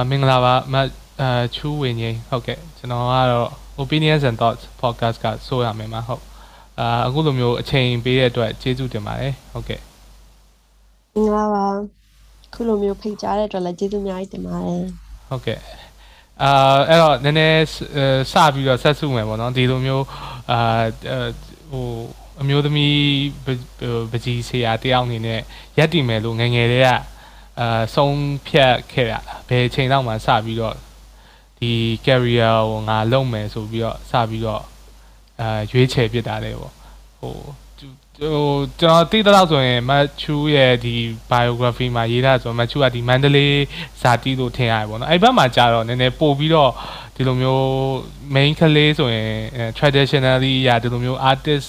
အာမင်္ဂလာပါမအာချူးဝင်းကြီးဟုတ်ကဲ့ကျွန်တော်ကတော့ opinions and thoughts podcast ကဆိုရမယ်မှာဟုတ်အာအခုလိုမျိုးအချိန်ပေးတဲ့အတွက်ကျေးဇူးတင်ပါတယ်ဟုတ်ကဲ့မင်္ဂလာပါခုလိုမျိုးဖိတ်ကြားတဲ့အတွက်လည်းကျေးဇူးအများကြီးတင်ပါတယ်ဟုတ်ကဲ့အာအဲ့တော့နည်းနည်းစပြီးတော့ဆက်စုမယ်ပေါ့နော်ဒီလိုမျိုးအာဟိုအမျိုးသမီးပကြီးဆရာတယောက်အနေနဲ့ရက်တည်မယ်လို့ငငယ်လေးက အာဆုံးဖြတ်ခဲ့ရတာဘယ်အချိန်တော့မှစပြီးတော့ဒီ career ကိုငါလုပ်မယ်ဆိုပြီးတော့စပြီးတော့အာရွေးချယ်ဖြစ်တာလေပေါ့ဟိုဟိုကျွန်တော်သိတဲ့လောက်ဆိုရင်မချူရဲ့ဒီ biography မှာရေးထားဆိုမချူကဒီမန္တလေးဇာတိလို့ထင်ရတယ်ပေါ့နော်အဲ့ဘက်မှာကြာတော့နည်းနည်းပို့ပြီးတော့ဒီလိုမျိုး main ကလေးဆိုရင် traditionally ရာဒီလိုမျိုး artist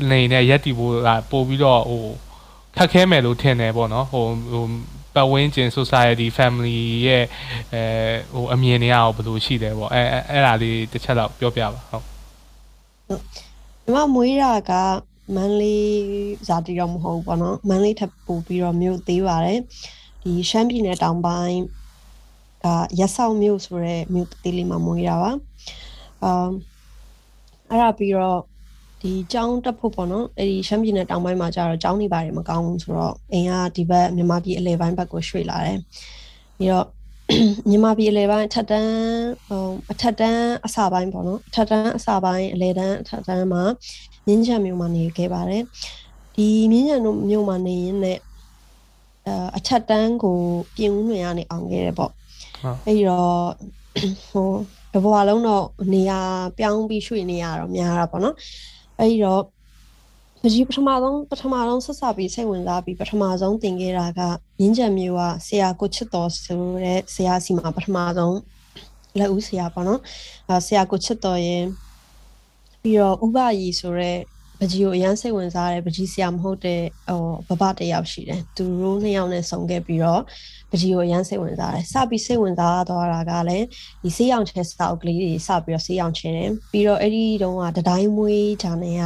အနေနဲ့ရက်တီဖို့ကပို့ပြီးတော့ဟိုခက်ခဲမယ်လို့ထင်တယ်ပေါ့နော်ဟိုဟို ပတ်ဝန်းကျင် society family ရဲ့အဲဟိုအမြင်တွေရောဘယ်လိုရှိတယ်ပေါ့အဲအဲ့ဒါလေးတစ်ချက်တော့ပြောပြပါဟုတ်ညီမမွေးတာကမန်လေးဇာတိတော့မဟုတ်ဘူးပေါ့နော်မန်လေးထပ်ပို့ပြီးတော့မြို့သေးပါတယ်ဒီရှမ်းပြည်နယ်တောင်ပိုင်းကရက်ဆောင်မြို့ဆိုရဲမြို့သေးလေးမှာမွေးတာပါအမ်အဲ့ဒါပြီးတော့ ဒီကျောင်းတက်ဖို့ပေါ့နော်အဲ့ဒီရှမ်းပြည်နယ်တောင်ပိုင်းမှာကျတော့ကျောင်းနေပါတယ်မကောင်းဘူးဆိုတော့အိမ်ကဒီဘက်မြန်မာပြည်အလဲပိုင်းဘက်ကိုရွှေ့လာတယ်ပြီးတော့မြန်မာပြည်အလဲပိုင်းအထက်တန်းဟိုအထက်တန်းအစပိုင်းပေါ့နော်အထက်တန်းအစပိုင်းအလဲတန်းအထက်တန်းမှာမြင်းချံမြို့မှာနေခဲ့ပါတယ်ဒီမြင်းချံမြို့မှာနေရင်လည်းအထက်တန်းကိုပြင်ဦးလွင်ကနေအောင်ခဲ့တယ်ပေါ့အဲ့တော့ဟိုတဘွားလုံးတော့နေရာပြောင်းပြီးရွှေ့နေရတော့များတာပေါ့နော် အဲ့တော့ဒီပထမဆုံးပထမဆုံးဆက်စပ်ပြီးစိတ်ဝင်စားပြီးပထမဆုံးသင်ခဲ့တာကမြင်းကြံမျိုးကဆရာကိုချစ်တော်ဆိုတဲ့ဆရာစီမှာပထမဆုံးလက်ဦးဆရာပေါ့နော်အဲဆရာကိုချစ်တော်ရင်ပြီးတော့ဥပယီဆိုတဲ့ပကြီးကိုအရန်စိတ်ဝင်စားတယ်ပကြီးဆရာမဟုတ်တဲ့ဟိုဘဘတယောက်ရှိတယ်သူတို့နှစ်ယောက်နဲ့ဆုံခဲ့ပြီးတော့ပ ကြီးကိုအရန်စိတ်ဝင်စားတယ်စပြီးစိတ်ဝင်စားသွားတာကလည်းဒီဆေးရောင်ချဲစာအုပ်ကလေးတွေစပြီးတော့ဆေးရောင်ချဲတယ်ပြီးတော့အဲ့ဒီတုန်းကတတိုင်းမွေးဂျာနယ်က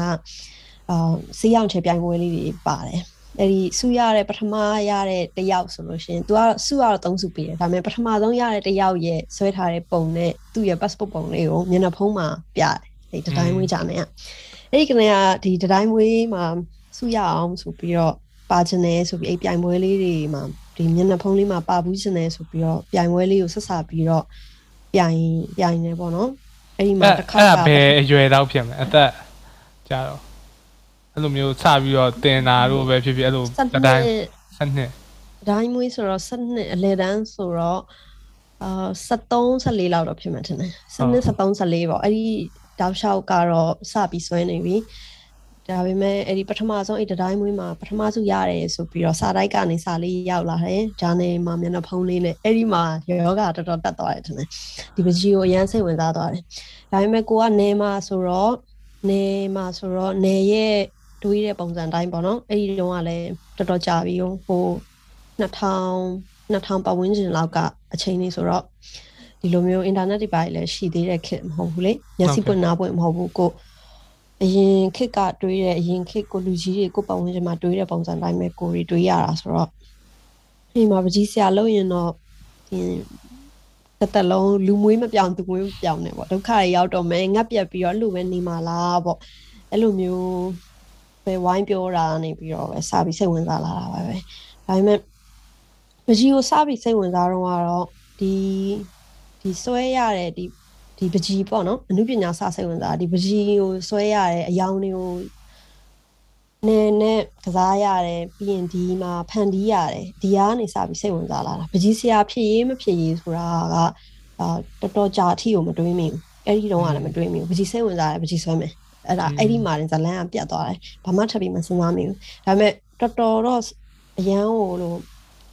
အာဆေးရောင်ချဲပြိုင်ပွဲလေးတွေပါတယ်အဲ့ဒီစုရတဲ့ပထမရတဲ့တယောက်ဆိုလို့ရှင်သူကစုရတော့သုံးစုပေးတယ်ဒါပေမဲ့ပထမဆုံးရတဲ့တယောက်ရဲ့ဆွဲထားတဲ့ပုံနဲ့သူ့ရဲ့ passport ပုံလေးကိုမျက်နှာဖုံးမှာပြတယ်အဲ့ဒီတတိုင်းမွေးဂျာနယ်ကအဲ့ဒီကနေကဒီတတိုင်းမွေးမှာစုရအောင်ဆိုပြီးတော့ပါချင်တယ်ဆိုပြီးအဲ့ပြိုင်ပွဲလေးတွေမှာ ဒီမျက်နှာဖုံးလေးမှာပါဘူးချင်တယ်ဆိုပြီးတော့ပြိုင်ပွဲလေးကိုဆက်စားပြီးတော့ပြိုင်ပြိုင်နေပေါ့နော်အဲ့ဒီမှာတစ်ခါကအဲ့ဒါဘယ်အရွယ်တော့ဖြစ်မလဲအသက်ကြာတော့အဲ့လိုမျိုးစပြီးတော့တင်တာတို့ပဲဖြစ်ဖြစ်အဲ့လိုတတိုင်းစနစ်ဒိုင်းမွေးဆိုတော့စနစ်အလေတန်းဆိုတော့အာ73 14လောက်တော့ဖြစ်မှထင်တယ်စနစ်73 14ပေါ့အဲ့ဒီတောက်လျှောက်ကတော့စပြီးဆွဲနေပြီ ဒါပေမဲ့အဲ့ဒီပထမဆုံးအဲ့တတိုင်းမွေးမှာပထမဆုံးရတယ်ဆိုပြီးတော့စာတိုက်ကနေစာလေးရောက်လာတယ်ဂျာနယ်မှာမျက်နှာဖုံးလေးနဲ့အဲ့ဒီမှာယောဂတော်တော်တက်သွားတယ်ထင်တယ်ဒီပကြီးကိုအရန်စိတ်ဝင်စားသွားတယ်ဒါပေမဲ့ကိုကနေမှာဆိုတော့နေမှာဆိုတော့နေရဲ့တွေးတဲ့ပုံစံတိုင်းပေါ့နော်အဲ့ဒီတုန်းကလည်းတော်တော်ကြာပြီဟို2000 2000ပတ်ဝန်းကျင်လောက်ကအချိန်လေးဆိုတော့ဒီလိုမျိုး internet တွေပါလည်းရှိသေးတဲ့ခေတ်မဟုတ်ဘူးလေညစီပွင့်နားပွင့်မဟုတ်ဘူးကို အရင်ခေတ်ကတွေးတဲ့အရင်ခေတ်ကိုလူကြီးတွေကိုပတ်ဝန်းကျင်မှာတွေးတဲ့ပုံစံတိုင်းပဲကိုတွေတွေးရတာဆိုတော့ဒီမှာပကြီးဆရာလို့ရင်တော့ဒီတစ်သက်လုံးလူမွေးမပြောင်းသူမွေးမပြောင်းနဲ့ပေါ့ဒုက္ခတွေရောက်တော့မယ်ငတ်ပြက်ပြီးတော့လူပဲနေမှာလားပေါ့အဲ့လိုမျိုးပဲဝိုင်းပြောတာနေပြီးတော့ပဲစပြီးစိတ်ဝင်စားလာတာပဲပဲဒါပေမဲ့ပကြီးကိုစပြီးစိတ်ဝင်စားတော့ကတော့ဒီဒီဆွဲရတဲ့ဒီ ဒီပကြီးပေါ့နော်အမှုပညာစစိတ်ဝင်စားဒီပကြီးကိုဆွဲရတဲ့အယောင်တွေကိုနဲနဲ့ကစားရတယ်ပြီးရင်ဒီမှာဖန်တီးရတယ်ဒီကနေစပြီးစိတ်ဝင်စားလာတာပကြီးဆရာဖြစ်ရေးမဖြစ်ရေးဆိုတာကအာတော်တော်ကြာအထိကိုမတွေးမိဘူးအဲ့ဒီတော့ကလည်းမတွေးမိဘူးပကြီးစိတ်ဝင်စားတယ်ပကြီးဆွဲမယ်အဲ့ဒါအဲ့ဒီမှာဇလန်းကပြတ်သွားတယ်ဘာမှထပ်ပြီးမစဉ်းစားမိဘူးဒါပေမဲ့တော်တော်တော့အရန်ဟိုလို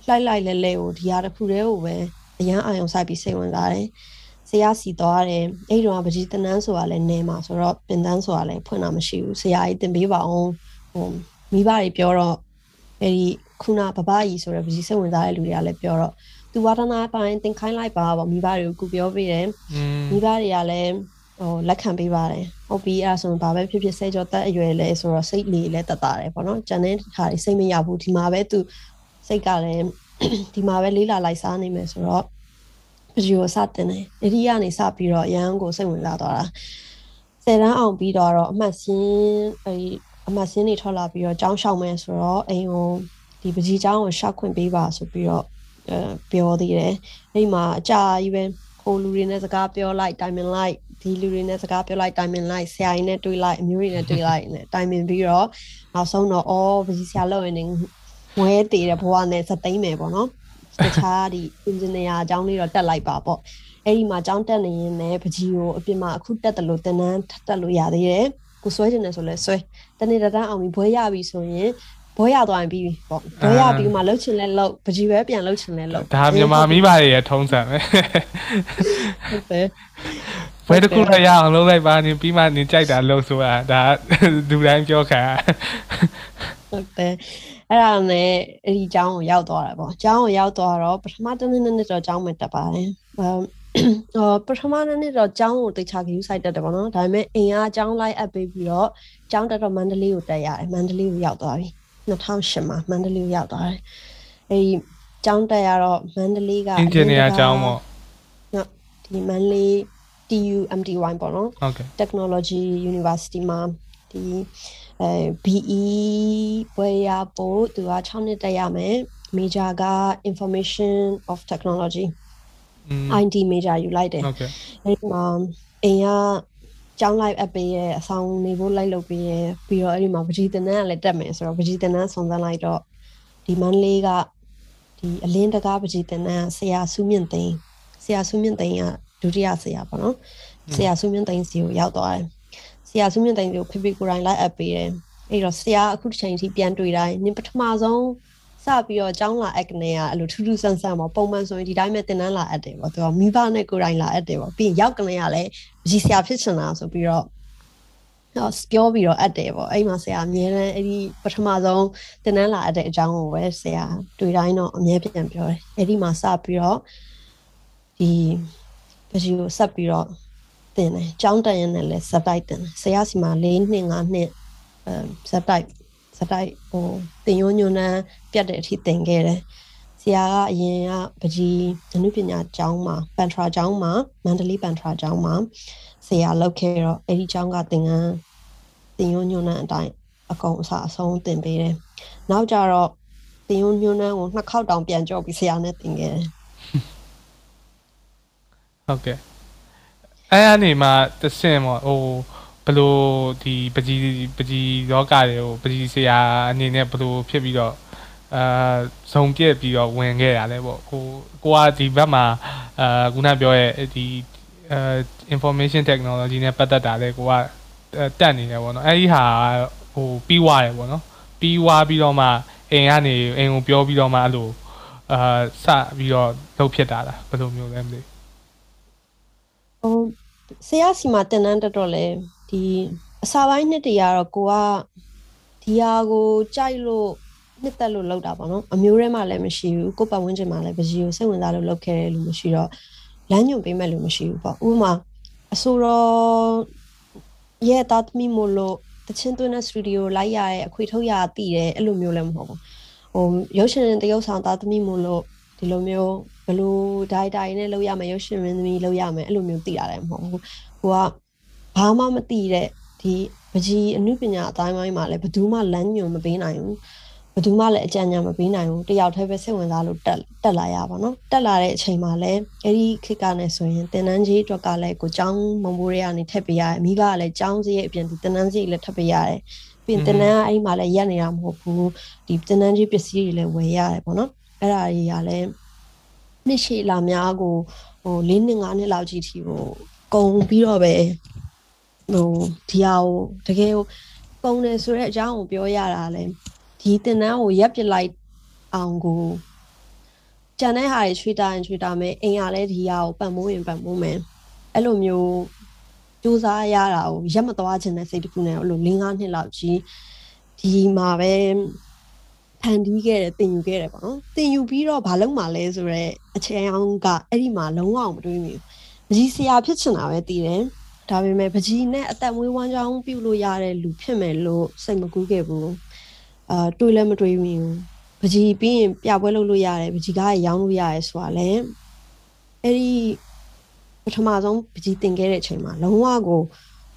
လှိုက်လိုက်လဲလဲကိုဒီဟာတစ်ခုတည်းကိုပဲအရန်အာယုံစိုက်ပြီးစိတ်ဝင်စားတယ် ဆရာစီသွားတယ်အဲ့တော့ပကြီးတနန်းဆိုတာလည်းနေမှာဆိုတော့ပင်တန်းဆိုတာလည်းဖွင့်တာမရှိဘူးဆရာကြီးတင်ပေးပါအောင်ဟိုမိဘတွေပြောတော့အဲ့ဒီခုနဘဘကြီးဆိုတော့ပကြီးစိတ်ဝင်စားတဲ့လူတွေကလည်းပြောတော့သူဝါဒနာပိုင်းသင်ခိုင်းလိုက်ပါပေါ့မိဘတွေကိုကူပြောပေးတယ်မိဘတွေကလည်းဟိုလက်ခံပေးပါတယ်ဟုတ်ပြီအဲ့ဆိုရင်ဘာပဲဖြစ်ဖြစ်ဆဲကြောတက်အရွယ်လဲဆိုတော့စိတ်လေးလည်းတက်တာတယ်ပေါ့နော်ကျန်တဲ့ခါတွေစိတ်မရဘူးဒီမှာပဲသူစိတ်ကလည်းဒီမှာပဲလေးလာလိုက်စားနေမယ်ဆိုတော့ ပပကြီးကိုစတင်တယ်။အဲဒီကနေစပြီးတော့ရန်ကိုစိတ်ဝင်စားသွားတာ။ဆယ်တန်းအောင်ပြီးတော့အမှတ်စင်းအဲဒီအမှတ်စင်းတွေထွက်လာပြီးတော့ကျောင်းရှောက်မယ်ဆိုတော့အိမ်ကိုဒီပကြီးကျောင်းကိုရှောက်ခွင့်ပေးပါဆိုပြီးတော့အဲပြောသေးတယ်။အဲဒီမှာအကြာကြီးပဲဟိုလူတွေနဲ့စကားပြောလိုက်တိုင်ပင်လိုက်ဒီလူတွေနဲ့စကားပြောလိုက်တိုင်ပင်လိုက်ဆရာကြီးနဲ့တွေ့လိုက်အမျိုးတွေနဲ့တွေ့လိုက်နဲ့တိုင်ပင်ပြီးတော့နောက်ဆုံးတော့အော်ပကြီးဆရာလောက်ရင်ငွဲတည်တဲ့ဘဝနဲ့စသိမ့်မယ်ပေါ့နော် တခြားဒီ engineer အကြောင်းလေးတော့တက်လိုက်ပါပေါ့အဲ့ဒီမှာအကြောင်းတက်နေရင်လည်းပကြီးကိုအပြင်မှာအခုတက်တယ်လို့တင်နန်းတက်လို့ရသေးတယ်ကိုဆွဲနေတယ်ဆိုလဲဆွဲတနေ့တန်းအောင်ပြီးဘွဲရပြီဆိုရင်ဘွဲရသွားရင်ပြီးပြီပေါ့ဘွဲရပြီးမှလှုပ်ချင်လဲလှုပ်ပကြီးပဲပြန်လှုပ်ချင်လဲလှုပ်ဒါမြန်မာမိဘတွေရဲ့ထုံးစံပဲဟုတ်တယ်ဘယ်တစ်ခုတော့ရအောင်လုပ်လိုက်ပါနေပြီးမှနေကြိုက်တာလုပ်ဆိုတာဒါလူတိုင်းပြောခံရဟုတ်တယ် အဲ့ဒါနဲ့အဲ့ဒီကျောင်းကိုရောက်သွားတာပေါ့ကျောင်းကိုရောက်သွားတော့ပထမတစ်နှစ်နှစ်တော့ကျောင်းမှာတက်ပါတယ်အမ်အော်ပထမနှစ်တော့ကျောင်းကိုတေချာ view site တက်တယ်ပေါ့နော်ဒါပေမဲ့အိမ်ကကျောင်းလိုက်အပ်ပေးပြီးတော့ကျောင်းတက်တော့မန္တလေးကိုတက်ရတယ်မန္တလေးကိုရောက်သွားပြီ2008မှာမန္တလေးကိုရောက်သွားတယ်အဲ့ဒီကျောင်းတက်ရတော့မန္တလေးကအင်ဂျင်နီယာအကြောင်းပေါ့ဟုတ်ဒီမန္တလေး TUMTY ပေါ့နော်ဟုတ်ကဲ့ Technology University မှာဒီ အဲ BE ဘွဲရဖို့သူက6နှစ်တက်ရမယ် major က Information of Technology อืม IT major ယူလိုက်တယ်ဟုတ်ကဲ့အဲဒီမှာအိမ်ကကျောင်းလိုက်အပ်ပေးရဲ့အဆောင်နေဖို့လိုက်လုပ်ပေးရဲ့ပြီးတော့အဲ့ဒီမှာပကြီးတနန်းကလည်းတက်မယ်ဆိုတော့ပကြီးတနန်းစုံစမ်းလိုက်တော့ဒီမန်းလေးကဒီအလင်းတကားပကြီးတနန်းဆရာစုမြင့်သိန်းဆရာစုမြင့်သိန်းကဒုတိယဆရာပေါ့နော်ဆရာစုမြင့်သိန်းစီကိုရောက်သွားတယ်ဆ ရာစုမြင့်သိန်းစီကိုဖေဖေကိုယ်တိုင်လိုက်အပ်ပေးတယ်အဲ့တော့ဆရာအခုတစ်ချိန်ထိပြန်တွေ့တိုင်းနင်ပထမဆုံးစပြီးတော့ကျောင်းလာအက်ကနေကအဲ့လိုထူးထူးဆန်းဆန်းပေါ့ပုံမှန်ဆိုရင်ဒီတိုင်းပဲတင်တန်းလာအပ်တယ်ပေါ့သူကမိဘနဲ့ကိုယ်တိုင်လာအပ်တယ်ပေါ့ပြီးရင်ရောက်ကနေကလည်းကြီးဆရာဖြစ်ချင်တာဆိုပြီးတော့ဟောပြောပြီးတော့အပ်တယ်ပေါ့အဲ့မှာဆရာအမြဲတမ်းအဲ့ဒီပထမဆုံးတင်တန်းလာအပ်တဲ့အကြောင်းကိုပဲဆရာတွေ့တိုင်းတော့အမြဲပြန်ပြောတယ်အဲ့ဒီမှာစပြီးတော့ဒီပကြီးကိုဆက်ပြီးတော့ တင်တယ်ကျောင်းတက်ရင်လည်းစက်တိုက်တင်တယ်ဆရာစီမှာ၄နှစ်၅နှစ်အဲစက်တိုက်စက်တိုက်ဟိုတင်ရုံညွန်းနှန်းပြတ်တဲ့အထိတင်ခဲ့တယ်ဆရာကအရင်ကပကြီးအနုပညာကျောင်းမှာပန်ထရာကျောင်းမှာမန္တလေးပန်ထရာကျောင်းမှာဆရာလောက်ခဲ့တော့အဲ့ဒီကျောင်းကသင်ငန်းတင်ရုံညွန်းနှန်းအတိုင်းအကုန်အစအဆုံးတင်ပေးတယ်နောက်ကြတော့တင်ရုံညွန်းနှန်းကိုနှစ်ခေါက်တောင်ပြန်ကြော့ပြီးဆရာနဲ့တင်ခဲ့တယ်ဟုတ်ကဲ့ အဲ့အနေမှာတဆင့်ပေါ့ဟိုဘလို့ဒီပကြီးပကြီးလောကတွေကိုပကြီးဆရာအနေနဲ့ဘလို့ဖြစ်ပြီးတော့အာဇုံပြက်ပြီးတော့ဝင်ခဲ့ရလဲပေါ့ကိုကိုကဒီဘက်မှာအာခုနပြောရဲ့ဒီအဲ information technology နဲ့ပတ်သက်တာလဲကိုကတက်နေတယ်ပေါ့နော်အဲ့ဒီဟာဟိုပြီးွားတယ်ပေါ့နော်ပြီးွားပြီးတော့မှအိမ်ကနေအိမ်ကိုပြောပြီးတော့မှအဲ့လိုအာစပြီးတော့လုပ်ဖြစ်တာလားဘယ်လိုမျိုးလဲမသိဘူး ဟိုဆရာစီမှာတင်တန်းတက်တော့လေဒီအစာပိုင်းနှစ်တည်းကတော့ကိုကဒီဟာကိုကြိုက်လို့နှစ်သက်လို့လောက်တာပေါ့နော်အမျိုးထဲမှာလည်းမရှိဘူးကိုယ့်ပတ်ဝန်းကျင်မှာလည်းပကြီးကိုစိတ်ဝင်စားလို့လောက်ခဲ့တယ်လို့မရှိတော့လမ်းညွှန်ပေးမဲ့လို့မရှိဘူးပေါ့ဥပမာအဆိုတော့ရဲ့တာသမီမို့လို့တချင်းသွင်းတဲ့စတူဒီယိုလိုက်ရရဲ့အခွေထုတ်ရတည်တယ်အဲ့လိုမျိုးလည်းမဟုတ်ဘူးဟိုရုပ်ရှင်တရုပ်ဆောင်တာသမီမို့လို့ဒီလိုမျိုး ဘလို့ဒိုင်တိုင်နဲ့လောက်ရမယ်ရုပ်ရှင်မင်းသမီးလောက်ရမယ်အဲ့လိုမျိုးတည်ရတယ်မဟုတ်ဘူးကိုကဘာမှမတည်တဲ့ဒီပကြီးအမှုပညာအတိုင်းပိုင်းမှာလည်းဘယ်သူမှလမ်းညွှန်မပေးနိုင်ဘူးဘယ်သူမှလည်းအကြံဉာဏ်မပေးနိုင်ဘူးတယောက်တည်းပဲစိတ်ဝင်စားလို့တက်တက်လာရပါတော့တက်လာတဲ့အချိန်မှာလည်းအဲ့ဒီခေတ်ကနဲ့ဆိုရင်တင်နန်းကြီးအတွက်ကလည်းကိုចောင်းမုံဘိုးတွေကနေထက်ပေးရတယ်မိဘကလည်းចောင်းစည်းရဲ့အပြင်ဒီတင်နန်းကြီးလည်းထပ်ပေးရတယ်ပြီးရင်တင်နန်းကအဲ့ဒီမှာလည်းရက်နေတာမဟုတ်ဘူးဒီတင်နန်းကြီးပစ္စည်းတွေလည်းဝယ်ရတယ်ပေါ့နော်အဲ့ဒါတွေကလည်း နှစ်ရှည်လာများကိုဟို၄နှစ်၅နှစ်လောက်ကြီးထီကိုကုံပြီးတော့ပဲဟိုဒီဟာကိုတကယ်ကိုကုံတယ်ဆိုတဲ့အကြောင်းကိုပြောရတာလဲဒီတင်နန်းကိုရက်ပစ်လိုက်အောင်ကိုကြံတဲ့ဟာတွေချွေတာရင်ချွေတာမယ်အိမ်ကလည်းဒီဟာကိုပတ်မိုးရင်ပတ်မိုးမယ်အဲ့လိုမျိုးစူးစမ်းရတာကိုရက်မသွားခြင်းတဲ့စိတ်တစ်ခုနဲ့အဲ့လို၄၅နှစ်လောက်ကြီးဒီမှာပဲ ဖန်တီးခဲ့တယ်တင်ယူခဲ့တယ်ပေါ့နော်တင်ယူပြီးတော့ဘာလုပ်မှလဲဆိုတော့အချေအောင်ကအဲ့ဒီမှာလုံးဝမတွေးမိဘူးပကြီးဆရာဖြစ်ချင်တာပဲတည်တယ်ဒါပေမဲ့ပကြီးနဲ့အသက်မွေးဝမ်းကြောင်းပြုလို့ရတဲ့လူဖြစ်မယ်လို့စိတ်မကူးခဲ့ဘူးအာတွေးလည်းမတွေးမိဘူးပကြီးပြီးရင်ပြပွဲလုပ်လို့ရတယ်ပကြီးကားရောင်းလို့ရတယ်ဆိုတာလည်းအဲ့ဒီပထမဆုံးပကြီးတင်ခဲ့တဲ့အချိန်မှာလုံးဝကို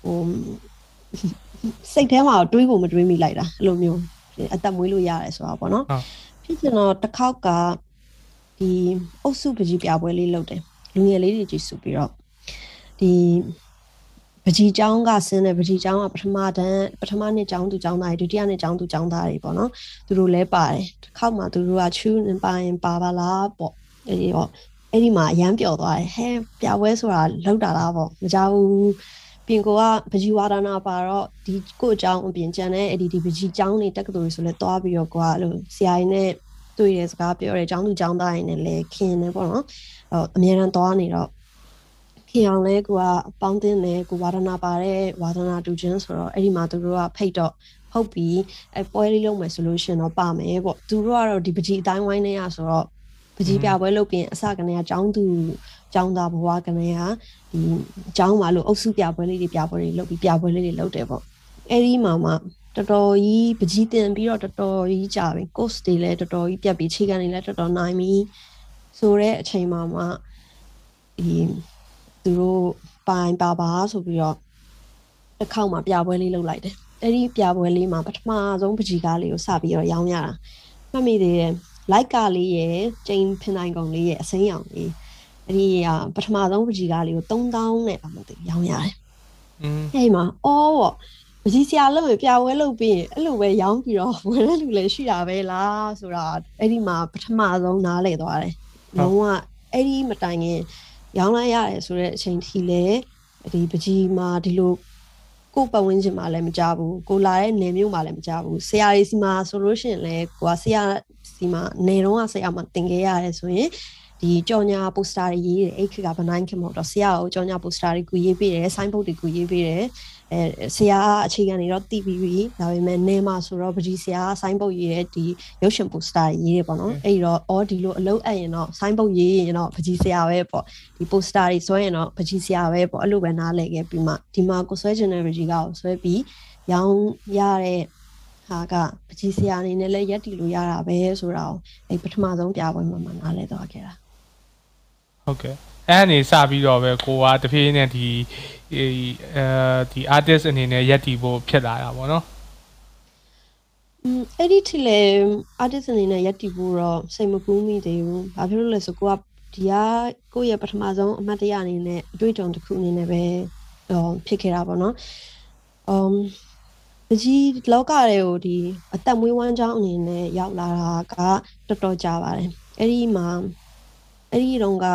ဟိုစိတ်ထဲမှာတွေးကိုမတွေးမိလိုက်တာအဲ့လိုမျိုး အသက်မွေးလို့ရတယ်ဆိုတာပေါ့နော်ဟုတ်ဖြစ်ချင်တော့တစ်ခေါက်ကဒီအုပ်စုပကြီးပြပွဲလေးလုပ်တယ်လူငယ်လေးတွေကြီးစုပြီးတော့ဒီပကြီးကျောင်းကဆင်းတဲ့ပကြီးကျောင်းကပထမတန်းပထမနှစ်ကျောင်းသူကျောင်းသားတွေဒုတိယနှစ်ကျောင်းသူကျောင်းသားတွေပေါ့နော်သူတို့လဲပါတယ်တစ်ခေါက်မှသူတို့ကချူးနေပါရင်ပါပါလားပေါ့အဲဒီတော့အဲ့ဒီမှာအရန်ပျော်သွားတယ်ဟဲပြပွဲဆိုတာလောက်တာလားပေါ့မကြောက်ဘူး ပြင်ကိုကပကြီးဝါဒနာပါတော့ဒီကိုအကြောင်းအပြင်ကျန်တဲ့အဲ့ဒီဒီပကြီးကျောင်းတွေတက္ကသိုလ်တွေဆိုလဲတွားပြီးတော့ကိုကအဲ့လိုဆရာကြီးနဲ့တွေ့တဲ့စကားပြောတယ်ကျောင်းသူကျောင်းသားတွေနဲ့လည်းခင်နေပေါ့နော်အဲ့အများရန်တွားနေတော့ခင်အောင်လဲကိုကပေါင်းတင်တယ်ကိုဝါဒနာပါတဲ့ဝါဒနာတူချင်းဆိုတော့အဲ့ဒီမှာသူတို့ကဖိတ်တော့ဟုတ်ပြီအဲပွဲလေးလုပ်မယ်ဆိုလို့ရှင်တော့ပါမယ်ပေါ့သူတို့ကတော့ဒီပကြီးအတိုင်းဝိုင်းနေရဆိုတော့ပကြီးပြပွဲလုပ်ပြီးအစကနေကကျောင်းသူ ကျောင်းသားဘဝကနေကဒီကျောင်းမှာလို့အုပ်စုပြပွဲလေးတွေပြပွဲတွေလုပ်ပြီးပြပွဲလေးတွေလုပ်တယ်ပေါ့အဲ့ဒီမှာမှတော်တော်ကြီးပကြီးတင်ပြီးတော့တော်တော်ကြီးကြာပြီ course တွေလည်းတော်တော်ကြီးပြတ်ပြီးခြေကနေလည်းတော်တော်နိုင်ပြီဆိုတဲ့အချိန်မှာမှဒီသူတို့ပိုင်ပါပါဆိုပြီးတော့တစ်ခေါက်မှပြပွဲလေးလုပ်လိုက်တယ်အဲ့ဒီပြပွဲလေးမှာပထမဆုံးပကြီးကားလေးကိုစပြီးတော့ရောင်းရတာမှတ်မိသေးတယ်လိုက်ကလေးရဲ့ကျင်းဖင်နိုင်ကုန်လေးရဲ့အစိမ်းရောင်လေး အဲ့ဒီကပထမဆုံးပကြီးကားလေးကို3000နဲ့အမသိရောင်းရတယ်อืมအဲ့ဒီမှာအော်ပေါ့ပကြီးဆရာလုပ်ရင်ပြပွဲလုပ်ပြီးရင်အဲ့လိုပဲရောင်းပြီးတော့ဝင်တဲ့လူလည်းရှိတာပဲလားဆိုတာအဲ့ဒီမှာပထမဆုံးနားလည်သွားတယ်လုံးဝအဲ့ဒီမတိုင်ခင်ရောင်းလိုက်ရတယ်ဆိုတဲ့အချိန်ထိလေဒီပကြီးမှာဒီလိုကိုယ်ပတ်ဝန်းကျင်မှာလည်းမကြဘူးကိုလာတဲ့နေမျိုးမှာလည်းမကြဘူးဆရာကြီးစီမှာဆိုလို့ရှိရင်လည်းကိုကဆရာစီမှာနေတော့ကဆရာမှာတင်ခဲ့ရတယ်ဆိုရင် ဒီကြော်ညာပိုစတာတွေရေးတယ်အဲ့ခေတ်ကဘနိုင်ခင်မဟုတ်တော့ဆရာကိုကြော်ညာပိုစတာတွေကိုရေးပေးတယ်ဆိုင်းဘုတ်တွေကိုရေးပေးတယ်အဲဆရာအခြေခံတွေတော့တည်ပြီးပြီဒါပေမဲ့နေမှာဆိုတော့ပကြီးဆရာဆိုင်းဘုတ်ရေးတဲ့ဒီရုပ်ရှင်ပိုစတာတွေရေးတယ်ပေါ့နော်အဲ့ဒီတော့အော်ဒီလိုအလုံးအပ်ရင်တော့ဆိုင်းဘုတ်ရေးရင်တော့ပကြီးဆရာပဲပေါ့ဒီပိုစတာတွေဆွဲရင်တော့ပကြီးဆရာပဲပေါ့အဲ့လိုပဲနားလည်ခဲ့ပြီးမှဒီမှာကိုဆွဲချင်တဲ့ပကြီးကကိုဆွဲပြီးရောင်းရတဲ့ဟာကပကြီးဆရာအနေနဲ့လည်းရက်တီလို့ရတာပဲဆိုတာကိုအဲ့ပထမဆုံးပြပွဲမှာမှနားလည်သွားခဲ့တာ ဟုတ်ကဲ့အဲ့အနေစပြီးတော့ပဲကိုကတဖြည်းဖြည်းနဲ့ဒီအဲဒီ artist အနေနဲ့ရက်တီဖို့ဖြစ်လာတာပေါ့နော်อืมအဲ့ဒီထီလေ artist အနေနဲ့ရက်တီဖို့တော့စိတ်မကူးမိသေးဘူး။ဘာဖြစ်လို့လဲဆိုကိုကဒီကကိုယ့်ရဲ့ပထမဆုံးအမှတ်တရအနေနဲ့အတွေ့အကြုံတစ်ခုအနေနဲ့ပဲဟောဖြစ်ခဲ့တာပေါ့နော်။ um ပကြီးလောကတွေကိုဒီအသက်မွေးဝမ်းကြောင်းအနေနဲ့ရောက်လာတာကတော်တော်ကြာပါတယ်။အဲ့ဒီမှာအဲ့ဒီတုန်းက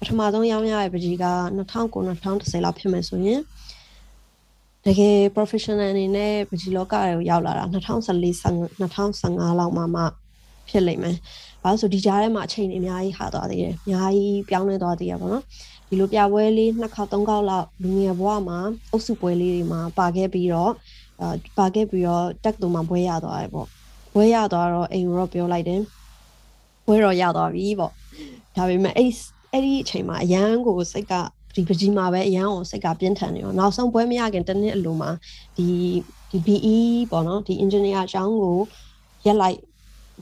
ပထမဆုံးရောင်းရတဲ့ပကြီးက2009 2010လောက်ဖြစ်မယ်ဆိုရင်တကယ် professional အနေနဲ့ပကြီးလောကတွေကိုရောက်လာတာ2014 2015လောက်မှမှဖြစ်လိမ့်မယ်။ဘာလို့ဆိုဒီကြားထဲမှာအချိန်တွေအများကြီးဟာသွားသေးတယ်။အများကြီးပြောင်းလဲသွားသေးရပါတော့။ဒီလိုပြပွဲလေးနှစ်ခေါက်သုံးခေါက်လောက်လူငယ်ဘဝမှာအုပ်စုပွဲလေးတွေမှာပါခဲ့ပြီးတော့အာပါခဲ့ပြီးတော့တက်တူမှာပွဲရသွားတယ်ပေါ့။ပွဲရသွားတော့အိမ်ရောပြောလိုက်တယ်။ပွဲတော့ရသွားပြီပေါ့။ဒါပေမဲ့အဲ့ အဲ့ဒီအချိန်မှာအရန်ကိုစိတ်ကဒီပကြီးမှာပဲအရန်ကိုစိတ်ကပြင်းထန်နေရောနောက်ဆုံးပွဲမရခင်တနည်းအလိုမှာဒီဒီ BE ပေါ့နော်ဒီ engineer အကြောင်းကိုရက်လိုက်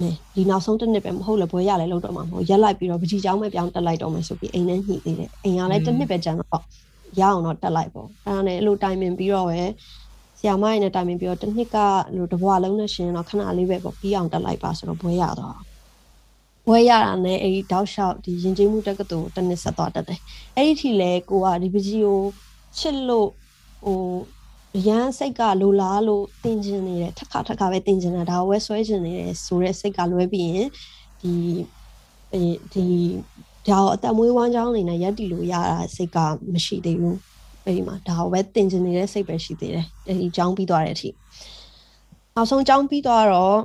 မယ်ဒီနောက်ဆုံးတစ်နှစ်ပဲမဟုတ်လေဘွဲရလဲလို့တော့မှာမဟုတ်ရက်လိုက်ပြီးတော့ပကြီးချောင်းပဲပြောင်းတက်လိုက်တော့မယ်ဆိုပြီးအိမ်နဲ့ညှိသေးတယ်အိမ်ကလည်းတစ်နှစ်ပဲကြာတော့ရအောင်တော့တက်လိုက်ပေါ့အဲ့ဒါနဲ့အဲ့လိုတိုင်ပင်ပြီးတော့ပဲဆရာမရနဲ့တိုင်ပင်ပြီးတော့တစ်နှစ်ကလို့တဘွားလုံးနဲ့ရှင်တော့ခဏလေးပဲပေါ့ပြီးအောင်တက်လိုက်ပါဆိုတော့ဘွဲရတော့ ဘွဲရတာနဲ့အဲ့ဒီတောက်လျှောက်ဒီရင်ကျေးမှုတက္ကသိုလ်တစ်နှစ်ဆက်သွားတက်တယ်အဲ့ဒီထိလဲကိုကဒီပကြီးကိုချစ်လို့ဟိုရန်စိတ်ကလိုလားလို့တင်ကျင်နေတယ်ထက်ခါထက်ခါပဲတင်ကျင်တာဒါဝဲဆွဲကျင်နေတယ်ဆိုတဲ့စိတ်ကလွဲပြီးရင်ဒီဒီဒါကိုအသက်မွေးဝမ်းကြောင်းအနေနဲ့ရက်တီလို့ရတာစိတ်ကမရှိသေးဘူးအဲ့ဒီမှာဒါကိုပဲတင်ကျင်နေတဲ့စိတ်ပဲရှိသေးတယ်အဲဒီကြောင်းပြီးသွားတဲ့အထိနောက်ဆုံးကြောင်းပြီးသွားတော့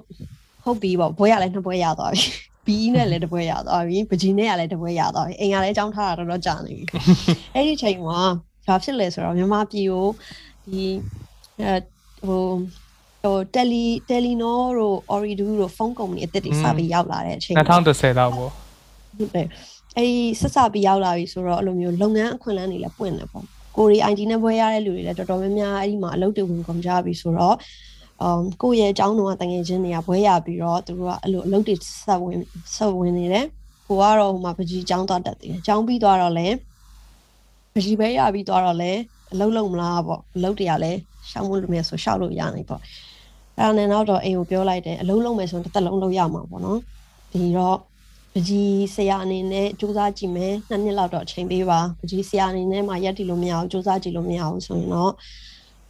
ဟုတ်ပြီပေါ့ဘွဲရလည်းနှစ်ဘွဲရသွားပြီ ဘီနဲ့လည်းတပွဲရသွားပြီပကြီးနဲ့ကလည်းတပွဲရသွားပြီအိမ်ကလည်းအကြောင်းထားတာတော်တော်ကြာနေပြီအဲ့ဒီချိန်မှာဘာဖြစ်လဲဆိုတော့မြန်မာပြည်ကိုဒီအဲဟိုဟိုတယ်လီတယ်လီနိုတို့ Oridu တို့ဖုန်းကုမ္ပဏီအသစ်တွေစပြီးရောက်လာတဲ့အချိန်2010လောက်ပေါ့ဟုတ်တယ်အဲ့ဒီဆက်စပြီးရောက်လာပြီဆိုတော့အဲ့လိုမျိုးလုပ်ငန်းအခွင့်အလမ်းတွေလည်းပွင့်တယ်ပေါ့ကိုရီ ID နဲ့ပွဲရတဲ့လူတွေလည်းတော်တော်များများအဲ့ဒီမှာအလုပ်တွေဝင်ကုန်ကြပြီဆိုတော့ အမ်ကိုယ့်ရဲ့အကြောင်းတော်ကတငယ်ချင်းတွေကဘွဲရပြီးတော့သူတို့ကအဲ့လိုအလုပ်တွေဆက်ဝင်ဆက်ဝင်နေတယ်ကိုကတော့ဟိုမှာပကြီးចောင်းသွားတက်တယ်ចောင်းပြီးသွားတော့လဲပကြီးပဲရပြီးသွားတော့လဲအလုံးလုံးမလားပေါ့အလုံးတရားလဲရှောင်းမလို့မယ်ဆိုရှောက်လို့ရနိုင်ပေါ့အဲ့ဒါနဲ့နောက်တော့အိမ်ကိုပြောလိုက်တယ်အလုံးလုံးမယ်ဆိုရင်တစ်သက်လုံးလုံးရမှာပေါ့နော်ဒီတော့ပကြီးဆရာအနေနဲ့စူးစမ်းကြည့်မယ်နှစ်နှစ်လောက်တော့အချိန်ပေးပါပကြီးဆရာအနေနဲ့မှရက်တီလို့မရအောင်စူးစမ်းကြည့်လို့မရအောင်ဆိုရင်တော့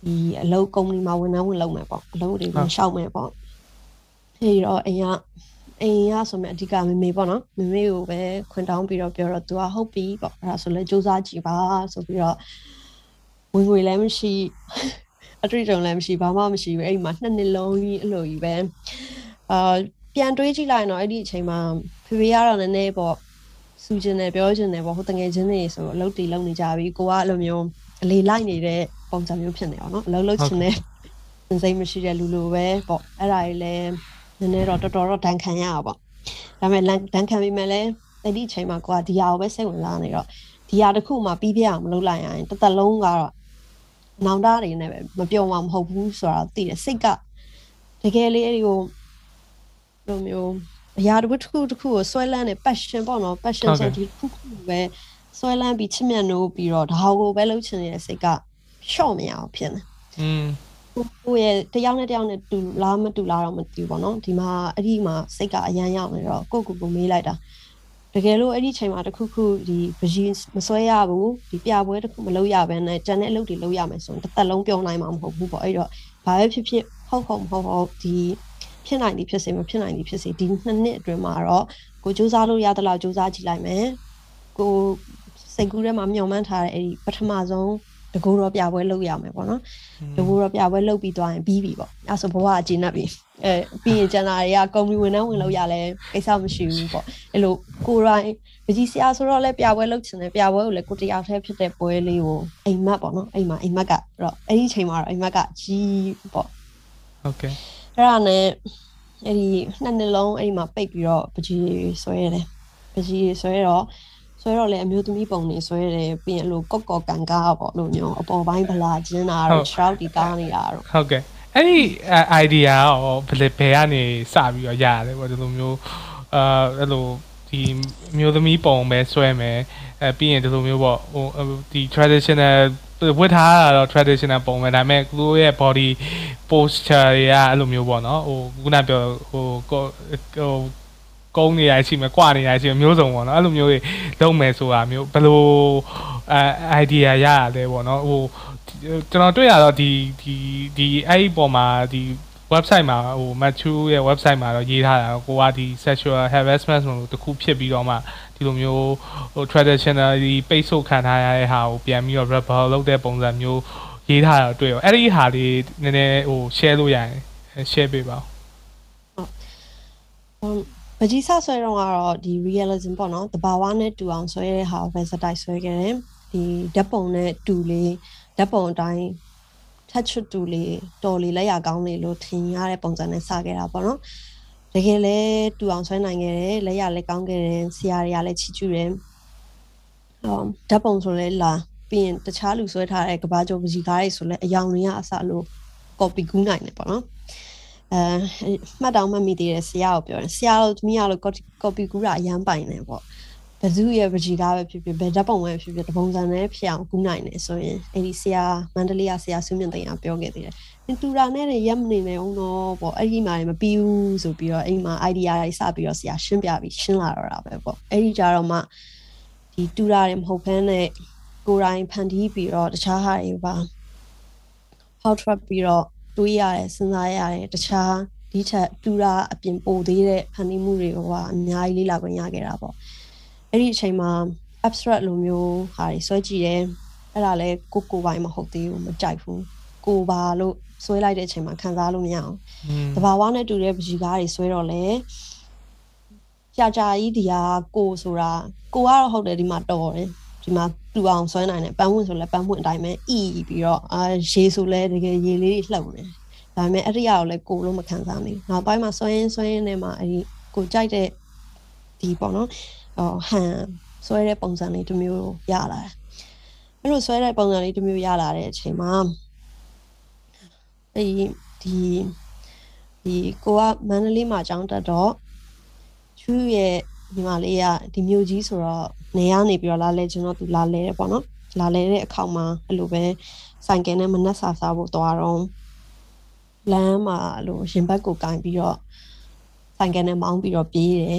ဒီအလုပ်ကုမ္ပဏီမှာဝန်ထမ်းဝင်လုပ်မယ်ပေါ့အလုပ်တွေဝင်ရှောက်မယ်ပေါ့အဲဒီတော့အိမ်ကအိမ်ကဆိုမဲ့အဓိကမမေပေါ့နော်မမေကိုပဲခွင်တောင်းပြီးတော့ပြောတော့ तू ကဟုတ်ပြီပေါ့အဲ့ဒါဆိုလဲစူးစမ်းကြည့်ပါဆိုပြီးတော့ဝင်ငွေလည်းမရှိအတွေ့အကြုံလည်းမရှိဘာမှမရှိဘူးအဲ့ဒီမှာနှစ်နှစ်လုံးကြီးအလိုကြီးပဲအာပြန်တွေးကြည့်လိုက်ရင်တော့အဲ့ဒီအချိန်မှာဖေဖေကတော့နည်းနည်းပေါ့စူကျင်တယ်ပြောကျင်တယ်ပေါ့ဟိုတငယ်ချင်းတွေဆိုအလုပ်တီလုပ်နေကြပြီကိုကအဲ့လိုမျိုးအလေလိုက်နေတဲ့ ပုံစံမျိုးဖြစ်နေအောင်နော်အလုပ်လုပ်ချင်တဲ့စိတ်မရှိတဲ့လူလိုပဲပေါ့အဲ့ဒါကြီးလည်းနည်းနည်းတော့တော်တော်တော့ဒဏ်ခံရအောင်ပေါ့ဒါပေမဲ့ဒဏ်ခံပြီးမှလည်းအဲ့ဒီအချိန်မှာကိုကဒီဟာကိုပဲစိတ်ဝင်စားနေတော့ဒီဟာတစ်ခုမှပြီးပြအောင်မလုပ်လိုက်ရင်တစ်သက်လုံးကတော့နောင်တတွေနဲ့ပဲမပြောမှမဟုတ်ဘူးဆိုတော့သိတယ်စိတ်ကတကယ်လေးအဲ့ဒီကိုလိုမျိုးအရာတစ်ခုတစ်ခုတစ်ခုကိုဆွဲလန်းနေ passion ပေါ့နော် passion ဆိုဒီခုခုပဲဆွဲလန်းပြီးချစ်မြတ်နိုးပြီးတော့ဒါကိုပဲလုပ်ချင်နေတဲ့စိတ်က ရှော့မရအောင်ဖြစ်နေอืมကိုယ့်ရဲ့တယောက်နဲ့တယောက်နဲ့တူလားမတူလားတော့မသိဘူးပေါ့နော်ဒီမှာအဲ့ဒီမှာစိတ်ကအရန်ရောက်နေတော့ကိုယ့်ကိုယ်ကိုမေးလိုက်တာတကယ်လို့အဲ့ဒီချိန်မှာတခုခုဒီဗဂျီမဆွဲရဘူးဒီပြပွဲတခုမလုပ်ရဘဲနဲ့ကျန်တဲ့အလုပ်တွေလုပ်ရမယ်ဆိုရင်တစ်သက်လုံးပြောနိုင်မှာမဟုတ်ဘူးပေါ့အဲ့တော့ဘာပဲဖြစ်ဖြစ်ဟုတ်ဟုတ်မဟုတ်ဟုတ်ဒီဖြစ်နိုင်သည်ဖြစ်စေမဖြစ်နိုင်သည်ဖြစ်စေဒီနှစ်နှစ်အတွင်းမှာတော့ကိုစူးစမ်းလို့ရတဲ့လောက်စူးစမ်းကြည့်လိုက်မယ်ကိုစိတ်ကူးထဲမှာမျှော်မှန်းထားတဲ့အဲ့ဒီပထမဆုံး တကူတော့ပြပွဲလုပ်ရမယ်ပေါ့နော်တကူတော့ပြပွဲလုပ်ပြီးသွားရင်ပြီးပြီပေါ့အဲဆိုဘဝအကျဉ်း납ပြီအဲပြီးရင်ကျန်တာတွေကကုမ္ပဏီဝန်ထမ်းဝင်လို့ရလဲကိစ္စမရှိဘူးပေါ့အဲ့လိုကိုရိုင်းပကြီးဆရာဆိုတော့လဲပြပွဲလုပ်ချင်တယ်ပြပွဲကိုလည်းကိုတယောက်တည်းဖြစ်တဲ့ပွဲလေးကိုအိမ်မက်ပေါ့နော်အိမ်မှာအိမ်မက်ကအဲ့တော့အဲ့ဒီအချိန်မှာတော့အိမ်မက်ကကြီးပေါ့ဟုတ်ကဲ့အဲ့ဒါနဲ့အဲ့ဒီနှစ်နှစ်လုံးအဲ့ဒီမှာပိတ်ပြီးတော့ပကြီးဆွဲရတယ်ပကြီးဆွဲတော့ ဆွဲတော့လေအမျိုးသမီးပုံနေဆွဲတယ်ပြီးရင်အဲ့လိုကော့ကော့ကန်ကားပေါ့လို့မျိုးအပေါ်ပိုင်းဗလာကျင်းတာတော့ shroud ဒီကားနေတာတော့ဟုတ်ကဲ့အဲ့ဒီ idea ရောဘယ်လေဘယ်ကနေစပြီးတော့ရတယ်ပေါ့ဒီလိုမျိုးအာအဲ့လိုဒီမျိုးသမီးပုံပဲဆွဲမယ်အဲပြီးရင်ဒီလိုမျိုးပေါ့ဟိုဒီ traditional ဝတ်ထားတာတော့ traditional ပုံပဲဒါပေမဲ့သူတို့ရဲ့ body posture တွေကအဲ့လိုမျိုးပေါ့နော်ဟိုခုနပြောဟိုဟို ကုန်းနေရရှိမယ်၊ကြွနေရရှိမယ်မျိုးစုံပေါ့နော်အဲ့လိုမျိုးတွေလုပ်မယ်ဆိုတာမျိုးဘယ်လိုအဲ idea ရရတယ်ပေါ့နော်ဟိုကျွန်တော်တွေ့ရတော့ဒီဒီဒီအဲ့ဒီပေါ်မှာဒီ website မှာဟို Matthew ရဲ့ website မှာတော့ရေးထားတာကိုကဒီ sexual harassment လို့တခုဖြစ်ပြီးတော့မှဒီလိုမျိုးဟို traditional ဒီပိတ်ဆို့ခံထားရတဲ့ဟာကိုပြန်ပြီးတော့ rebel လုပ်တဲ့ပုံစံမျိုးရေးထားတာတွေ့ရောအဲ့ဒီဟာလေးနည်းနည်းဟို share လို့ရရင် share ပေးပါဦး ဟုတ်ပကြီးဆဆွဲတော့ကတော့ဒီ realism ပေါ့နော်တဘာဝနဲ့တူအောင်ဆွဲတဲ့ဟာကိုပဲစတိုက်ဆွဲခဲ့တယ်ဒီဓာတ်ပုံနဲ့တူလေးဓာတ်ပုံအတိုင်း touch တူလေးတော်လေးလက်ရကောင်းလေးလို့ထင်ရတဲ့ပုံစံနဲ့စခဲ့တာပေါ့နော်တကယ်လဲတူအောင်ဆွဲနိုင်ခဲ့တယ်လက်ရလက်ကောင်းခဲ့တယ်ဆရာတွေကလည်းချီးကျူးတယ်ဟောဓာတ်ပုံဆိုလဲလာပြီးရင်တခြားလူဆွဲထားတဲ့ကဘာကျော်ပကြီးကားတွေဆိုလဲအယောင်တွေကအစလို့ copy ကူးနိုင်တယ်ပေါ့နော် အဲမှတ်တောင်မှတ်မိသေးတယ်ဆရာကိုပြောတယ်ဆရာတို့သမီးကလို့ copy ကူးတာအရန်ပိုင်တယ်ပေါ့ဘဇုရဲ့ပကြီးကားပဲဖြစ်ဖြစ်ဘယ်ဓာတ်ပုံပဲဖြစ်ဖြစ်တပုံစံနဲ့ဖြစ်အောင်ကူးနိုင်တယ်ဆိုရင်အဲ့ဒီဆရာမန္တလေးကဆရာဆုမြင့်သိန်းကပြောခဲ့သေးတယ်။တူတာနဲ့လည်းရက်မနေနဲ့အောင်တော့ပေါ့အဲ့ဒီမှာလည်းမပြီးဘူးဆိုပြီးတော့အဲ့ဒီမှာ idea တွေစပြီးတော့ဆရာရှင်းပြပြီးရှင်းလာတော့တာပဲပေါ့။အဲ့ဒီကြတော့မှဒီတူတာတွေမဟုတ်ဘဲနဲ့ကိုယ်တိုင်ဖန်တီးပြီးတော့တခြားဟာတွေပါ how trap ပြီးတော့ တွေးရတယ်စဉ်းစားရတယ်တခြားဒီထက်တူတာအပြင်ပိုသေးတဲ့ဖန်တီးမှုတွေကဟိုအများကြီးလေ့လာခွင့်ရခဲ့တာပေါ့အဲ့ဒီအချိန်မှာ abstract လိုမျိုးဟာတွေဆွဲကြည့်တယ်အဲ့ဒါလည်းကိုကိုပိုင်းမဟုတ်သေးဘူးမကြိုက်ဘူးကိုပါလို့ဆွဲလိုက်တဲ့အချိန်မှာခံစားလို့မရအောင်တဘာဝနဲ့တူတဲ့ပကြီးကားတွေဆွဲတော့လေကြာကြာကြီးဒီဟာကိုဆိုတာကိုကတော့ဟုတ်တယ်ဒီမှာတော်တယ်ဒီမှာ တူအောင်ဆွဲနိုင်တယ်ပန်းဝင်ဆိုလဲပန်းဝင်အတိုင်းပဲအီပြီးတော့အာရေဆိုလဲတကယ်ရေလေးတွေလှုပ်နေဒါပေမဲ့အဲ့ဒီအရာကိုလည်းကိုလို့မခံစားနိုင်ဘူးနောက်ပိုင်းမှာဆွဲရင်းဆွဲရင်းနဲ့မှအဲ့ဒီကိုကြိုက်တဲ့ဒီပေါ့နော်ဟောဟန်ဆွဲတဲ့ပုံစံလေးတစ်မျိုးရလာတယ်အဲ့လိုဆွဲတဲ့ပုံစံလေးတစ်မျိုးရလာတဲ့အချိန်မှာအဲ့ဒီဒီဒီကိုကမန္တလေးမှာကျောင်းတက်တော့ချူရဲ့ဒီမလေးကဒီမြို့ကြီးဆိုတော့ နေရနေပြီးတော့လာလဲကျွန်တော်သူလာလဲတယ်ပေါ့နော်လာလဲတဲ့အခါမှာအဲ့လိုပဲဆိုင်ကယ်နဲ့မနှက်ဆာစားဖို့သွားတော့လမ်းမှာအဲ့လိုရင်ဘတ်ကိုကင်ပြီးတော့ဆိုင်ကယ်နဲ့မောင်းပြီးတော့ပြေးတယ်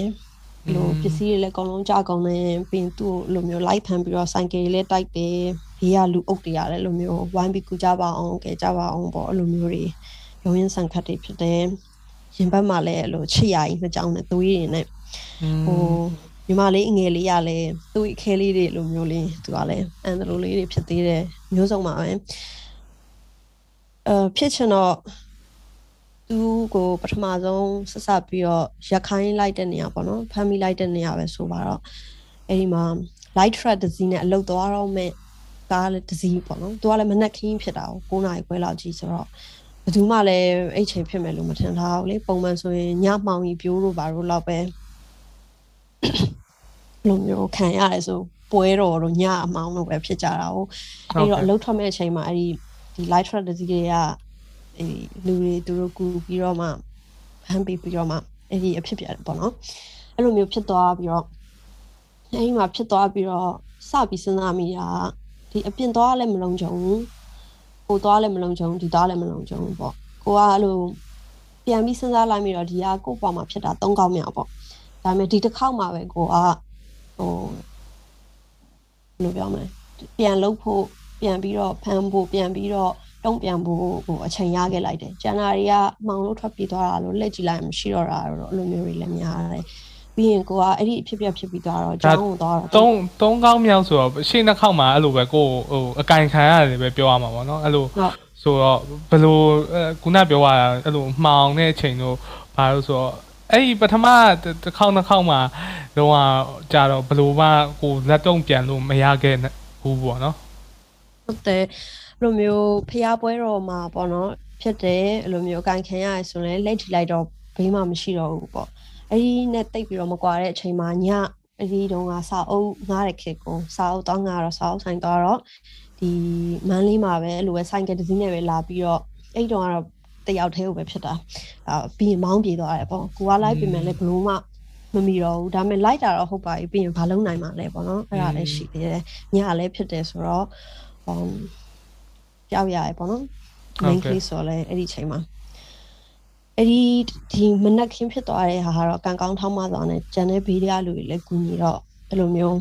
အဲ့လိုပစ္စည်းတွေလည်းအကုန်လုံးကြကုန်နေပင်သူ့လိုမျိုးလိုက်ဖမ်းပြီးတော့ဆိုင်ကယ်လေးတိုက်တယ်ဘေးကလူအုပ်တွေရတယ်လိုမျိုးဝိုင်းပြီးကူကြပါအောင်ကဲကြပါအောင်ပေါ့အဲ့လိုမျိုးတွေရုံးရင်ဆန်ခတ်တွေဖြစ်တယ်ရင်ဘတ်မှာလည်းအဲ့လိုချစ်ရည်နှစ်ကြောင်းနဲ့သွေးတွေနဲ့ဟို ညီမလေးအငယ်လေးရလဲသူ့အခဲလေးတွေလိုမျိုးလေးသူကလည်းအန်ဒလိုလေးတွေဖြစ်သေးတယ်မျိုးစုံပါပဲအဲဖြစ်ချင်တော့သူကိုပထမဆုံးဆက်ဆက်ပြီးတော့ရခိုင်းလိုက်တဲ့နေရာပေါ့နော်ဖမ်းမိလိုက်တဲ့နေရာပဲဆိုပါတော့အဲ့ဒီမှာ light truck တစ်စီးနဲ့အလုတ်သွားတော့မဲ့ကားလည်းတစ်စီးပေါ့နော်သူကလည်းမနှက်ခင်းဖြစ်တာကို9နာရီခွဲလောက်ကြီးဆိုတော့ဘယ်သူမှလည်းအဲ့ချိန်ဖြစ်မယ်လို့မထင်ထားဘူးလေပုံမှန်ဆိုရင်ညမှောင်ကြီးပြိုးလို့ပါလို့လောက်ပဲ လိုမျိုးခံရတယ်ဆိုပွဲတော်တို့ညအမောင်းတို့ပဲဖြစ်ကြတာဟုတ်အဲ့တော့အလုတ်ထွက်မဲ့အချိန်မှာအဲ့ဒီဒီ light truck တစ်စီးတွေကအဲ့ဒီလူတွေသူတို့ကူပြီးတော့မှဟန်ပြီးပြီးတော့မှအဲ့ဒီအဖြစ်ပြတယ်ပေါ့နော်အဲ့လိုမျိုးဖြစ်သွားပြီးတော့အဲ့ဒီမှာဖြစ်သွားပြီးတော့စပြီးစဉ်းစားမိတာဒီအပြင်သွားလည်းမလုံးကြုံဘူးကိုသွားလည်းမလုံးကြုံဒီသွားလည်းမလုံးကြုံဘူးပေါ့ကိုကအဲ့လိုပြန်ပြီးစဉ်းစားလိုက်ပြီးတော့ဒီကကို့ပေါ်မှာဖြစ်တာ၃ကောက်မြောက်ပေါ့ ဒါပေမဲ့ဒီတစ်ခေါက်မှာပဲကိုကဟိုဘယ်လိုပြောမလဲပြန်လုပ်ဖို့ပြန်ပြီးတော့ဖမ်းဖို့ပြန်ပြီးတော့တုံ့ပြန်ဖို့ဟိုအချိန်ရခဲ့လိုက်တယ်။ကျန်တာတွေကမောင်လို့ထွက်ပြေးသွားတာလို့လက်ကြည့်လိုက်မရှိတော့တာတော့အဲ့လိုမျိုးတွေလည်းများတယ်။ပြီးရင်ကိုကအဲ့ဒီအဖြစ်ပြဖြစ်ပြီးသွားတော့ကျောင်းကိုသွားတော့သုံးသုံးကောင်းမြောက်ဆိုတော့ရှင်းတစ်ခေါက်မှာအဲ့လိုပဲကိုဟိုအကင်ခံရတယ်ပဲပြောရမှာပေါ့နော်အဲ့လိုဟုတ်ဆိုတော့ဘယ်လိုခုနပြောရတာအဲ့လိုမှောင်တဲ့အချိန်တို့ဘာလို့ဆိုတော့ အဲ့ဒီပထမတစ်ခေါက်နှစ်ခေါက်မှာတော့ကြာတော့ဘယ်လိုမှကိုလက်တုံပြန်လို့မရခဲ့ဘူးပေါ့နော်ဟုတ်တယ်အဲ့လိုမျိုးဖျားပွဲတော်မှာပေါ့နော်ဖြစ်တယ်အဲ့လိုမျိုးအကန်ခံရရဆိုရင်လက်ထီလိုက်တော့ဘေးမှမရှိတော့ဘူးပေါ့အဲ့ဒီနဲ့တိတ်ပြီးတော့မကွာတဲ့အချိန်မှာညအဲ့ဒီတုန်းကစာအုပ်ငားတဲ့ခေတ်ကိုစာအုပ်တောင်းငားတော့စာအုပ်ဆိုင်သွားတော့ဒီမန်းလေးမှာပဲအဲ့လိုပဲဆိုင်ကယ်တစ်စီးနဲ့ပဲလာပြီးတော့အဲ့တုန်းကတော့ တယောက်တည်းကိုပဲဖြစ်တာအာပြီးရင်မောင်းပြေးသွားတယ်ပေါ့ကိုကလိုက်ပြင်မယ်လဲဘလို့မှမမီတော့ဘူးဒါပေမဲ့လိုက်တာတော့ဟုတ်ပါပြီပြီးရင်ဘာလုံးနိုင်မှာလဲပေါ့နော်အဲ့ဒါလည်းရှိသေးတယ်ညလည်းဖြစ်တယ်ဆိုတော့ um ကြောက်ရတယ်ပေါ့နော် main case ဆိုလဲအဲ့ဒီချိန်မှာအဲ့ဒီဒီမနက်ခင်းဖြစ်သွားတဲ့ဟာကတော့ကံကောင်းထောင်းမသွားနဲ့ဂျန်တဲ့ဘေးတွေကလူတွေလည်းကူညီတော့အဲ့လိုမျိုး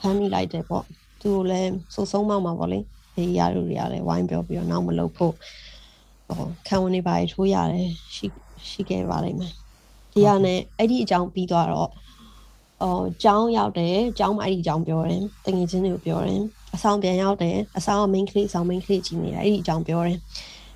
ဖမ်းမိလိုက်တယ်ပေါ့သူကိုလည်းစုံဆုံးမမှာပေါ့လေဘေးရလူတွေကလည်းဝိုင်းပြောပြီးတော့နောက်မလုပ်ဖို့ ဟောခံဝင်နေပါရထိုးရတယ်ရှိရှိခဲ့ပါလိမ့်မယ်ဒီကနဲ့အဲ့ဒီအကြောင်းပြီးသွားတော့အော်ကျောင်းရောက်တယ်ကျောင်းမှာအဲ့ဒီအကြောင်းပြောတယ်တငယ်ချင်းတွေကိုပြောတယ်အဆောင်ပြန်ရောက်တယ်အဆောင် main ကလေးအဆောင် main ကလေးကြီးနေတာအဲ့ဒီအကြောင်းပြောတယ်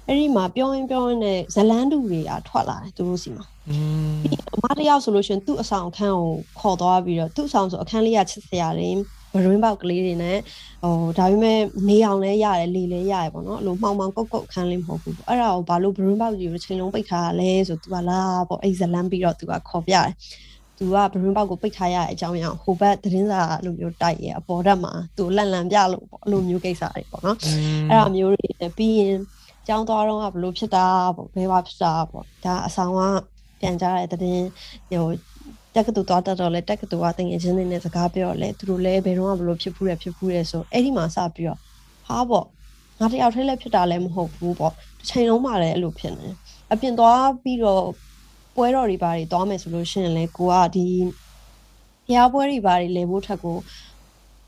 အဲ့ဒီမှာပြောရင်ပြောရင်နဲ့ဇလန်းတူတွေကထွက်လာတယ်သူတို့စီမှာอืมအမတယောက်ဆိုလို့ရှိရင်သူ့အဆောင်အခန်းကိုခေါ်သွားပြီးတော့သူ့အဆောင်ဆိုအခန်းလေးကချစ်စရာတွေ ဘရင်းပေါက်ကလေးတွေနဲ့ဟိုဒါပေမဲ့နေအောင်လဲရတယ်လေလဲရတယ်ပေါ့နော်အဲ့လိုမှောင်မှောင်ကုတ်ကုတ်အခန်းလေးမဟုတ်ဘူးပေါ့အဲ့ဒါကိုဘာလို့ဘရင်းပေါက်ကြီးကိုချိန်လုံးပိတ်ထားရလဲဆိုသူကလာပေါ့အဲ့ဇလန်းပြီးတော့သူကခေါ်ပြတယ်သူကဘရင်းပေါက်ကိုပိတ်ထားရတဲ့အကြောင်းအရာဟိုဘက်သတင်းစာလိုမျိုးတိုက်ရအပေါ်ဓာတ်မှာသူလန်လန်ပြလို့ပေါ့အဲ့လိုမျိုးကိစ္စတွေပေါ့နော်အဲ့ဒါမျိုးတွေနဲ့ပြီးရင်ကျောင်းသွားတော့ကဘလို့ဖြစ်တာပေါ့ဘယ်ပါဖြစ်တာပေါ့ဒါအဆောင်ကပြန်ကြတဲ့တဲ့င်းဟို တက္ကသိုလ်သွားတတ်တော့လဲတက္ကသိုလ်ကတင်ငယ်ချင်းတွေနဲ့စကားပြောလဲသူတို့လည်းဘယ်တော့မှဘလို့ဖြစ်ဖူးရဖြစ်ဖူးရဆိုအဲ့ဒီမှာစပြီးတော့ဟာပေါ့ငါတယောက်တည်းလည်းဖြစ်တာလည်းမဟုတ်ဘူးပေါ့တစ်ချိန်လုံးမှလည်းအဲ့လိုဖြစ်နေအပြင်သွားပြီးတော့ပွဲတော်တွေဘာတွေသွားမယ်ဆိုလို့ရှိရင်လေကိုကဒီဖျားပွဲတွေဘာတွေလဲဖို့ထက်ကို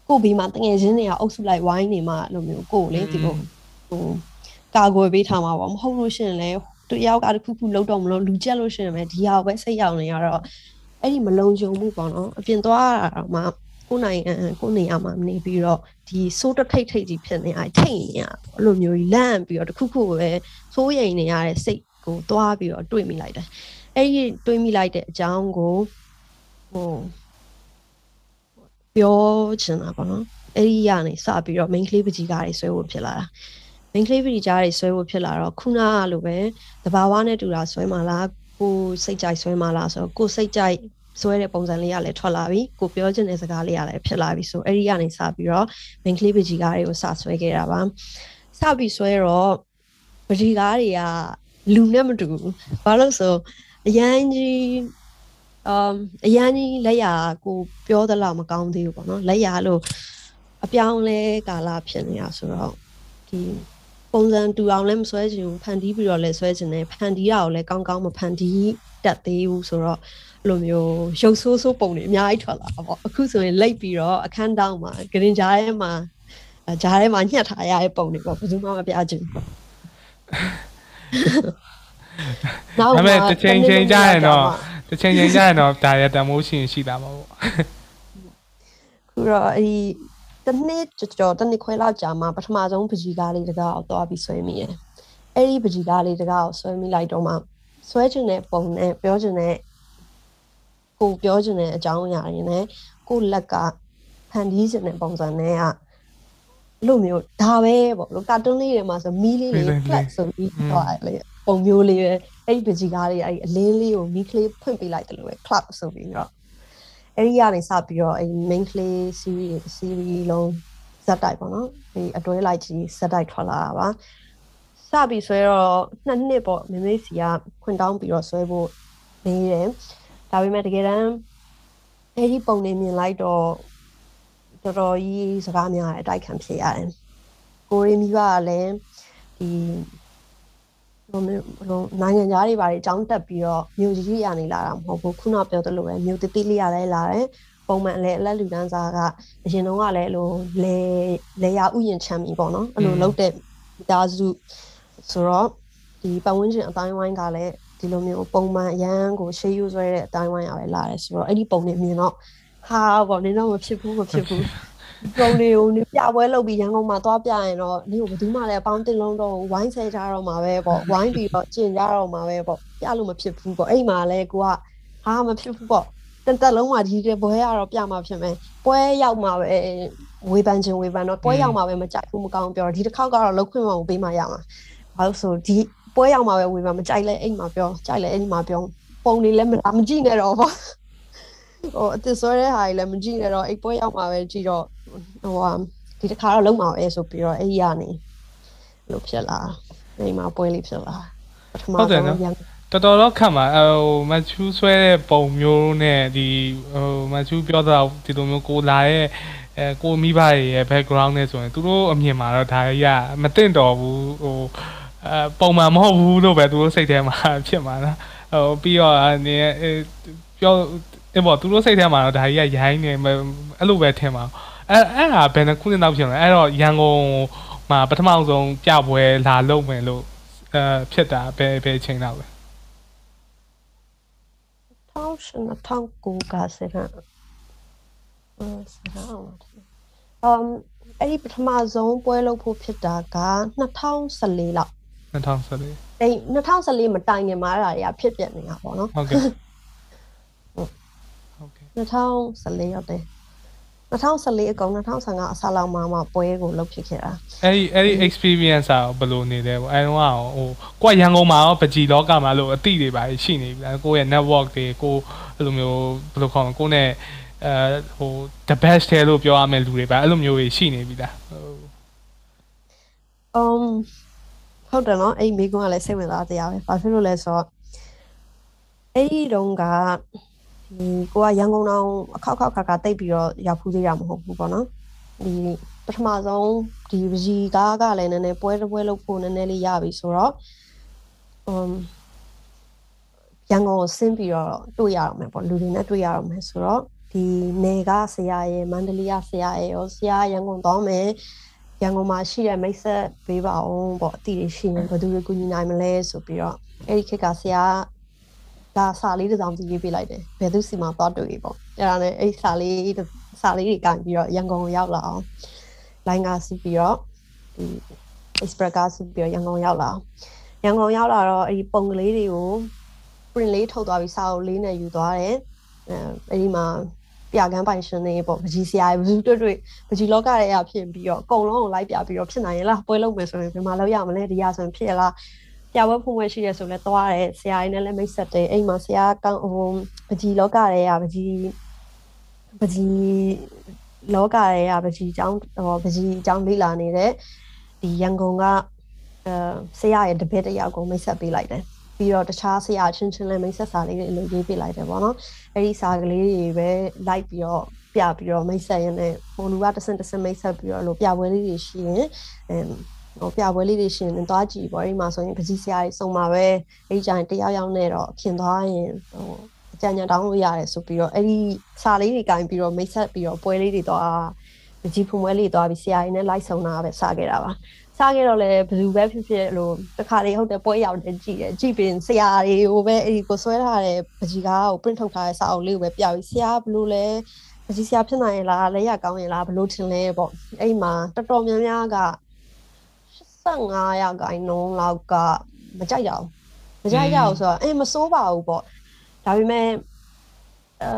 ကိုဘီမှာတငယ်ချင်းတွေကအုပ်စုလိုက်ဝိုင်းနေမှအဲ့လိုမျိုးကိုကိုလေဒီလိုဟိုကာကွယ်ပေးထားမှာပေါ့မဟုတ်လို့ရှိရင်လည်းသူတယောက်ကတစ်ခုခုလုံးတော့မလို့လူကြက်လို့ရှိရင်လည်းဒီဟာကိုပဲစိတ်ရောက်နေရတော့ အဲ့ဒီမလုံခြုံမှုပေါ့နော်အပြင်သွားရတာတော့မှကိုယ်နိုင်အကိုယ်နေရမှာမနေပြီးတော့ဒီစိုးတထိတ်ထိတ်ကြီးဖြစ်နေအဲ့ထိတ်နေရအဲ့လိုမျိုးကြီးလန့်ပြီးတော့တစ်ခုခုကိုပဲစိုးရိမ်နေရတဲ့စိတ်ကိုသွားပြီးတော့တွေးမိလိုက်တယ်အဲ့ဒီတွေးမိလိုက်တဲ့အကြောင်းကိုဟိုပြောချင်တာပေါ့နော်အဲ့ဒီကနေစပြီးတော့ main ကလေးပကြီးကားတွေဆွဲဖို့ဖြစ်လာတာ main ကလေးပကြီးကားတွေဆွဲဖို့ဖြစ်လာတော့ခုနကလိုပဲတဘာဝနဲ့တူတာဆွဲမှာလားကိုစိတ်ကြိုက်ဆွဲမှာလားဆိုတော့ကိုစိတ်ကြိုက် ဆွဲတဲ့ပုံစံလေးကလည်းထွက်လာပြီကိုပြောချင်တဲ့စကားလေးကလည်းဖြစ်လာပြီဆိုအဲ့ဒီကနေစပြီးတော့ main ကလေးပကြီးကားတွေကိုစဆွဲခဲ့တာပါစပြီးဆွဲတော့ပကြီးကားတွေကလူနဲ့မတူဘူးဘာလို့ဆိုအရန်ကြီးအမ်အရန်ကြီးလက်ရကိုပြောသလားမကောင်းသေးဘူးပေါ့နော်လက်ရလို့အပြောင်းလဲကာလဖြစ်နေတာဆိုတော့ဒီပုံစံတူအောင်လည်းမဆွဲချင်ဘူးဖန်တီးပြီးတော့လည်းဆွဲချင်တယ်ဖန်တီးရအောင်လည်းကောင်းကောင်းမဖန်တီးတတ်သေးဘူးဆိုတော့ လိုမျိုးရုပ်ဆိုးဆိုးပုံတွေအများကြီးထွက်လာတာပေါ့အခုဆိုရင်လိတ်ပြီးတော့အခန်းတောင်းမှာဂရင်ကြားထဲမှာဂျားထဲမှာညှက်ထားရတဲ့ပုံတွေပေါ့ဘယ်သူမှမပြချင်ဘူးနောက်ဒါပေမဲ့တစ်ချိန်ချိန်ကြာရင်တော့တစ်ချိန်ချိန်ကြာရင်တော့ဒါရတမိုးရှင်ရှိတာမှာပေါ့ခုတော့အဲ့ဒီတနေ့ကြော်တနေ့ခွဲလောက်ကြာမှပထမဆုံးပကြီးကားလေးတကားကိုသွားပြီးဆွဲမိရယ်အဲ့ဒီပကြီးကားလေးတကားကိုဆွဲမိလိုက်တော့မှဆွဲချင်တဲ့ပုံနဲ့ပြောချင်တဲ့ ကိုပြောချင်တဲ့အကြောင်းအရာတွေနဲ့ကိုလက်ကဖန်တီးချင်တဲ့ပုံစံနဲ့ကလို့မျိုးဒါပဲပေါ့လို့ကာတွန်းလေးတွေမှာဆိုမီးလေးတွေ flat ဆိုပြီးသွားတယ်လေပုံမျိုးလေးပဲအဲ့ဒီပကြီးကားလေးအဲ့ဒီအလင်းလေးကိုမီးကလေးဖွင့်ပေးလိုက်တယ်လို့ပဲ club ဆိုပြီးတော့အဲ့ဒီကနေစပြီးတော့အဲ့ main clay series series လုံးဇက်တိုက်ပေါ့နော်ဒီအတွဲလိုက်ကြီးဇက်တိုက်ထွက်လာတာပါစပြီးဆွဲတော့နှစ်နှစ်ပေါ့မမေစီကခွင်တောင်းပြီးတော့ဆွဲဖို့နေတယ် ဒါပေမဲ့တကယ်တမ်းအဲ့ဒီပုံနေမြင်လိုက်တော့တော်တော်ကြီးစကားများအတိုက်ခံဖြစ်ရတယ်ကိုရီမိဘကလည်းဒီဟိုမျိုးနိုင်ငံသားတွေဘာတွေအကြောင်းတက်ပြီးတော့မြို့ကြီးကြီးရနေလာတာမဟုတ်ဘူးခုနပြောသလိုပဲမြို့တိတိလေးရလဲလာတယ်ပုံမှန်လည်းအလက်လူတန်းစားကအရင်တော့ကလည်းအဲ့လိုလေလေယာဥယျာဉ်ချမ်းပြီပေါ့နော်အဲ့လိုလောက်တဲ့မိသားစုဆိုတော့ဒီပတ်ဝန်းကျင်အတိုင်းဝိုင်းကလည်း ဒီလိုမျိုးပုံမှန်အရန်ကိုရှေးယူဆွဲတဲ့အတိုင်းဝိုင်းရပဲလာတယ်ဆိုတော့အဲ့ဒီပုံတွေမြင်တော့ဟာပေါ့နင်တော့မဖြစ်ဘူးမဖြစ်ဘူးပုံတွေကိုနေပြပွဲလုပ်ပြီးရန်ကုန်မှာသွားပြရင်တော့နေကိုဘယ်သူမှလည်းအပေါင်းတင်လုံးတော့ဝိုင်းဆဲကြတော့မှာပဲပေါ့ဝိုင်းပြီးတော့ကျင်ကြတော့မှာပဲပေါ့ပြလို့မဖြစ်ဘူးပေါ့အဲ့မှာလည်းကိုကဟာမဖြစ်ဘူးပေါ့တန်တက်လုံးမှာဒီတဲ့ဘွဲရတော့ပြမှာဖြစ်မယ်ပွဲရောက်မှာပဲဝေဖန်ခြင်းဝေဖန်တော့ပွဲရောက်မှာပဲမကြိုက်ဘူးမကောင်းပြောဒီတစ်ခေါက်ကတော့လောက်ခွင့်မအောင်ပေးမှရမှာဘာလို့ဆိုဒီ ပွဲရောက်မှာပဲဝေဖန်မကြိုက်လဲအိမ်မှာပြောကြိုက်လဲအိမ်မှာပြောပုံတွေလည်းမမကြည့်နဲ့တော့ပေါ့ဟိုအစ်ဆွဲတဲ့ဟာတွေလည်းမကြည့်နဲ့တော့အိတ်ပွဲရောက်မှာပဲကြည့်တော့ဟိုဟာဒီတစ်ခါတော့လုံးမှာပဲဆိုပြီးတော့အဲ့ဒီကနေလို့ဖြစ်လာအိမ်မှာပွဲလေးဖြစ်လာပထမဆုံးတော်တော်တော့ခံပါဟိုမချူးဆွဲတဲ့ပုံမျိုးနဲ့ဒီဟိုမချူးပြောတာဒီလိုမျိုးကိုလာရဲ့အဲကိုမိဘရဲ့ background နဲ့ဆိုရင်သူတို့အမြင်မှာတော့ဒါရမသိမ့်တော်ဘူးဟို အဲပုံမှန်မဟုတ်ဘူးလို့ပဲသူတို့စိတ်ထဲမှာဖြစ်မှာနော်ဟိုပြီးတော့အနေပြောအဲ့ပေါ့သူတို့စိတ်ထဲမှာတော့ဒါကြီးကရိုင်းနေအဲ့လိုပဲထင်ပါအဲ့အဲ့ဒါဘယ်နှခုနှစ်နောက်ဖြစ်လဲအဲ့တော့ရန်ကုန်မှာပထမဆုံးပြပွဲလာလုပ်မယ်လို့အဲဖြစ်တာဘယ်ဘယ်ချိန်လောက်လဲထောင်းရှင်ထောင်းကိုကစရအဲစရအောင်အမ်အဲ့ဒီပထမဆုံးပွဲလုပ်ဖို့ဖြစ်တာက2014လောက် 2014အဲ့2014မတိုင်ခင်မှာအဲ့ဒါတွေကဖြစ်ပြနေတာပေါ့နော်ဟုတ်ကဲ့ဟုတ်ကဲ့2014ရောက်တယ်2014အကုန်2015အစလောက်မှမှပွဲကိုလုပ်ဖြစ်ခဲ့တာအဲ့ဒီအဲ့ဒီ experience อ่ะဘယ်လိုနေလဲပေါ့အဲတော့ဟိုကိုကရန်ကုန်မှာရောပကြီးလောကမှာလို့အတိတွေပါရှိနေပြီလားကိုရဲ့ network တွေကိုအဲ့လိုမျိုးဘယ်လိုခေါ်မလဲကိုနဲ့အဲဟို the best တဲ့လို့ပြောရမယ့်လူတွေပါအဲ့လိုမျိုးတွေရှိနေပြီလားဟို um ဟုတ်တယ်နော်အဲ့မိကွန်းကလည်းစိတ်ဝင်စားတရားပဲဘာဖြစ်လို့လဲဆိုတော့အဲ့ဒီတုန်းကဒီကိုကရန်ကုန်တောင်အခောက်ခောက်ခါခါတိတ်ပြီးတော့ရောက်ဖူးသေးတာမဟုတ်ဘူးပေါ့နော်ဒီပထမဆုံးဒီပကြီးကားကလည်းနည်းနည်းပွဲတစ်ပွဲလုပ်ဖို့နည်းနည်းလေးရပြီဆိုတော့ um ရန်ကုန်ကိုဆင်းပြီးတော့တွေ့ရအောင်မယ်ပေါ့လူတွေနဲ့တွေ့ရအောင်မယ်ဆိုတော့ဒီနေကဆရာရဲ့မန္တလေးကဆရာရဲ့ရောဆရာရန်ကုန်သွားမယ် ရန်ကုန်မှာရှိတဲ့မိတ်ဆက်ပေးပါအောင်ပေါ့အတီးရှိရင်ဘယ်သူတွေကူညီနိုင်မလဲဆိုပြီးတော့အဲ့ဒီခေတ်ကဆရာဒါစာလေးတစ်စောင်ကြည့်ရေးပေးလိုက်တယ်ဘယ်သူစီမှာသွားတွေ့ပေါ့အဲ့ဒါနဲ့အဲ့စာလေးစာလေးတွေကင်ပြီးတော့ရန်ကုန်ကိုရောက်လာအောင်လိုင်းကားစီးပြီးတော့ဒီ express ကားစီးပြီးတော့ရန်ကုန်ရောက်လာအောင်ရန်ကုန်ရောက်လာတော့အဲ့ဒီပုံကလေးတွေကို print လေးထုတ်သွားပြီးစာအုပ်လေးနဲ့ယူသွားတယ်အဲအဲ့ဒီမှာ ပြကန်းပိုင်ရှင်တွေပေါ့ပကြီးဆရာဘယ်သူတွေ့တွေ့ပကြီးလောကရဲ့အဖြစ်ပြီးတော့အကုန်လုံးကိုလိုက်ပြပြီးတော့ဖြစ်နိုင်ရလားပွဲလုပ်မယ်ဆိုရင်ဘယ်မှာလောက်ရမလဲဒီရဆိုရင်ဖြစ်ရလားပြပွဲဖွင့်ပွဲရှိရဲဆိုလဲသွားတယ်ဆရာကြီးနဲ့လည်းမိတ်ဆက်တယ်အိမ်မှာဆရာကောင်းဟိုပကြီးလောကရဲ့ပကြီးပကြီးလောကရဲ့ပကြီးအကြောင်းဟောပကြီးအကြောင်းလေ့လာနေတဲ့ဒီရန်ကုန်ကအဲဆရာရဲ့တပည့်တယောက်ကိုမိတ်ဆက်ပေးလိုက်တယ် ပြီးတော့တခြားဆရာချင်းချင်းလည်းမိတ်ဆက်စာလေးတွေလိုရေးပြလိုက်တယ်ပေါ့နော်အဲ့ဒီစာကလေးတွေပဲလိုက်ပြီးတော့ပြပြီးတော့မိတ်ဆက်ရင်းနဲ့ဟိုလူကတဆင့်တဆင့်မိတ်ဆက်ပြီးတော့လို့ပြပွဲလေးတွေရှိရင်အဲဟိုပြပွဲလေးတွေရှင်သွားကြည့်ပေါ့အဲ့ဒီမှာဆိုရင်ပကြီးဆရာကြီးစုံမှာပဲအဲ့ဒီကျရင်တယောက်ယောက်နဲ့တော့ခင်သွားရင်ဟိုအကြံဉာဏ်တောင်းလို့ရတယ်ဆိုပြီးတော့အဲ့ဒီစာလေးတွေကင်ပြီးတော့မိတ်ဆက်ပြီးတော့ပွဲလေးတွေတော့ပကြီးဖုံပွဲလေးသွားပြီးဆရာကြီးနဲ့လိုက်ဆုံတာပဲစခဲ့တာပါ စားခဲ့တော့လည်းဘယ်သူပဲဖြစ်ဖြစ်လို့တခါလေးဟုတ်တယ်ပွဲရောက်တယ်ကြည့်တယ်ကြည့်ပြီးဆရာတွေကိုပဲအဲ့ဒီကိုဆွဲထားတဲ့ပကြီးကားကို print ထုတ်ထားတဲ့စာအုပ်လေးကိုပဲပြပြီးဆရာဘလို့လဲပကြီးဆရာဖြစ်နိုင်လားလက်ရကောင်းရင်လားဘလို့ထင်လဲပေါ့အဲ့မှာတော်တော်များများက85ရာခိုင်နှုန်းလောက်ကမကြိုက်ကြဘူးမကြိုက်ကြဘူးဆိုတော့အေးမစိုးပါဘူးပေါ့ဒါပေမဲ့အဲ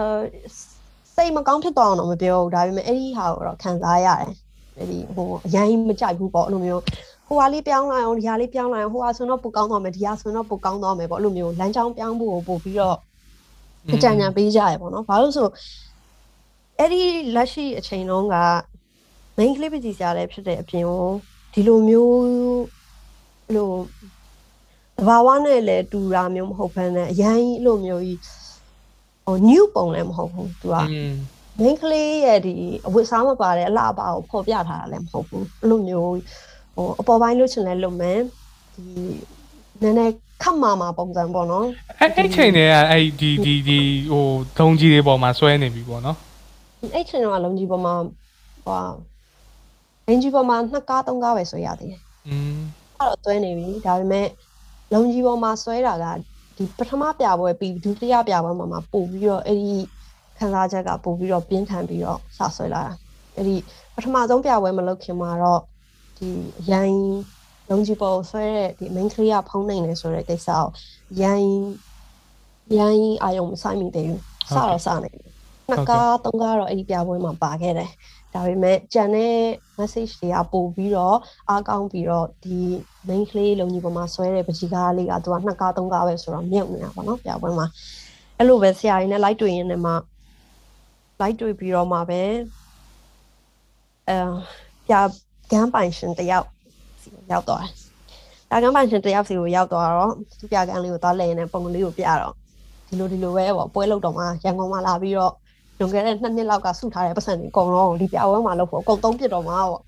စိတ်မကောင်းဖြစ်သွားအောင်တော့မပြောဘူးဒါပေမဲ့အဲ့ဒီဟာကိုတော့ခံစားရတယ်အဲ့ ဒီဟိုအရင်မကြိုက်ဘူးပေါ့အဲ့လိုမျိုးဟိုဟာလေးပြောင်းလိုက်အောင်ဒီဟာလေးပြောင်းလိုက်အောင်ဟိုဟာဆိုတော့ပိုကောင်းသွားမယ်ဒီဟာဆိုတော့ပိုကောင်းသွားမယ်ပေါ့အဲ့လိုမျိုးလမ်းကြောင်းပြောင်းဖို့ကိုပို့ပြီးတော့အကြံဉာဏ်ပေးကြရပေါ့နော်ဘာလို့ဆိုအဲ့ဒီလက်ရှိအချိန်လုံးက main clip ကြီးစရာလည်းဖြစ်တဲ့အပြင်ကိုဒီလိုမျိုးလို့ဘာဝနဲ့လည်းတူတာမျိုးမဟုတ်ဘဲနဲ့အရင်ကြီးလိုမျိုးကြီးဟို new ပုံလည်းမဟုတ်ဘူးသူက main ကလေးရဲ့ဒီအဝတ်စားမပါတဲ့အလှအပကိုဖော်ပြထားတာလည်းမဟုတ်ဘူးအဲ့လိုမျိုးဟိုအပေါ်ပိုင်းလို့ချင်လဲလုပ်မယ်ဒီနည်းနည်းခတ်မာမာပုံစံပေါ့နော်အဲ့အဲ့ချိန်တည်းကအဲ့ဒီဒီဒီဟိုဒုံကြီးတွေပေါ်မှာဆွဲနေပြီပေါ့နော်အဲ့ချိန်တော့လုံးကြီးပေါ်မှာဟိုလင်းကြီးပေါ်မှာနှစ်ကားသုံးကားပဲဆွဲရသေးတယ်อืมအဲ့တော့ဆွဲနေပြီဒါပေမဲ့လုံးကြီးပေါ်မှာဆွဲတာကဒီပထမပြပွဲပြီးဒုတိယပြပွဲမှာမှာပို့ပြီးတော့အဲ့ဒီ ခန်းစားချက်ကပို့ပြီးတော့ပြင်းထန်ပြီးတော့စဆွဲလာတာအဲ့ဒီပထမဆုံးပြပွဲမလုပ်ခင်မှာတော့ဒီရိုင်းလုံးကြီးပေါ်ဆွဲတဲ့ဒီ main ကလေးကဖုံးနိုင်နေဆိုတဲ့ကိစ္စကိုရိုင်းရိုင်းအာယုံမဆိုင်မိသေးဘူးစတော့စနေတယ်နှစ်ကားသုံးကားတော့အဲ့ဒီပြပွဲမှာပါခဲ့တယ်ဒါပေမဲ့ကြံတဲ့ message တွေကပို့ပြီးတော့အားကောင်းပြီးတော့ဒီ main ကလေးလုံးကြီးပေါ်မှာဆွဲတဲ့ပကြီးကားလေးကသူကနှစ်ကားသုံးကားပဲဆိုတော့မြုပ်နေတာပေါ့နော်ပြပွဲမှာအဲ့လိုပဲဆရာကြီးနဲ့ light တွေ့ရင်းနဲ့မှ light တွေ့ပြီးတော့မှပဲအဲပြကန်းပိုင်ရှင်တယောက်စီကိုရောက်သွားတယ်။ဒါကန်းပိုင်ရှင်တယောက်စီကိုရောက်သွားတော့သူပြကန်းလေးကိုသွားလဲနေပုံလေးကိုပြတော့ဒီလိုဒီလိုပဲပေါ့ပွဲလောက်တော့မှရန်ကုန်မှာလာပြီးတော့လွန်ခဲ့တဲ့နှစ်နှစ်လောက်ကစုထားတဲ့ပတ်စံတွေအကုန်လုံးဒီပြပွဲမှာလို့ပေါ့အကုန်သုံးပြစ်တော့မှာပေါ့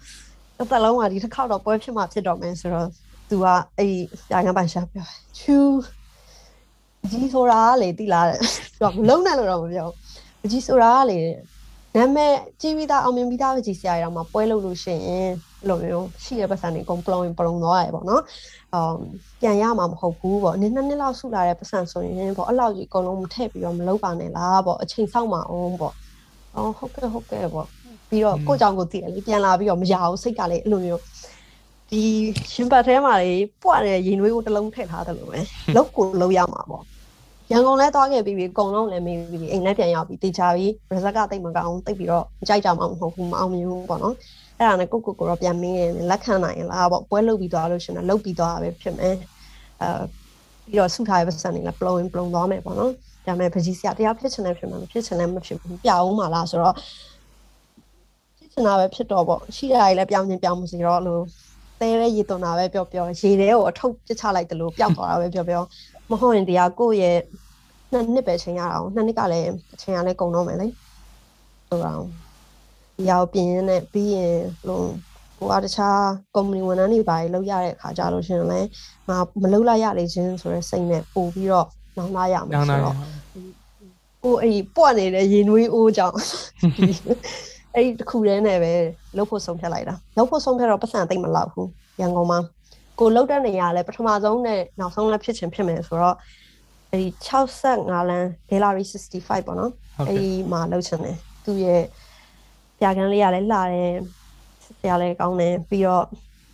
တစ်သက်လုံးကဒီတစ်ခေါက်တော့ပွဲဖြစ်မှာဖြစ်တော့မယ်ဆိုတော့သူကအဲ့ပြကန်းပိုင်ရှင်ပြောချူကြီးဆိုတာလေတိလာတယ်သူကမလုံးနဲ့လို့တော့မပြောဘူး ပကြီးဆိုတာကလေနာမည်ကြီးပြီးသားအောင်မြင်ပြီးသားပကြီးဆရာကြီးတော့မှပွဲလုပ်လို့ရှိရင်အဲ့လိုမျိုးရှိတဲ့ပတ်စံတွေအကုန်ပလုံရင်ပလုံသွားရပေါ့နော်အော်ပြန်ရမှာမဟုတ်ဘူးပေါ့နည်းနည်းနှစ်လောက်ဆုလာတဲ့ပတ်စံဆိုရင်ပေါ့အဲ့လောက်ကြီးအကုန်လုံးမထည့်ပြီးတော့မလုပ်ပါနဲ့လားပေါ့အချိန်ဆောက်မှာအောင်ပေါ့အော်ဟုတ်ကဲ့ဟုတ်ကဲ့ပေါ့ပြီးတော့ကိုကြောင့်ကိုတည်တယ်လေပြန်လာပြီးတော့မရဘူးစိတ်ကလေအဲ့လိုမျိုးဒီရှင်ပတ်ထဲမှာလေပွက်တဲ့ရင်နွေးကိုတစ်လုံးထည့်ထားတယ်လို့ပဲလောက်ကိုလုံးရမှာပေါ့ ရန်ကုန်လဲသွားခဲ့ပြီးပြီအကုန်လုံးလည်းမေးပြီးပြီအိမ်လည်းပြန်ရောက်ပြီးတေချာပြီး result ကတိတ်မကောင်းတိတ်ပြီးတော့မကြိုက်ကြမှာမဟုတ်ဘူးမအောင်မြင်ဘူးပေါ့နော်အဲ့ဒါနဲ့ကိုကိုကိုတော့ပြန်မင်းရင်လက်ခံနိုင်လားပေါ့ပွဲလုပ်ပြီးသွားလို့ရှင်တော့လုပ်ပြီးသွားတာပဲဖြစ်မယ်အဲပြီးတော့ဆုထားရဲ့ပတ်စံတွေလည်းပလုံရင်ပလုံသွားမယ်ပေါ့နော်ဒါပေမဲ့ပကြီးစရာတရားဖြစ်ချင်တယ်ဖြစ်မှာမဖြစ်ချင်လည်းမဖြစ်ဘူးပြအောင်ပါလားဆိုတော့ဖြစ်ချင်တာပဲဖြစ်တော့ပေါ့ရှိတာကြီးလည်းပြောင်းချင်းပြောင်းမစီတော့လို့တဲရဲရေသွန်တာပဲပြောပြောရေထဲကိုအထုတ်ပစ်ချလိုက်တယ်လို့ပျောက်သွားတာပဲပြောပြော မဟုတ်ရင်တရားကိုယ့်ရဲ့နှစ်နှစ်ပဲချိန်ရအောင်နှစ်နှစ်ကလည်းအချိန်ကလည်းကုန်တော့မယ်လေဟိုအောင်ဒီရောက်ပြင်ရင်းနဲ့ပြီးရင်လို့ကိုကတခြား company ဝန်ထမ်းတွေပါလောက်ရတဲ့အခါကြလို့ရှင်လည်းငါမလောက်လိုက်ရလေချင်းဆိုတဲ့စိတ်နဲ့ပို့ပြီးတော့နောင်လာရမယ်ညောင်းဆိုတာတော့ကိုအဲ့ဒီပွက်နေတဲ့ရင်နွေးအိုးကြောင့်အဲ့ဒီတစ်ခုတည်းနဲ့ပဲလှုပ်ဖို့ဆုံးဖြတ်လိုက်တာလှုပ်ဖို့ဆုံးဖြတ်တော့ပတ်စံသိမ့်မလောက်ဘူးရန်ကုန်မှာ ကိုလောက်တဲ့နေရာလဲပထမဆုံးနဲ့နောက်ဆုံးလည်းဖြစ်ချင်ဖြစ်မယ်ဆိုတော့အဲဒီ65လမ်း Gallery 65ပေါ့နော်ဟုတ်အဲ့ကဲ့ဒီမှာလောက်ချင်တယ်သူရဲ့ပြကန်းလေးကလည်းလှတယ်ဆရာလည်းကောင်းတယ်ပြီးတော့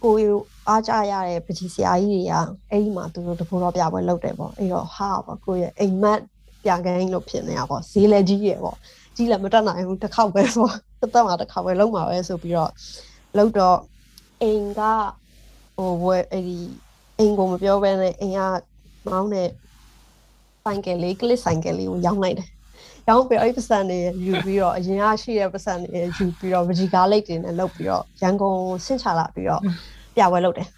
ကိုယ်အားကြရတဲ့ပကြီးဆရာကြီးတွေကအဲ့ဒီမှာသူတို့တဘောတော့ပြပွဲလုပ်တယ်ပေါ့အဲ့တော့ဟာပေါ့ကိုယ့်ရဲ့အိမ်မက်ပြကန်းလို့ဖြစ်နေတာပေါ့ဈေးလည်းကြီးရပေါ့ကြီးလည်းမတက်နိုင်ဘူးတစ်ခေါက်ပဲဆိုတော့တစ်သက်မှာတစ်ခေါက်ပဲလုံးမှာပဲဆိုပြီးတော့လောက်တော့အိမ်က ဟိုဝဲအဲ့ဒီအိမ်ကိုမပြောဘဲနဲ့အိမ်ကမောင်းတဲ့ဆိုင်ကယ်လေးကလစ်ဆိုင်ကယ်လေးကိုရောင်းလိုက်တယ်။ရောင်းပြီးအဲ့ဒီပတ်စံတွေယူပြီးတော့အရင်ကရှိတဲ့ပတ်စံတွေယူပြီးတော့ဗဂျီကားလိတ်တွေနဲ့လုပ်ပြီးတော့ရန်ကုန်ဆင့်ချလာပြီးတော့ပြပွဲလုပ်တယ်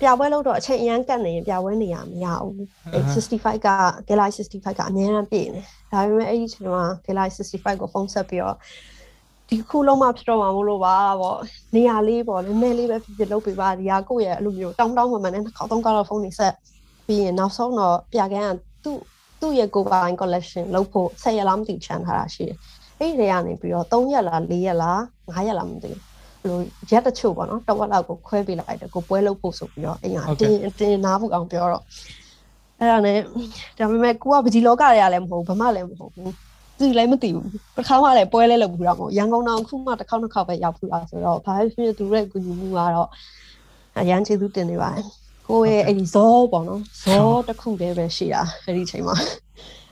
ပြပွဲလို့တော့အချိန်အရန်ကတ်နေရင်ပြပွဲနေရမရဘူးအဲ65က Galaxy 65ကအများအားပြည့်နေဒါပေမဲ့အဲ့ဒီချိန်မှာ Galaxy 65ကိုဖုန်းဆက်ပြီးတော့ ဒီခုလုံးမှဖြစ်တော့မှာမလို့ပါပေါ့နေရာလေးပေါ့နည်းနည်းလေးပဲဖြစ်ဖြစ်လုပ်ပေးပါဒီဟာကိုယ့်ရဲ့အဲ့လိုမျိုးတောင်းတောင်းမှန်မှန်နဲ့တစ်ခေါက်သုံးခေါက်တော့ဖုန်းနေဆက်ပြီးရင်နောက်ဆုံးတော့ပြကန်းကသူ့သူ့ရဲ့ကိုပိုင် collection လုပ်ဖို့10ရက်လားမသိချန်ထားတာရှိတယ်အဲ့ဒီတွေကနေပြီးတော့3ရက်လား4ရက်လား5ရက်လားမသိဘူးလိုရက်တချို့ပေါ့နော်တဝက်လောက်ကိုခွဲပေးလိုက်တယ်ကိုပွဲလုပ်ဖို့ဆိုပြီးတော့အိမ်ကတင်တင်နာဖို့အောင်ပြောတော့အဲ့ဒါနဲ့ဒါပေမဲ့ကိုကပကြီးလောကတွေကလည်းမဟုတ်ဘူးဘာမှလည်းမဟုတ်ဘူး သူလည်းမသိဘူးတစ်ခါမှလည်းပွဲလဲလုပ်ဘူးတော့မဟုတ်ရန်ကုန်တောင်ခုမှတစ်ခေါက်နှစ်ခေါက်ပဲရောက်ဖူးတာဆိုတော့ဘာဖြစ်ဖြစ်သူရဲ့ကူညီမှုကတော့အရန်ချေသူတင်နေပါတယ်ကိုရဲ့အဲ့ဒီဇောပေါ့နော်ဇောတစ်ခုတည်းပဲရှိတာအဲ့ဒီချိန်မှာ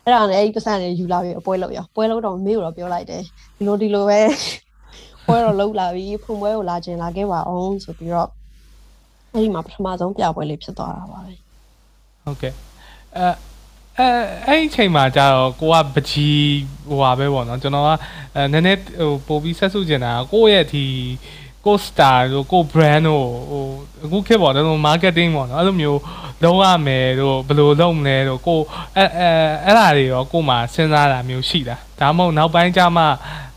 အဲ့ဒါနဲ့အဲ့ဒီပတ်စံလေးယူလာပြီးပွဲလုပ်ရပွဲလုပ်တော့မေကိုတော့ပြောလိုက်တယ်ဒီလိုဒီလိုပဲပွဲတော့လုပ်လာပြီဖုန်ပွဲကိုလာခြင်းလာခဲ့ပါအောင်ဆိုပြီးတော့အဲ့ဒီမှာပထမဆုံးပြပွဲလေးဖြစ်သွားတာပါပဲဟုတ်ကဲ့အဲ အဲအဲ့ဒီအချိန်မှာကျတော့ကိုကပကြီးဟိုပါပဲပေါ့နော်ကျွန်တော်ကအဲနည်းနည်းဟိုပို့ပြီးဆက်စုကျင်တာကိုယ့်ရဲ့ဒီကိုစတာတို့ကို brand တို့ဟိုအခုခေတ်ပေါ့နော် marketing ပေါ့နော်အဲ့လိုမျိုးလုံးရမယ်တို့ဘယ်လိုလုပ်မလဲတို့ကိုအဲအဲအဲ့ဒါတွေရောကိုမှစဉ်းစားတာမျိုးရှိတာဒါမှမဟုတ်နောက်ပိုင်းကျမှ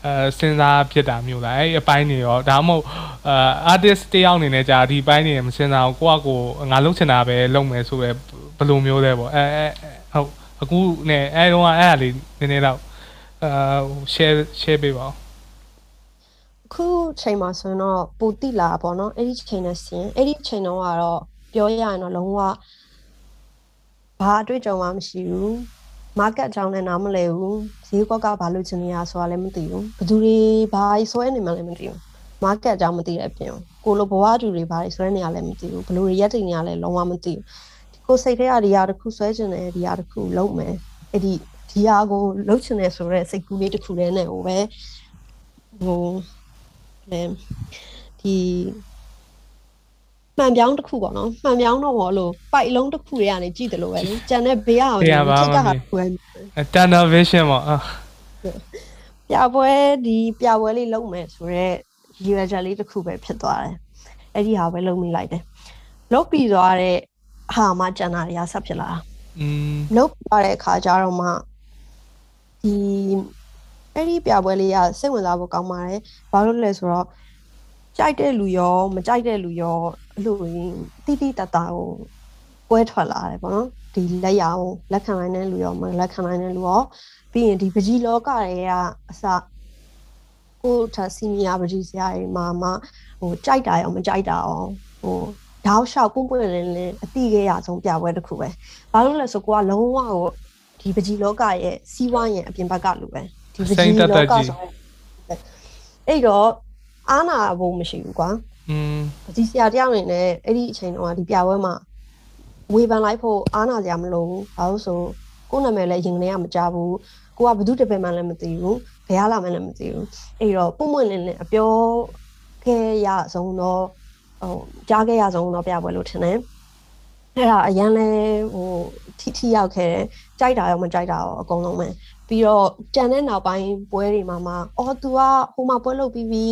အဲစဉ်းစားဖြစ်တာမျိုးလားအဲ့ဒီအပိုင်းတွေရောဒါမှမဟုတ်အာ artist တယောက်အနေနဲ့ကြာဒီပိုင်းတွေမစဉ်းစားဘူးကိုကကိုငါလုပ်ချင်တာပဲလုပ်မယ်ဆိုပဲဘယ်လိုမျိုးလဲပေါ့အဲအဲဟုတ်အခုနဲ့အဲတော့အဲ့ဒါလေးနည်းနည်းတော့အာ share share ပေးပါဦးခုချိန်မှာဆိုရင်တော့ပူတိလာပေါ့နော်အဲ့ဒီချိန်နဲ့ဆင်အဲ့ဒီချိန်တော့ကတော့ပြောရရင်တော့လုံးဝဘာအတွေ့အကြုံမှမရှိဘူး market အကြောင်းလည်းနားမလည်ဘူးဈေးကွက်ကဘာလို့ချင်နေရဆိုတာလည်းမသိဘူးဘယ်သူတွေဘာဆွဲနေမှလည်းမသိဘူး market အကြောင်းမသိတဲ့အပြင်ကိုလိုဘဝတူတွေဘာတွေဆွဲနေရလဲမသိဘူးဘယ်လိုတွေရက်တင်နေရလဲလုံးဝမသိဘူးကိုစိတ်ထဲကဒီဟာတစ်ခုဆွဲချင်တယ်ဒီဟာတစ်ခုလုံးမယ်အဲ့ဒီဒီဟာကိုလုံးချင်တယ်ဆိုတော့စိတ်ကူးလေးတစ်ခုတည်းနဲ့ဟိုပဲဟိုလေဒီ မှန်ပြောင်းတစ်ခုပေါ့နော်မှန်ပြောင်းတော့ဘောလို့ပိုက်လုံးတစ်ခုတွေကနေကြည့်တယ်လို့ပဲလေကြံတဲ့ဘေးအောင်ဒီထိတ်ကဟာကွယ် tunnel vision ပေါ့အာပြပွဲဒီပြပွဲလေးလုံးမယ်ဆိုတော့ရည်ရွယ်ချက်လေးတစ်ခုပဲဖြစ်သွားတယ်အဲ့ဒီဟာပဲလုံးမိလိုက်တယ်လုတ်ပြီးသွားတဲ့ဟာမှကျန်တာတွေကဆက်ဖြစ်လာတာอืมလုတ်သွားတဲ့အခါကျတော့မှဒီအဲ့ဒီပြပွဲလေးကစိတ်ဝင်စားဖို့ကောင်းပါတယ်ဘာလို့လဲဆိုတော့ကြိုက်တဲ့လူရောမကြိုက်တဲ့လူရော အဲ့လိုတိတိတတ်တာကိုပွဲထွက်လာတယ်ပေါ့နော်ဒီလက်ရအောင်လက်ခံနိုင်တဲ့လူရောမလက်ခံနိုင်တဲ့လူရောပြီးရင်ဒီပကြီးလောကတွေကအစကိုထစီနီယာပကြီးဆရာတွေမှာမှဟိုကြိုက်တာရောမကြိုက်တာရောဟိုတောက်လျှောက်ပွန့်ပွန့်လင်းလင်းအတိခဲ့ရဆုံးပြပွဲတစ်ခုပဲဘာလို့လဲဆိုကိုကလုံးဝကိုဒီပကြီးလောကရဲ့စီးပွားရေးအပြင်ဘက်ကလူပဲဒီပကြီးလောကဆိုအဲ့တော့အာနာဘုံမရှိဘူးကွာ อืม ဒီဆရာတယောက်အနေနဲ့အဲ့ဒီအချိန်တော့ဒီပြပွဲမှာဝေဖန်လိုက်ဖို့အားနာစရာမလိုဘူး။ဘာလို့ဆိုကိုယ့်နာမည်လည်းရင်ထဲကမကြဘူး။ကိုကဘယ်သူတစ်ပင်မှလည်းမသိဘူး။ဘယ်ရလာမှလည်းမသိဘူး။အဲ့တော့ပုံမှန်လင်းလင်းအပြောခဲ့ရဆုံးတော့ဟိုကြားခဲ့ရဆုံးတော့ပြပွဲလို့ထင်တယ်။အဲ့ဒါအရန်လဲဟိုထိထိရောက်ခဲ့တယ်။ကြိုက်တာရောမကြိုက်တာရောအကုန်လုံးပဲ။ပြီးတော့ကြံတဲ့နောက်ပိုင်းပွဲတွေမှာမှအော် तू ကဟိုမှာပွဲလုပ်ပြီးပြီး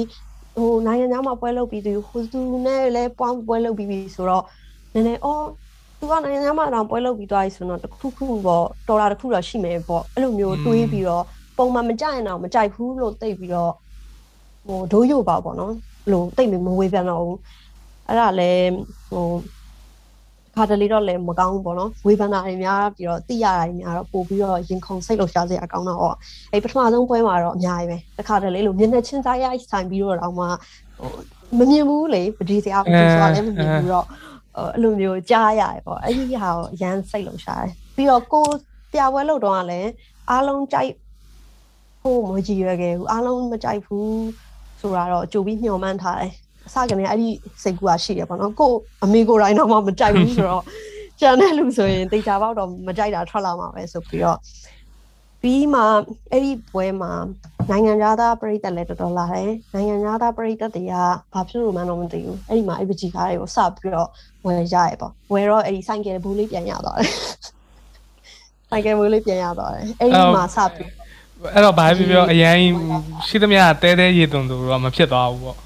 ဟိုနိုင်ငံသားမှာပွဲလုပ်ပြီးသူဟိုသူနဲ့လည်းပွားပွဲလုပ်ပြီးပြီဆိုတော့နည်းနည်းအော်သူကနိုင်ငံသားမှာတော့ပွဲလုပ်ပြီးသွားပြီဆိုတော့တခုခုပေါ့တော်တာတခုတော့ရှိမယ်ပေါ့အဲ့လိုမျိုးတွေးပြီးတော့ပုံမှန်မကြရင်တော့မကြိုက်ဘူးလို့သိပြီးတော့ဟိုဒိုးရုပ်ပါပေါ့နော်ဘလို့တိတ်မဝေးပြန်တော့ဘူးအဲ့ဒါလည်းဟို ခါတလေတော့လည်းမကောင်းဘူးပေါ့နော်ဝေဖန်တာတွေများပြီးတော့သိရတာတွေများတော့ပို့ပြီးတော့ရင်ခုန်စိတ်လှုပ်ရှားစရာကောင်းတော့အဲ့ပထမဆုံးပွဲမှာတော့အများကြီးပဲတခါတလေလို့မျက်နှာချင်းစားရိုက်ဆိုင်ပြီးတော့တော့မှဟိုမမြင်ဘူးလေပဒီစရာဘူးဆိုတာလည်းမမြင်ဘူးတော့အဲ့လိုမျိုးကြားရတယ်ပေါ့အဲ့ဒီဟာကိုအရန်စိတ်လှုပ်ရှားတယ်ပြီးတော့ကိုပြပွဲလို့တော့လည်းအားလုံးကြိုက်ဖို့မကြည့်ရခဲ့ဘူးအားလုံးမကြိုက်ဘူးဆိုတာတော့ကြိုပြီးညှော်မှန်းထားတယ်အ စကနေအဲ့ဒီစိတ်ကူကရှိရပေါ့နော်ကိုအမေကိုတိုင်းတော့မှမကြိုက်ဘူးဆိုတော့ကျန်တဲ့လူဆိုရင်တေချာပေါက်တော့မကြိုက်တာထွက်လာမှာပဲဆိုပြီးတော့ပြီးမှအဲ့ဒီပွဲမှာနိုင်ငံသားပရိသတ်လည်းတော်တော်လာတယ်နိုင်ငံသားပရိသတ်တွေကဘာဖြစ်လို့မှန်းတော့မသိဘူးအဲ့ဒီမှာအပကြီးကားတွေကိုစပြီးတော့ဝယ်ရရပေါ့ဝယ်တော့အဲ့ဒီဆိုင်ကယ်ဘူးလေးပြန်ရသွားတယ်ဆိုင်ကယ်ဘူးလေးပြန်ရသွားတယ်အဲ့ဒီမှာစပြီးအဲ့တော့ဘာဖြစ်ပြောအရင်ရှိသမျှတဲတဲရေသွန်သူတော့မဖြစ်သွားဘူးပေါ့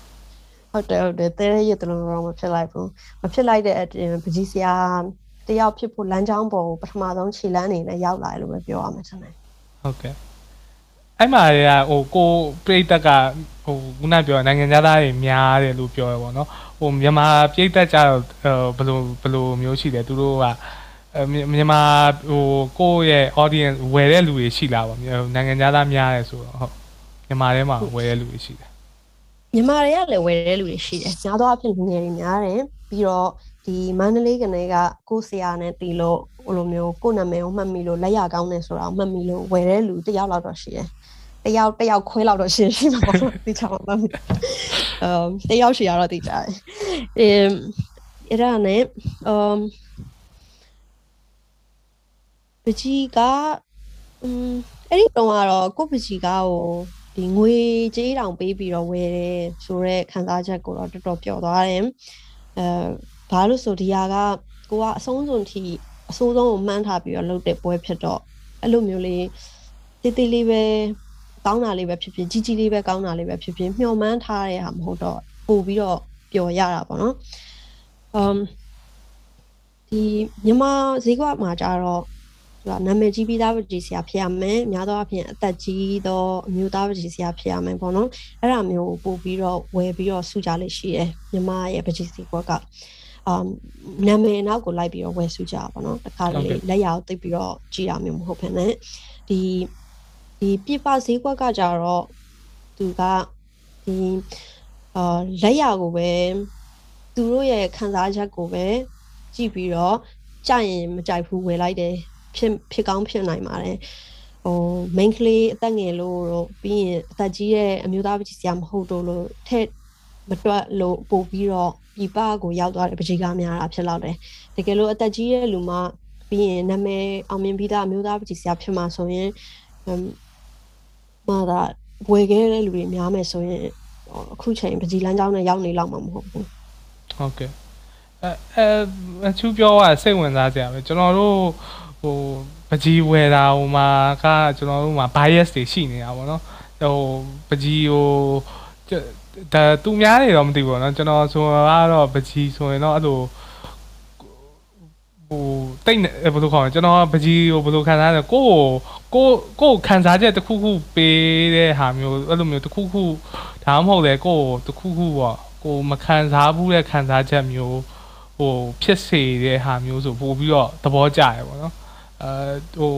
ဟုတ်တယ်ဟုတ်တယ်တဲရရတလုံးတော့မဖြစ်လိုက်ဘူးမဖြစ်လိုက်တဲ့အပြင်ပကြီးစရာတယောက်ဖြစ်ဖို့လမ်းကြောင်းပေါ်ကိုပထမဆုံးခြေလမ်းနေနဲ့ရောက်လာတယ်လို့ပဲပြောရမှာထင်တယ်ဟုတ်ကဲ့အဲ့မှာကဟိုကိုပြိတ္တကဟိုခုနပြောနိုင်ငံသားတွေများတယ်လို့ပြောရပါတော့ဟိုမြန်မာပြိတ္တကြတော့ဘယ်လိုဘယ်လိုမျိုးရှိတယ်သူတို့ကမြန်မာဟိုကိုယ့်ရဲ့ audience ဝယ်တဲ့လူတွေရှိလားပေါ့နိုင်ငံသားများတယ်ဆိုတော့ဟုတ်မြန်မာထဲမှာဝယ်တဲ့လူတွေရှိတယ် မြန်မာတွေကလည်းဝယ်တဲ့လူတွေရှိတယ်များသောအားဖြင့်လူငယ်တွေများတယ်ပြီးတော့ဒီမန္တလေးကနေကကိုဆရာနဲ့တီလို့ဟိုလိုမျိုးကိုနာမည်ကိုမှတ်မိလို့လက်ရကောင်းတယ်ဆိုတာကိုမှတ်မိလို့ဝယ်တဲ့လူတယောက်လောက်တော့ရှိတယ်တယောက်တယောက်ခွဲလောက်တော့ရှိရှိမှာပေါ့ဒီချောင်းမှာအမ်တယောက်ရှိရတော့တိကျတယ်အမ်အဲ့ဒါနဲ့အမ်ပကြီးကအမ်အဲ့ဒီတော့ကတော့ကိုပကြီးကဟို ဒီငွေကြေးတောင်ပေးပြီးတော့ဝယ်တယ်ဆိုတော့ခံစားချက်ကိုတော့တော်တော်ပျော်သွားတယ်အဲဘာလို့ဆိုဒီဟာကကိုကအဆုံးစွန်ထိအဆိုးဆုံးကိုမှန်းထားပြီးတော့လုပ်တဲ့ပွဲဖြစ်တော့အဲ့လိုမျိုးလေးတေးသေးလေးပဲကောင်းတာလေးပဲဖြစ်ဖြစ်ကြီးကြီးလေးပဲကောင်းတာလေးပဲဖြစ်ဖြစ်မျှော်မှန်းထားတဲ့ဟာမဟုတ်တော့ပို့ပြီးတော့ပျော်ရတာပေါ့နော်အမ်ဒီမြန်မာဈေးကွက်မှာကြတော့ဆို တာနာမည်ကြီးပြီးသားပကြီးဆရာဖြစ်ရမယ်များသောအားဖြင့်အသက်ကြီးသောအမျိုးသားပကြီးဆရာဖြစ်ရမယ်ပေါ့နော်အဲ့ဒါမျိုးပို့ပြီးတော့ဝယ်ပြီးတော့စုကြလိမ့်ရှိတယ်မြန်မာရဲ့ပကြီးစီကွက်ကအမ်နာမည်နောက်ကိုလိုက်ပြီးတော့ဝယ်စုကြပါပေါ့နော်တခါလေလက်ရအောင်သိပြီးတော့ကြည်ရမျိုးမဟုတ်ဘဲနဲ့ဒီဒီပြပဈေးကွက်ကကြတော့သူကဒီအာလက်ရကိုပဲသူတို့ရဲ့ခံစားချက်ကိုပဲကြည့်ပြီးတော့ကြိုက်ရင်မကြိုက်ဘူးဝယ်လိုက်တယ် ဖြစ်ဖြစ်ကောင်းဖြစ်နိုင်ပါတယ်ဟို main ကလေးအသက်ငယ်လို့တော့ပြီးရင်အသက်ကြီးတဲ့အမျိုးသားပကြီးစရာမဟုတ်တော့လို့ထက်မတွက်လို့ပို့ပြီးတော့ပြပကိုရောက်သွားတဲ့ပကြီးကားများတာဖြစ်တော့တယ်တကယ်လို့အသက်ကြီးတဲ့လူမှပြီးရင်နာမည်အောင်မြင်ပြီးသားအမျိုးသားပကြီးစရာဖြစ်မှာဆိုရင်မာသာဝယ်ခဲ့တဲ့လူတွေများမယ်ဆိုရင်အခုချိန်ပကြီးလမ်းကြောင်းနဲ့ရောက်နေလောက်မှာမဟုတ်ဘူးဟုတ်ကဲ့အဲအဲသူပြောတာစိတ်ဝင်စားစရာပဲကျွန်တော်တို့ ဟိုပကြီးဝယ်တာဟိုမှာကကျွန်တော်တို့မှာ bias တွေရှိနေတာပေါ့နော်ဟိုပကြီးဟိုဒါသူများတွေတော့မသိဘူးပေါ့နော်ကျွန်တော်ဆိုတော့ပကြီးဆိုရင်တော့အဲ့လိုဟိုတိတ်ဘယ်လိုခေါ်လဲကျွန်တော်ပကြီးဟိုဘယ်လိုခံစားလဲကိုကိုကိုခံစားချက်တစ်ခုခုပေးတဲ့ဟာမျိုးအဲ့လိုမျိုးတစ်ခုခုဒါမှမဟုတ်လေကိုတစ်ခုခုပေါ့ကိုမခံစားဘူးတဲ့ခံစားချက်မျိုးဟိုဖြစ်စေတဲ့ဟာမျိုးဆိုပို့ပြီးတော့သဘောကျရပေါ့နော် အဲဟို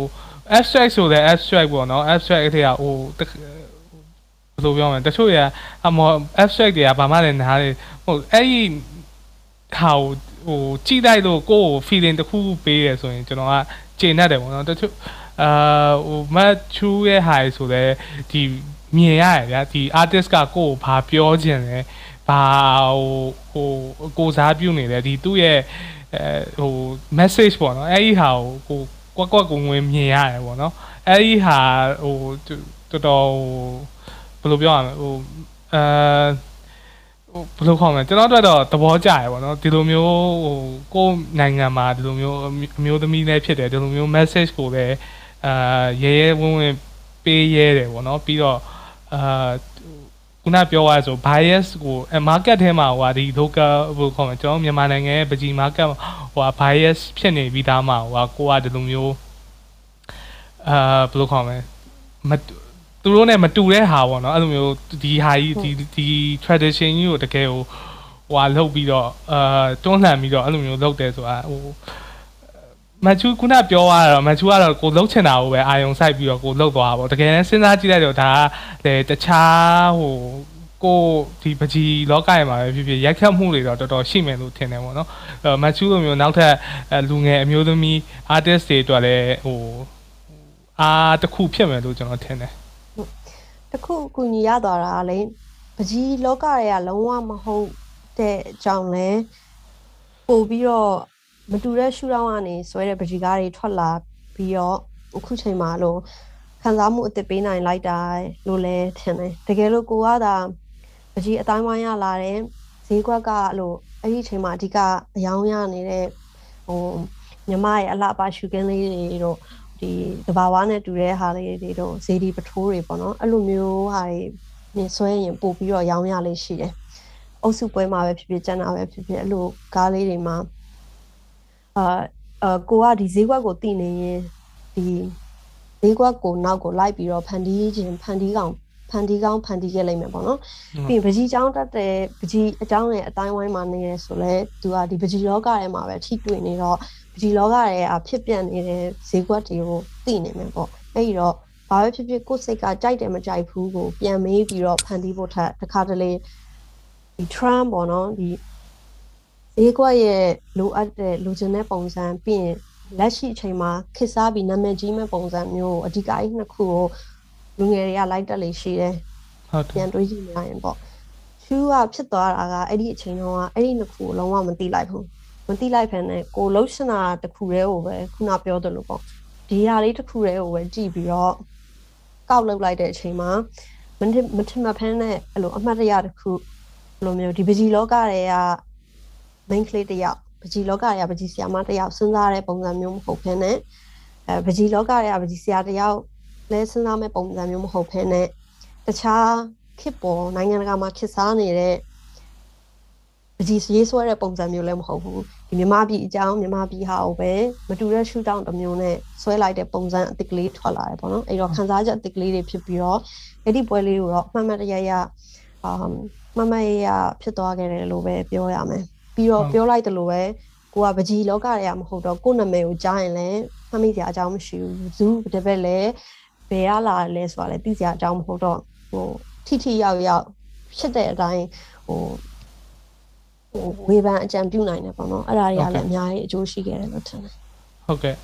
abstract ဆိုတဲ့ abstract ပေါ့နော် abstract အထက်ကဟိုဘယ်လိုပြောမလဲတချို့ရအမော abstract တွေကဘာမှလည်းနားလေဟိုအဲ့ဒီဟာဟိုကြည့်လိုက်လို့ကိုယ့်ကို feeling တစ်ခုပေးရဆိုရင်ကျွန်တော်ကကျေနပ်တယ်ပေါ့နော်တချို့အာဟိုမတ်ချူရဲ့ဟာဆိုလဲဒီမြင်ရတယ်ဗျာဒီ artist ကကိုယ့်ကိုဘာပြောခြင်းလဲဘာဟိုဟိုကိုစားပြုနေတယ်ဒီသူ့ရဲ့အဲဟို message ပေါ့နော်အဲ့ဒီဟာကိုကို ကွက်ကွက်ကိုဝင်မြင်ရတယ်ပေါ့နော်အဲ့ဒီဟာဟိုတော်တော်ဘယ်လိုပြောရမလဲဟိုအဲဘယ်လိုခေါ်မလဲကျွန်တော်တို့တော့သဘောကျရပေါ့နော်ဒီလိုမျိုးဟိုကိုယ်နိုင်ငံမှာဒီလိုမျိုးအမျိုးသမီးလည်းဖြစ်တယ်ဒီလိုမျိုး message ကိုလည်းအာရဲရဲဝင်းဝင်းပေးရဲတယ်ပေါ့နော်ပြီးတော့အာ ခုနပြောရဆို bias ကို market ထဲမှာဟိုဒီ local ဘယ်လိုခေါ်မလဲကျွန်တော်မြန်မာနိုင်ငံရဲ့ပကြီး market ဟို bias ဖြစ်နေပြီးသားမှာဟိုကိုကဒီလိုမျိုးအာဘယ်လိုခေါ်မလဲမသူတို့နဲ့မတူတဲ့ဟာပေါ့နော်အဲ့လိုမျိုးဒီဟာကြီးဒီဒီ tradition ကြီးကိုတကယ်ဟိုဟွာလှုပ်ပြီးတော့အာတွန်းလှန်ပြီးတော့အဲ့လိုမျိုးလုပ်တယ်ဆိုတာဟို မချူခုနပြောရတော့မချူကတော့ကိုလှုပ်ချင်တာကိုပဲအာယုံစိုက်ပြီးတော့ကိုလှုပ်သွားတာပေါ့တကယ်လည်းစဉ်းစားကြည့်လိုက်တော့ဒါကလေတခြားဟိုကိုဒီပကြီးလောကရဲ့မှာပဲဖြစ်ဖြစ်ရိုက်ခတ်မှုတွေတော့တော်တော်ရှိမယ်လို့ထင်တယ်ပေါ့နော်အဲမချူလိုမျိုးနောက်ထပ်လူငယ်အမျိုးသမီး artist တွေအတွက်လည်းဟိုအားတစ်ခုဖြစ်မယ်လို့ကျွန်တော်ထင်တယ်တခုအကူညီရသွားတာလေပကြီးလောကတွေကလုံးဝမဟုတ်တဲ့အကြောင်းလဲပို့ပြီးတော့ မတူတဲ့ရှူတောင်းကနေဆွဲတဲ့ပကြီးကားတွေထွက်လာပြီးတော့အခုချိန်မှာလို့ခံစားမှုအသစ်ပေးနိုင်လိုက်တာလို့လဲထင်တယ်တကယ်လို့ကိုကသာပကြီးအတိုင်းဝိုင်းရလာတယ်ဈေးကွက်ကလို့အဲ့ဒီချိန်မှာအဓိကအယောင်းရနေတဲ့ဟိုမြမရဲ့အလှပရှူကင်းလေးတွေတို့ဒီတဘာဝနဲ့တူတဲ့ဟာလေးတွေတော့ဇေဒီပထိုးတွေပေါ့နော်အဲ့လိုမျိုးဟာတွေမြင်ဆွဲရင်ပို့ပြီးတော့ရောင်းရလေးရှိတယ်အုပ်စုပွဲမှာပဲဖြစ်ဖြစ်ကျန်တာပဲဖြစ်ဖြစ်အဲ့လိုကားလေးတွေမှာ အာအကိုကဒီဈေးကွက်ကိုတည်နေရင်ဒီဈေးကွက်ကိုနောက်ကိုလိုက်ပြီးတော့ဖန်တီးခြင်းဖန်တီးကောင်ဖန်တီးကောင်းဖန်တီးခဲ့လိုက်မယ်ပေါ့နော်ပြီးရင်ပကြီးចောင်းတက်တဲ့ပကြီးအကြောင်းရဲ့အတိုင်းဝိုင်းမှာနေရဲဆိုလဲသူကဒီပကြီးလောကထဲမှာပဲထိတွေ့နေတော့ပကြီးလောကထဲအဖြစ်ပြနေတဲ့ဈေးကွက်တွေကိုသိနေမယ်ပေါ့အဲ့ဒီတော့ဘာပဲဖြစ်ဖြစ်ကိုယ်စိတ်ကကြိုက်တယ်မကြိုက်ဘူးကိုပြန်မေးပြီးတော့ဖန်တီးဖို့ထက်တခါတလေဒီ tram ပေါ့နော်ဒီ ဈေးကွက်ရဲ့လိုအပ်တဲ့လိုချင်တဲ့ပုံစံပြီးရင်လက်ရှိအချိန်မှာခစ်စားပြီးနာမည်ကြီးမဲ့ပုံစံမျိုးအဓိကအဲ့နှစ်ခုကိုလူငယ်တွေကလိုက်တက်လေရှိတယ်ဟုတ်တပြန်ယ်တွေးကြည့်နေရရင်ပေါ့ရှူးကဖြစ်သွားတာကအဲ့ဒီအချိန်တုန်းကအဲ့ဒီနှစ်ခုကိုလုံးဝမသိလိုက်ဘူးမသိလိုက်ဖ ೇನೆ ကိုလှုပ်ရှင်တာတစ်ခုတည်းကိုပဲခုနပြောသလိုပေါ့ဒီဟာလေးတစ်ခုတည်းကိုပဲကြည့်ပြီးတော့ကောက်လုပ်လိုက်တဲ့အချိန်မှာမထမထမဖန်းနဲ့အဲ့လိုအမှတ်တရတစ်ခုဘယ်လိုမျိုးဒီပကြီးလောကတွေက main ကလေးတစ်ယောက်ပကြီးလောကတွေကပကြီးဆရာမတစ်ယောက်စဉ်းစားတဲ့ပုံစံမျိုးမဟုတ်ဘဲနဲ့အဲပကြီးလောကတွေကပကြီးဆရာတစ်ယောက်လဲစဉ်းစားမဲ့ပုံစံမျိုးမဟုတ်ဘဲနဲ့တခြားခေတ်ပေါ်နိုင်ငံတကာမှာခေတ်စားနေတဲ့ပကြီးရေးဆွဲတဲ့ပုံစံမျိုးလည်းမဟုတ်ဘူးဒီမြမပြည်အကြောင်းမြမပြည်ဟာကိုပဲမတူတဲ့ရှူတောင်းတစ်မျိုးနဲ့ဆွဲလိုက်တဲ့ပုံစံအစ်စ်ကလေးထွက်လာတယ်ပေါ့နော်အဲ့တော့ခန်းစားချက်အစ်စ်ကလေးတွေဖြစ်ပြီးတော့အဲ့ဒီပွဲလေးကိုတော့အမှတ်မှတ်တရရအမ်မမရရဖြစ်သွားခဲ့တယ်လို့ပဲပြောရမယ် ပြီးတော့ပြောလိုက်တယ်လို့ပဲကိုကပကြီးလောကတွေကမဟုတ်တော့ကိုယ့်နာမည်ကိုကြားရင်လည်းမှတ်မိစရာအကြောင်းမရှိဘူးဇူးတပည့်လည်းဘယ်ရလာလဲဆိုတာလည်းသိစရာအကြောင်းမဟုတ်တော့ဟိုထိထိရောက်ရောက်ဖြစ်တဲ့အတိုင်းဟိုဟိုဝေဖန်အကြံပြုနိုင်တယ်ပေါ့နော်အဲ့ဒါတွေကလည်းအများကြီးအကျိုးရှိခဲ့တယ်လို့ထင်တယ်ဟုတ်ကဲ့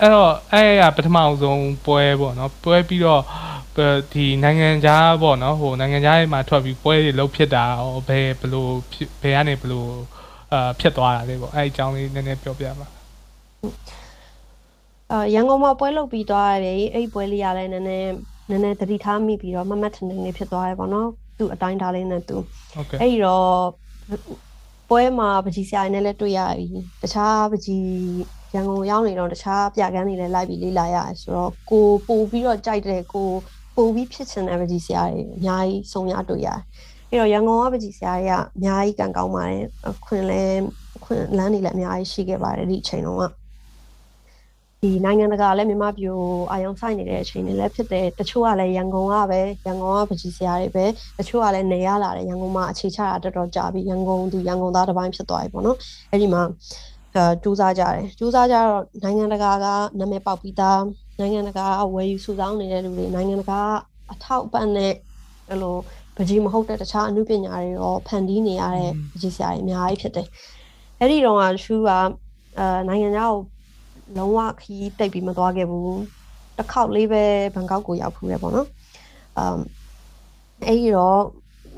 အဲ့တော့အဲ့ရပထမအောင်ဆုံးပွဲပေါ့နော်ပွဲပြီးတော့ဒီနိုင်ငံခြားပေါ့နော်ဟိုနိုင်ငံခြားမှာထွက်ပြီးပွဲတွေလုပ်ဖြစ်တာဟိုဘယ်ဘလို့ဘယ်ကနေဘလို့ အာဖြစ်သွားတာလဲပေါ့အဲ့အကြောင်းလေးနည်းနည်းပြောပြပါအာရန်ကုန်မှာပွဲလုပ်ပြီးသွားရတယ်အဲ့ဒီပွဲလေးရလဲနည်းနည်းနည်းနည်းသတိထားမိပြီးတော့မမတ်ထန်ထန်လေးဖြစ်သွားတယ်ပေါ့နော်သူ့အတိုင်းထားလေးနဲ့သူဟုတ်ကဲ့အဲ့ဒီတော့ပွဲမှာပကြီးဆရာနဲ့လည်းတွေ့ရပြီတခြားပကြီးရန်ကုန်ရောက်နေတော့တခြားပြကန်းတွေလည်းလိုက်ပြီးလေ့လာရတယ်ဆိုတော့ကိုပို့ပြီးတော့ကြိုက်တဲ့ကိုပို့ပြီးဖြစ်ချင်တဲ့ပကြီးဆရာတွေအများကြီးစုံရတွေ့ရတယ် အဲ့တော့ရန်ကုန်ကပကြီးဆရာတွေကအများကြီးကံကောင်းပါတယ်အခွင့်လဲအခွင့်လမ်းတွေလည်းအများကြီးရှိခဲ့ပါတယ်ဒီအချိန်တုန်းကဒီနိုင်ငံတကာလည်းမြန်မာပြည်ကိုအာရုံစိုက်နေတဲ့အချိန်တွေလည်းဖြစ်တယ်တချို့ကလည်းရန်ကုန်ကပဲရန်ကုန်ကပကြီးစရာတွေပဲတချို့ကလည်းနေရလာတယ်ရန်ကုန်မှာအခြေချတာတော်တော်ကြာပြီရန်ကုန်သူရန်ကုန်သားတစ်ပိုင်းဖြစ်သွားပြီပေါ့နော်အဲ့ဒီမှာအဲစူးစမ်းကြတယ်စူးစမ်းကြတော့နိုင်ငံတကာကနာမည်ပေါက်ပြီးသားနိုင်ငံတကာဝယ်ယူစုဆောင်းနေတဲ့လူတွေနိုင်ငံတကာအထောက်အပံ့နဲ့အဲ့လို ပကြီးမဟုတ်တဲ့တခြားအမှုပညာတွေရောဖန်တီးနေရတဲ့ပကြီးစရာတွေအများကြီးဖြစ်တယ်အဲ့ဒီတော့ကရှူကအဲနိုင်ငံခြားကိုလုံးဝခီးတိတ်ပြီးမသွားခဲ့ဘူးတစ်ခေါက်လေးပဲဘန်ကောက်ကိုရောက်ဖူးတယ်ပေါ့နော်အမ်အဲ့ဒီတော့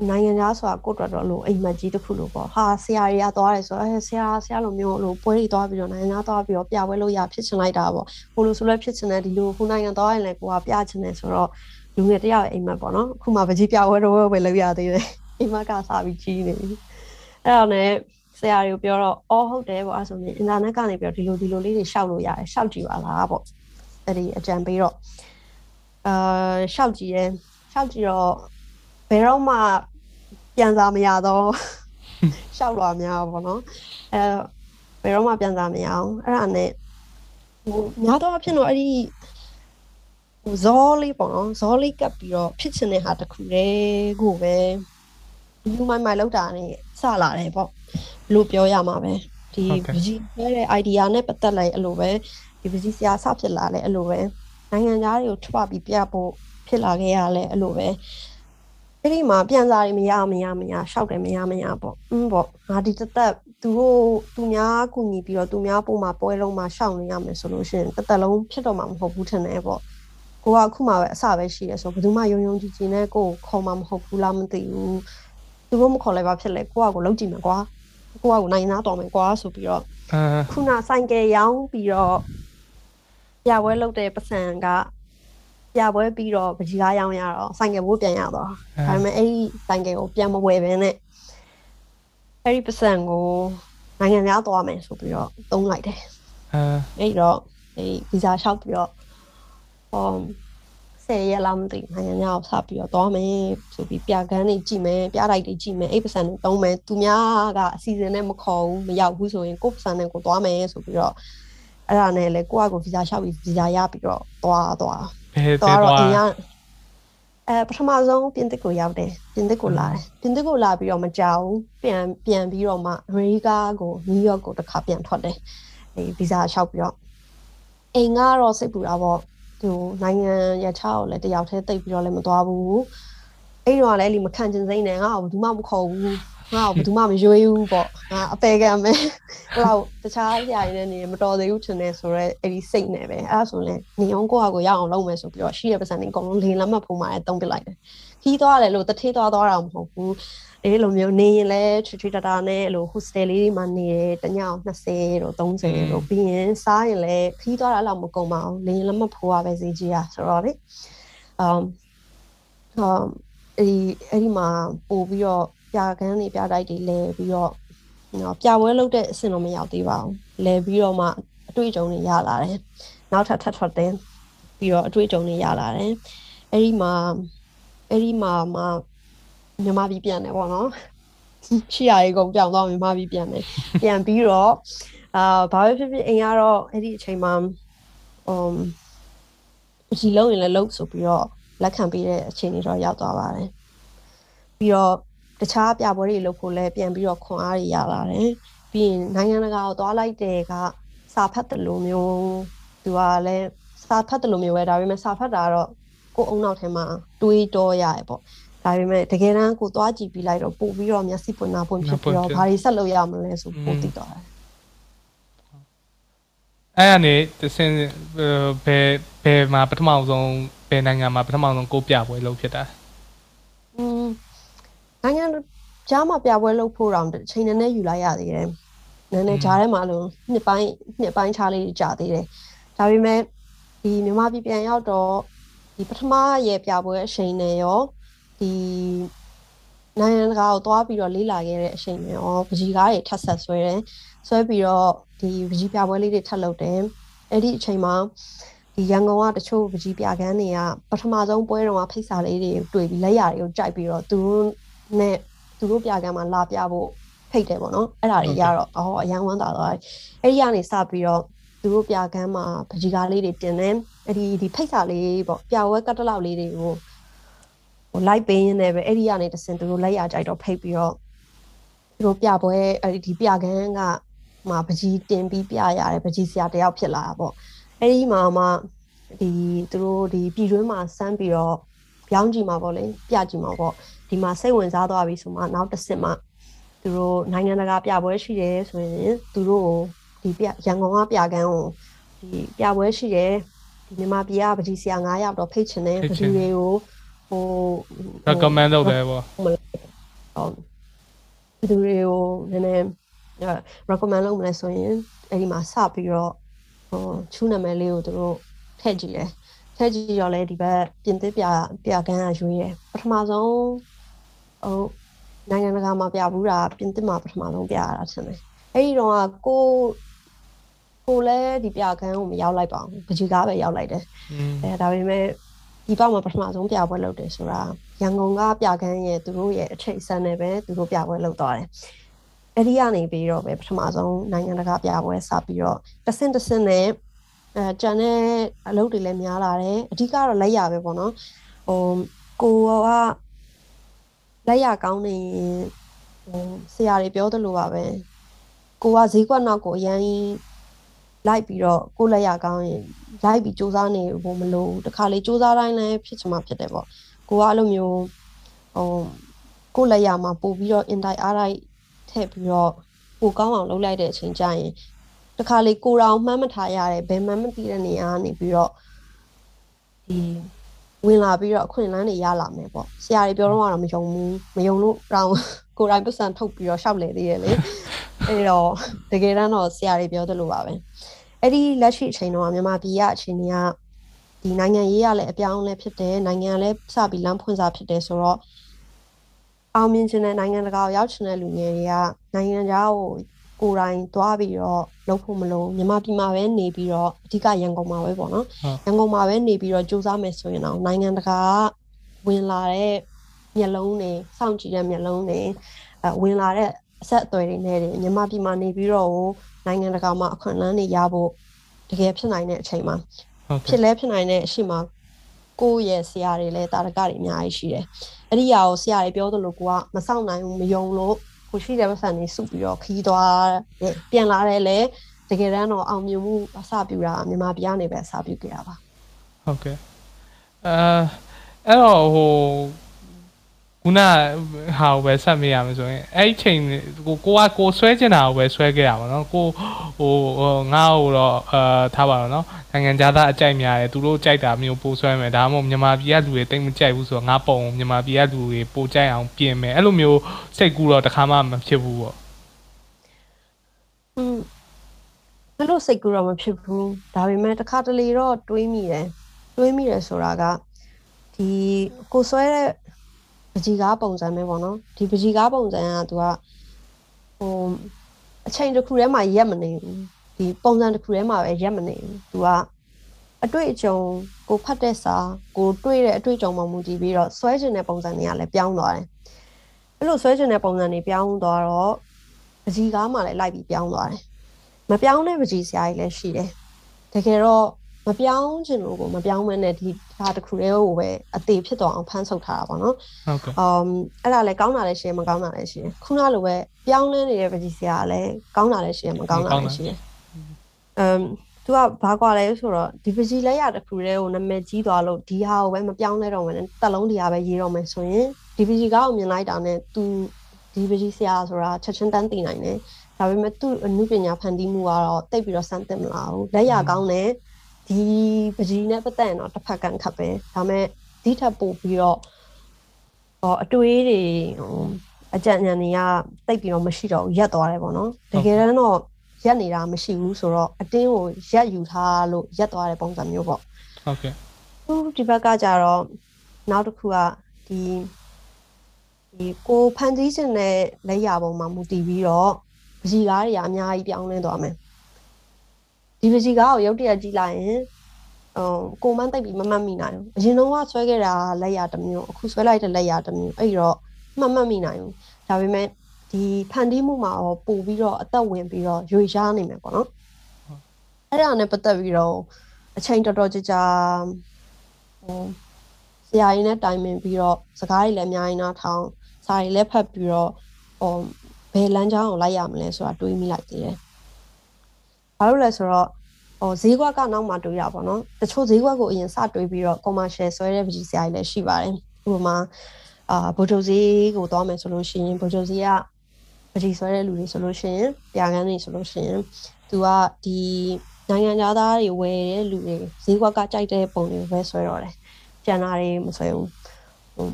နိုင်ငံသားဆိုတာကိုယ့်အတွက်တော့လို့အိမ်မက်ကြီးတစ်ခုလို့ပေါ့ဟာဆရာတွေကသွားတယ်ဆိုတော့အဲဆရာဆရာလိုမျိုးလို့ပွဲတွေသွားပြီးတော့နိုင်ငံသားသွားပြီးတော့ပြပွဲလို့ရဖြစ်ချင်လိုက်တာပေါ့ဟိုလိုဆိုလည်းဖြစ်ချင်တယ်ဒီလိုခုနိုင်ငံသွားရင်လည်းကိုကပြချင်တယ်ဆိုတော့ လူငယ်တယောက်ရဲ့အိမ်မက်ပေါ့နော်အခုမှပကြီးပြပွဲတော့ပဲလုပ်ရသေးတယ်အိမ်မက်ကစားပြီးကြီးနေပြီအဲ့တော့ねဆရာတွေကိုပြောတော့အော်ဟုတ်တယ်ပေါ့အဲ့ဆိုရင်အင်တာနက်ကနေပြောဒီလိုဒီလိုလေးတွေရှောက်လို့ရတယ်ရှောက်ကြည့်ပါလားပေါ့အဲ့ဒီအကြံပေးတော့အာရှောက်ကြည့်ရဲရှောက်ကြည့်တော့ဘယ်တော့မှပြန်စားမရတော့ရှောက်လို့များပေါ့နော်အဲဘယ်တော့မှပြန်စားမရအောင်အဲ့ဒါနဲ့ဟိုများတော့အဖြစ်တော့အဲ့ဒီဟို ဇောလေးပေါ့နော်ဇောလေးကပ်ပြီးတော့ဖြစ်ချင်တဲ့ဟာတစ်ခုတည်းကိုပဲလူမိုင်းမိုင်းလောက်တာနဲ့စလာတယ်ပေါ့လို့ပြောရမှာပဲဒီပကြီးပြတဲ့ idea နဲ့ပတ်သက်လိုက်အဲ့လိုပဲဒီပကြီးဆရာစဖြစ်လာလဲအဲ့လိုပဲနိုင်ငံသားတွေကိုထွပြီးပြဖို့ဖြစ်လာခဲ့ရလဲအဲ့လိုပဲအဲ့ဒီမှာပြန်စားတွေမရမရမရရှောက်တယ်မရမရပေါ့อืมပေါ့ငါဒီတသက်သူတို့သူများကူညီပြီးတော့သူများပုံမှာပွဲလုံးမှာရှောက်နေရမယ်ဆိုလို့ရှိရင်တသက်လုံးဖြစ်တော့မှာမဟုတ်ဘူးထင်တယ်ပေါ့ ကိုကအခုမှပဲအစပဲရှိတယ်ဆိုဘယ်သူမှယုံယုံကြည်ကြည်နဲ့ကိုကိုခေါ်မှာမဟုတ်ဘူးလားမသိဘူးသူတို့မခေါ်လိုက်ပါဖြစ်လဲကိုကကိုလုံးကြည့်မှာကွာကိုကကိုနိုင်သားတော်မယ်ကွာဆိုပြီးတော့အာခုနဆိုင်ကယ်ရောင်းပြီးတော့ပြပွဲလုပ်တဲ့ပတ်စံကပြပွဲပြီးတော့ပကြီးကားရောင်းရတော့ဆိုင်ကယ်ဘိုးပြန်ရတော့ဒါပေမဲ့အဲ့ဒီဆိုင်ကယ်ကိုပြန်မဝယ်ဘဲနဲ့အဲ့ဒီပတ်စံကိုနိုင်ငံသားသွားမယ်ဆိုပြီးတော့သုံးလိုက်တယ်အာအဲ့ဒီတော့အဲ့ဒီဗီဇာလျှောက်ပြီးတော့ ဟောဆ10ရက်လောက်မသိနိုင်ငံခြားကိုစပြီးတော့သွားမယ်ဆိုပြီးပြကန်းတွေကြည့်မယ်ပြတိုက်တွေကြည့်မယ်အိတ်ပစံတွေတုံးမယ်သူများကအစီအစဉ်နဲ့မခေါ်ဘူးမရောက်ဘူးဆိုရင်ကိုယ့်ပစံနဲ့ကိုသွားမယ်ဆိုပြီးတော့အဲ့ဒါနဲ့လေကိုယ့်အကိုဗီဇာလျှောက်ပြီးဗီဇာရပြီးတော့သွားသွားဘယ်ဘယ်သွားတော့သွားအင်ရအဲပထမဆုံးပြင်သစ်ကိုရောက်တယ်ပြင်သစ်ကိုလာတယ်ပြင်သစ်ကိုလာပြီးတော့မကြောက်ဘူးပြန်ပြန်ပြီးတော့မှအမေရိကကိုနယူးယောက်ကိုတစ်ခါပြန်ထွက်တယ်အဲဗီဇာလျှောက်ပြီးတော့အိမ်ကတော့စိတ်ပူတာပေါ့ သူနိုင်ငံရချောက်လည်းတယောက်တည်းတိတ်ပြီးတော့လည်းမသွားဘူးအဲ့တော့လည်းလီမခံချင်စိမ့်နဲ့ငါ့ကိုဘယ်သူမှမခေါ်ဘူးငါ့ကိုဘယ်သူမှမရွေးဘူးပေါ့ငါအပေကံပဲအဲ့တော့တခြားဆရာကြီးနဲ့နေမတော်သေးဘူးထင်တယ်ဆိုတော့အဲ့ဒီစိတ်နဲ့ပဲအဲ့ဒါဆိုရင်နေအောင်ကိုယ့်ဟာကိုရအောင်လုပ်မယ်ဆိုပြီးတော့ရှိရပစံနေအကုန်လုံးလင်းလက်မှတ်ဖုံးပါတယ်တုံးပစ်လိုက်တယ်ခီးသွားတယ်လို့တထေးသွားသွားတာမဟုတ်ဘူး ဒီလိုမျိုးနေရင်လဲချွချွတတာနဲ့အဲ့လို hostel လေးတွေမှာနေတယ်တညအောင်20တို့30တို့ပြီးရင်စားရင်လဲခီးသွားတာအဲ့လောက်မကုန်ပါဘူးလင်းလက်မှတ်ဖိုးရပဲစီကြီးอ่ะဆိုတော့လေ um um အဲ့ဒီအဲ့ဒီမှာပို့ပြီးတော့ပြကန်းတွေပြတိုက်တွေလဲပြီးတော့နော်ပြပွဲလုပ်တဲ့အဆင့်တော့မရောက်သေးပါဘူးလဲပြီးတော့မှအတွေ့အကြုံတွေရလာတယ်နောက်ထပ်ထပ်ထွက်တယ်ပြီးတော့အတွေ့အကြုံတွေရလာတယ်အဲ့ဒီမှာအဲ့ဒီမှာမှ မြန်မာပြည်ပြန်တယ်ပေါ့နော်ရှိရရေကုန်ပြောင်းသွားမြန်မာပြည်ပြန်တယ်ပြန်ပြီးတော့အာဘာပဲဖြစ်ဖြစ်အိမ်ကတော့အဲ့ဒီအချိန်မှာ um ဒီလုံးရင်လည်းလုံးဆိုပြီးတော့လက်ခံပေးတဲ့အခြေအနေတော့ရောက်သွားပါတယ်ပြီးတော့တခြားပြပွဲတွေလုပ်ဖို့လည်းပြန်ပြီးတော့ခွန်အားတွေရလာတယ်ပြီးရင်နိုင်ငံတကာကိုသွားလိုက်တဲ့ကစာဖတ်တယ်လို့မျိုးသူကလည်းစာဖတ်တယ်လို့မျိုးပဲဒါပေမဲ့စာဖတ်တာကတော့ကိုယ်အုံနောက်ထဲမှာတွေးတောရတယ်ပေါ့ ဒါပေမဲ့တကယ်တမ်းကိုသွားကြည့်ပြီးလိုက်တော့ပို့ပြီးတော့မျက်စိပွင့်နာပွင့်ဖြစ်ပြီးတော့ဘာတွေဆက်လုပ်ရမလဲဆိုပို့သိသွားတယ်အဲ့အနေတစင်ဘယ်ဘယ်မှာပထမဆုံးဘယ်နိုင်ငံမှာပထမဆုံးကိုပြပွဲလုပ်ဖြစ်တာอืมနိုင်ငံကြားမှာပြပွဲလုပ်ဖို့တော့အချိန်နည်းနည်းယူလိုက်ရသေးတယ်။နည်းနည်းကြားထဲမှာလို့နှစ်ပိုင်းနှစ်ပိုင်းခြားလေးကြာသေးတယ်။ဒါပေမဲ့ဒီမြန်မာပြည်ပြန်ရောက်တော့ဒီပထမရဲ့ပြပွဲအချိန်နဲ့ရော ဒီနိုင်ငံတကာကိုသွားပြီးတော့လေးလာခဲ့တဲ့အချိန်နဲ့ရောပကြီးကားတွေထပ်ဆက်ဆွဲတယ်။ဆွဲပြီးတော့ဒီပကြီးပြပွဲလေးတွေထပ်လုပ်တယ်။အဲ့ဒီအချိန်မှာဒီရန်ကုန်ကတချို့ပကြီးပြကန်းတွေကပထမဆုံးပွဲတော်ကဖိတ်စာလေးတွေတွေ့ပြီးလက်ရတွေကိုကြိုက်ပြီးတော့သူတို့နဲ့သူတို့ပြကန်းမှာလာပြဖို့ဖိတ်တယ်ပေါ့နော်အဲ့ဒါတွေရတော့အော်အရန်ဝမ်းသာသွားတယ်အဲ့ဒီကနေစပြီးတော့သူတို့ပြကန်းမှာပကြီးကားလေးတွေတင်တယ်အဲ့ဒီဒီဖိတ်စာလေးပေါ့ပြဝဲကတ်တလောက်လေးတွေကို ဟိုလိုက်ပေးရင်းနဲ့ပဲအဲ့ဒီကနေတစင်သူတို့လက်ရကြိုက်တော့ဖိတ်ပြီးတော့သူတို့ပြပွဲအဲ့ဒီပြကန်းကမှာပကြီးတင်ပြီးပြရတယ်ပကြီးဆရာတယောက်ဖြစ်လာတာပေါ့အဲ့ဒီမှာမှဒီသူတို့ဒီပြည်တွင်းမှာစမ်းပြီးတော့ပြောင်းကြည့်မှာပေါ့လေပြကြည့်မှာပေါ့ဒီမှာစိတ်ဝင်စားသွားပြီဆိုမှနောက်တစ်ဆင့်မှသူတို့နိုင်ငံတကာပြပွဲရှိတယ်ဆိုရင်သူတို့ကိုဒီပြရန်ကုန်ကပြကန်းကိုဒီပြပွဲရှိတယ်ဒီမြန်မာပြည်ကပကြီးဆရာ9ယောက်တော့ဖိတ်ချင်တယ်ပကြီးတွေကို ဟို recommend လုပ်တယ်ပေါ့ဟိုဘယ်သူတွေကိုနည်းနည်း recommend လုပ်မလဲဆိုရင်အဲ့ဒီမှာစပြီးတော့ဟိုချူးနာမည်လေးကိုသူတို့ထည့်ကြည့်တယ်ထည့်ကြည့်ရောလဲဒီဘက်ပြင်သစ်ပြပြကန်းကရွေးတယ်ပထမဆုံးဟိုနိုင်ငံတကာမှာပြဘူးတာပြင်သစ်မှာပထမဆုံးပြရတာထင်တယ်အဲ့ဒီတော့ကကိုကိုလည်းဒီပြကန်းကိုမရောက်လိုက်ပါဘူးပကြီးကားပဲရောက်လိုက်တယ်อืมအဲဒါပေမဲ့ ဒီပေါက်မှာပထမဆုံးပြပွဲလုပ်တယ်ဆိုတာရန်ကုန်ကပြကန်းရဲ့သူတို့ရဲ့အထိတ်အဆန်းနဲ့ပဲသူတို့ပြပွဲလုပ်သွားတယ်အဲ့ဒီကနေပြီးတော့ပဲပထမဆုံးနိုင်ငံတကာပြပွဲစပြီးတော့တဆင့်တဆင့်နဲ့အဲကျန်တဲ့အလုပ်တွေလည်းများလာတယ်အဓိကတော့လက်ရပဲပေါ့နော်ဟိုကိုကလက်ရကောင်းနေရင်ဟိုဆရာတွေပြောသလိုပါပဲကိုကဈေးကွက်နောက်ကိုအရင် လိုက်ပြီးတော့ကိုလက်ရကောင်းရင်လိုက်ပြီးစူးစမ်းနေဖို့မလိုဘူးတခါလေစူးစမ်းတိုင်းလည်းဖြစ်ချင်မှဖြစ်တယ်ပေါ့ကိုကအဲ့လိုမျိုးဟိုကိုလက်ရမှာပို့ပြီးတော့ invite အားလိုက်ထည့်ပြီးတော့ပိုကောင်းအောင်လုပ်လိုက်တဲ့အချိန်ကျရင်တခါလေကိုရောင်မှန်းမထားရတယ်ဘယ်မှန်းမသိတဲ့နေရာကနေပြီးတော့ဒီဝင်လာပြီးတော့အခွင့်အလမ်းတွေရလာမယ်ပေါ့ဆရာတွေပြောတော့ကတော့မယုံဘူးမယုံလို့တောင်ကိုယ်တိုင်ပတ်စံထုတ်ပြီးတော့ရှောက်လေသေးရဲ့လေအဲ့တော့တကယ်တမ်းတော့ဆရာတွေပြောသလိုပါပဲ အဲ့ဒီလက်ရှိအချိန်တော့မြန်မာပြည်ရဲ့အချိန်တွေကဒီနိုင်ငံရေးရလည်းအပြောင်းအလဲဖြစ်တယ်နိုင်ငံလည်းစပြီးလမ်းဖွင့်စားဖြစ်တယ်ဆိုတော့အောင်မြင်ခြင်းတဲ့နိုင်ငံတကာကိုရောက်ချင်တဲ့လူငယ်တွေကနိုင်ငံခြားကိုကိုယ်တိုင်သွားပြီးတော့လုပ်ဖို့မလို့မြန်မာပြည်မှာပဲနေပြီးတော့အဓိကရန်ကုန်မှာပဲပေါ့နော်ရန်ကုန်မှာပဲနေပြီးတော့စူးစမ်းမယ်ဆိုရင်တော့နိုင်ငံတကာဝင်လာတဲ့မျက်လုံးတွေစောင့်ကြည့်တဲ့မျက်လုံးတွေအဝင်လာတဲ့အဆက်အသွယ်တွေနဲ့မြန်မာပြည်မှာနေပြီးတော့ နိုင်ငံတကာမှာအခွင့်အလမ်းတွေရဖို့တကယ်ဖြစ်နိုင်တဲ့အချိန်မှာဖြစ်လဲဖြစ်နိုင်တဲ့အရှိမှာကိုယ့်ရဲ့ဆရာတွေလည်းတာရကတွေအများကြီးရှိတယ်။အဲ့ဒီအရာကိုဆရာတွေပြောသလိုကိုကမဆောင်နိုင်ဘူးမယုံလို့ကိုရှိတဲ့ပတ်စံတွေစုပြီးတော့ခီးသွားတယ်ပြန်လာတယ်လေတကယ်တမ်းတော့အောင်မြင်မှုအစပြုတာမြန်မာပြည်ကနေပဲအစပြုခဲ့တာပါ။ဟုတ်ကဲ့အဲအဲ့တော့ဟို ခုနဟာကိုပဲဆက်မေးရမယ်ဆိုရင်အဲ့ဒီချိန်ကိုကိုကကိုဆွဲကျင်တာကိုပဲဆွဲခဲ့ရပါတော့ကိုဟိုငါ့ကိုတော့အာထားပါတော့နော်နိုင်ငံသားအကြိုက်များတယ်သူတို့ကြိုက်တာမျိုးပို့ဆွဲမယ်ဒါမှမဟုတ်မြန်မာပြည်ကလူတွေတိတ်မကြိုက်ဘူးဆိုတော့ငါပုံမြန်မာပြည်ကလူတွေပို့ကြိုက်အောင်ပြင်မယ်အဲ့လိုမျိုးစိတ်ကူးတော့တခါမှမဖြစ်ဘူးပေါ့อืมအဲ့လိုစိတ်ကူးတော့မဖြစ်ဘူးဒါပေမဲ့တစ်ခါတလေတော့တွေးမိတယ်တွေးမိတယ်ဆိုတာကဒီကိုဆွဲတဲ့ပ ကြီကားပုံစံပဲပေါ့နော်ဒီပကြီကားပုံစံကသူကဟိုအချိန်တစ်ခုထဲမှာရက်မနေဘူးဒီပုံစံတစ်ခုထဲမှာပဲရက်မနေဘူးသူကအတွေ့အကြုံကိုဖတ်တဲ့စာကိုတွေ့တဲ့အတွေ့အကြုံမှမူတည်ပြီးတော့ဆွဲကျင်တဲ့ပုံစံတွေကလည်းပြောင်းသွားတယ်အဲ့လိုဆွဲကျင်တဲ့ပုံစံတွေပြောင်းသွားတော့ပကြီကားမှလည်းလိုက်ပြီးပြောင်းသွားတယ်မပြောင်းတဲ့ပကြီဆရာကြီးလည်းရှိတယ်တကယ်တော့မပြောင်းချင်လို့ကိုမပြောင်းမနဲ့ဒီ ဒါတစ်ခုတည်းကိုပဲအသေးဖြစ်သွားအောင်ဖမ်းဆုပ်ထားတာပေါ့နော်ဟုတ်ကဲ့အမ်အဲ့ဒါလည်းကောင်းတာလည်းရှိတယ်မကောင်းတာလည်းရှိတယ်ခုနလိုပဲပြောင်းလဲနေတဲ့ပကြီးစရာလည်းကောင်းတာလည်းရှိတယ်မကောင်းတာလည်းရှိတယ်အမ်သူကဘာကွာလဲဆိုတော့ဒီပကြီးလက်ရတစ်ခုတည်းကိုနာမည်ကြီးသွားလို့ဒီဟာကိုပဲမပြောင်းလဲတော့မယ်တက်လုံးတရားပဲရေးတော့မယ်ဆိုရင်ဒီပကြီးကောက်မြင်လိုက်တာနဲ့သူဒီပကြီးဆရာဆိုတာချက်ချင်းတန်းသိနိုင်တယ်ဒါပေမဲ့သူ့အမှုပညာဖန်တီးမှုကတော့တိတ်ပြီးတော့စမ်းသစ်မလာဘူးလက်ရကောင်းတယ် ဒီပကြီးနဲ့ပတ်သက်ရင်တော့တစ်ဖက်ကန်ခတ်ပဲဒါမဲ့ဒီထပ်ပို့ပြီးတော့ဟောအတွေးတွေဟိုအကြံဉာဏ်တွေကတိတ်ပြီးတော့မရှိတော့ဘူးရက်သွားတယ်ပေါ့နော်တကယ်တမ်းတော့ရက်နေတာမရှိဘူးဆိုတော့အတင်းကိုရက်ယူထားလို့ရက်သွားတဲ့ပုံစံမျိုးပေါ့ဟုတ်ကဲ့သူဒီဘက်ကကြတော့နောက်တစ်ခုကဒီဒီကိုဖန်တီးခြင်းနဲ့လက်ရပုံမှာမူတည်ပြီးတော့ပကြီးကားတွေအများကြီးပြောင်းလဲသွားမယ် ဒီပကြီးကားကိုရုတ်တရက်ကြည့်လိုက်ရင်ဟိုကိုမန်းတိတ်ပြီးမမှတ်မိနိုင်ဘူးအရင်တော့ကဆွဲခဲ့တာလက်ရတစ်မျိုးအခုဆွဲလိုက်တဲ့လက်ရတစ်မျိုးအဲ့တော့မှတ်မှတ်မိနိုင်ဘူးဒါပေမဲ့ဒီဖန်တီးမှုမှာတော့ပို့ပြီးတော့အသက်ဝင်ပြီးတော့ရွေရှားနေမယ်ပေါ့နော်အဲ့ဒါနဲ့ပတ်သက်ပြီးတော့အချိန်တော်တော်ကြာကြာဟိုဆရာကြီးနဲ့တိုင်ပင်ပြီးတော့စကားတွေလည်းအများကြီးနားထောင်စာတွေလည်းဖတ်ပြီးတော့ဟိုဘယ်လမ်းကြောင်းကိုလိုက်ရမလဲဆိုတာတွေးမိလိုက်သေးတယ် ဘာလို့လဲဆိုတော့ဟိုဈေးကွက်ကနောက်မှတွေးရပါတော့တချို့ဈေးကွက်ကိုအရင်စတွေးပြီးတော့ commercial ဆွဲတဲ့ပကြီးဆရာကြီးလည်းရှိပါတယ်ဥပမာအာဗိုလ်ချုပ်ဈေးကိုသွားမယ်ဆိုလို့ရှိရင်ဗိုလ်ချုပ်ဈေးကပကြီးဆွဲတဲ့လူတွေဆိုလို့ရှိရင်တရားကန်းတွေဆိုလို့ရှိရင်သူကဒီနိုင်ငံသားတွေဝယ်တဲ့လူတွေဈေးကွက်ကကြိုက်တဲ့ပုံတွေပဲဆွဲတော့တယ်ကျန်တာတွေမဆွဲဘူးဟို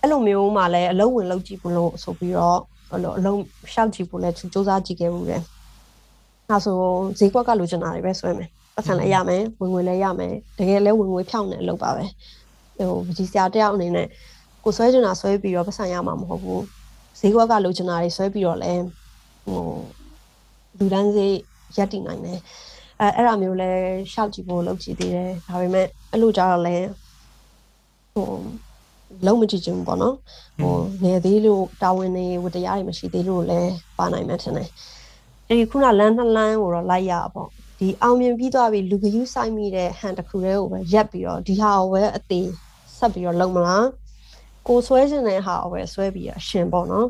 အဲ့လိုမျိုးမှလည်းအလုံးဝင်လောက်ကြည့်ဖို့လို့ဆိုပြီးတော့အဲ့လိုအလုံးရှောက်ကြည့်ဖို့လည်းစူးစမ်းကြည့်ခဲ့ဘူးတယ် အဲဆိုဈေးကွက်ကလိုချင်တာတွေပဲဆွဲမယ်ပတ်စံလည်းရမယ်ဝင်ငွေလည်းရမယ်တကယ်လည်းဝင်ငွေဖြောင်းနေလို့ပါပဲဟိုပကြီးစရာတယောက်အနေနဲ့ကိုဆွဲချင်တာဆွဲပြီးတော့ပတ်စံရမှာမဟုတ်ဘူးဈေးကွက်ကလိုချင်တာတွေဆွဲပြီးတော့လည်းဟိုလူတန်းစေးရက်တည်နိုင်တယ်အဲအဲ့ဒါမျိုးလဲရှောက်ကြည့်ဖို့လုပ်ကြည့်သေးတယ်ဒါပေမဲ့အဲ့လိုကြတော့လဲဟိုလုံးမကြည့်ချင်ဘူးပေါ့နော်ဟိုငယ်သေးလို့တာဝန်တွေဝတရားတွေမရှိသေးလို့လဲပါနိုင်မှထင်တယ် အဲဒီခုနလမ်းနှစ်လမ်းကိုတော့လိုက်ရပေါ့ဒီအောင်မြင်ပြီးသွားပြီလူကယူဆိုင်မိတဲ့ဟန်တစ်ခုတည်းကိုပဲရက်ပြီးတော့ဒီဟာကိုပဲအသေးဆက်ပြီးတော့လုံမလားကိုဆွဲခြင်းတဲ့ဟာကိုပဲဆွဲပြီးအရှင်ပေါ့နော်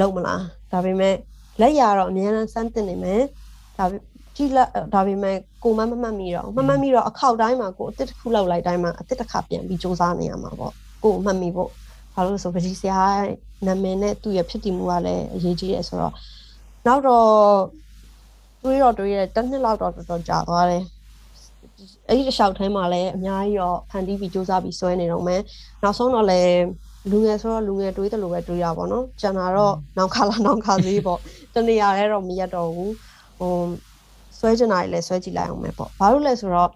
လုံမလားဒါပေမဲ့လက်ရတော့အများအားစမ်းတင်နေမယ်ဒါကြည့်လက်ဒါပေမဲ့ကိုမမမှတ်မိတော့မမှတ်မိတော့အခောက်တိုင်းမှာကိုအစ်တစ်ခုလောက်လိုက်တိုင်းမှာအစ်တစ်ခါပြန်ပြီးစူးစမ်းနေရမှာပေါ့ကိုမှတ်မိဖို့ဘာလို့ဆိုပကြီးဆရာနာမည်နဲ့သူ့ရဲ့ဖြစ်တည်မှုကလည်းအရေးကြီးတယ်ဆိုတော့ နောက်တော့တွေးတော့တွေးရဲတစ်နှစ်လောက်တော့တော်တော်ကြာသွားတယ်အဲ့ဒီတစ်လျှောက်ထဲမှာလည်းအများကြီးတော့ဖန်တီးပြီးစူးစမ်းပြီးဆွဲနေတော့မယ်နောက်ဆုံးတော့လည်းလူငယ်ဆိုတော့လူငယ်တွေးတယ်လို့ပဲတွေးရပါတော့ကျန်တာတော့နောက်ခါလာနောက်ခါသေးပေါ့တနေရာလဲတော့မရက်တော့ဘူးဟိုဆွဲချင်တာလည်းဆွဲကြည့်လိုက်အောင်ပဲပေါ့ဘာလို့လဲဆိုတော့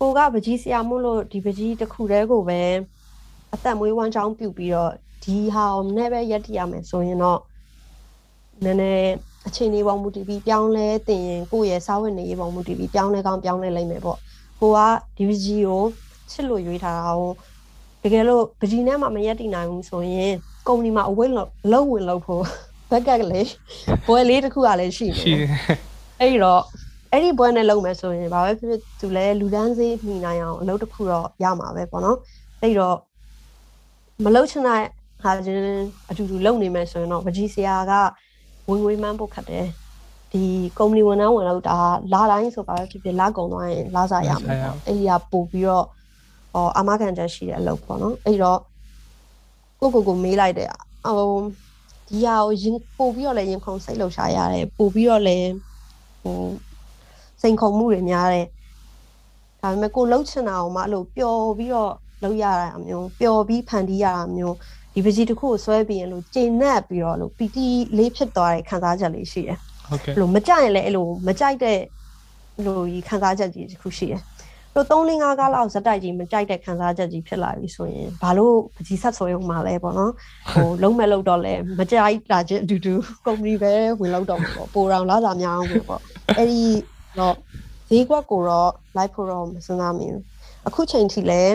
ကိုကပကြီးဆရာမို့လို့ဒီပကြီးတစ်ခုတည်းကိုပဲအသက်မွေးဝမ်းချောင်းပြုတ်ပြီးတော့ဒီဟာနဲ့ပဲရက်တည်ရမယ်ဆိုရင်တော့ နည်းနည်းအချိန်လေးပုံမူတည်ပြီးပြောင်းလဲတင်ရင်ကိုယ့်ရဲ့စာဝတ်နေရေးပုံမူတည်ပြီးပြောင်းလဲကောင်းပြောင်းလဲလိမ့်မယ်ပေါ့ကိုက DVG ကိုချစ်လို့ရွေးထားတာကိုတကယ်လို့ပကြီးနဲ့မှမရက်တည်နိုင်ဘူးဆိုရင်ကုမ္ပဏီမှာအဝိတ်လုံးဝင်လို့ဖို့ဘက်ကလေးဘွယ်လေးတစ်ခုကလည်းရှိနေရှိတယ်အဲ့တော့အဲ့ဒီဘွဲနဲ့လုံးမယ်ဆိုရင်ဘာပဲဖြစ်ဖြစ်သူလည်းလူဒန်းစေးမိနိုင်အောင်အလုပ်တစ်ခုတော့ရမှာပဲပေါ့နော်အဲ့တော့မလုပ်ချင်တဲ့ဟာချင်းအတူတူလုပ်နေမယ်ဆိုရင်တော့ပကြီးဆရာက ဝင်ငွေမှန်းဖို့ခတ်တယ်ဒီကုမ္ပဏီဝန်ထမ်းဝင်လို့ဒါလာတိုင်းဆိုပါပဲဖြစ်ဖြစ်လာကုန်သွားရင်လာစားရမှာပေါ့အဲ့ဒီကပို့ပြီးတော့ဟောအမခံချက်ရှိတဲ့အလုပ်ပေါ့နော်အဲ့တော့ကိုကိုကိုမေးလိုက်တယ်ဟိုဒီဟာကိုရင်ပို့ပြီးတော့လည်းရင်ခုန်စိတ်လှုပ်ရှားရတယ်ပို့ပြီးတော့လည်းဟိုစိန်ခုန်မှုတွေများတယ်ဒါပေမဲ့ကိုလှုပ်ချင်တာအောင်မအဲ့လိုပျော်ပြီးတော့လုပ်ရတာမျိုးပျော်ပြီးဖန်တီးရတာမျိုး ဒီပကြီးတစ်ခုကိုဆွဲပြီးရင်လို့ကျဉ်နှက်ပြီးတော့လို့ပီတီလေးဖြစ်သွားတဲ့ခံစားချက်လေးရှိတယ်ဟုတ်ကဲ့အဲ့လိုမကြိုက်ရင်လည်းအဲ့လိုမကြိုက်တဲ့လိုကြီးခံစားချက်ကြီးတစ်ခုရှိတယ်။လို့3 4 5ကားလောက်ဇက်တိုက်ကြီးမကြိုက်တဲ့ခံစားချက်ကြီးဖြစ်လာပြီဆိုရင်ဘာလို့ပကြီးဆက်ဆိုရုံမှလဲပေါ့နော်။ဟိုလုံးမဲ့လို့တော့လဲမကြိုက်တာချင်းအတူတူကုမ္ပဏီပဲဝင်လောက်တော့မှာပေါ့။ပိုရောင်လာစားများအောင်ပဲပေါ့။အဲ့ဒီတော့ဈေးကွက်ကိုတော့ live ဖို့တော့မစဉ်းစားမိဘူး။အခုချိန်ထိလည်း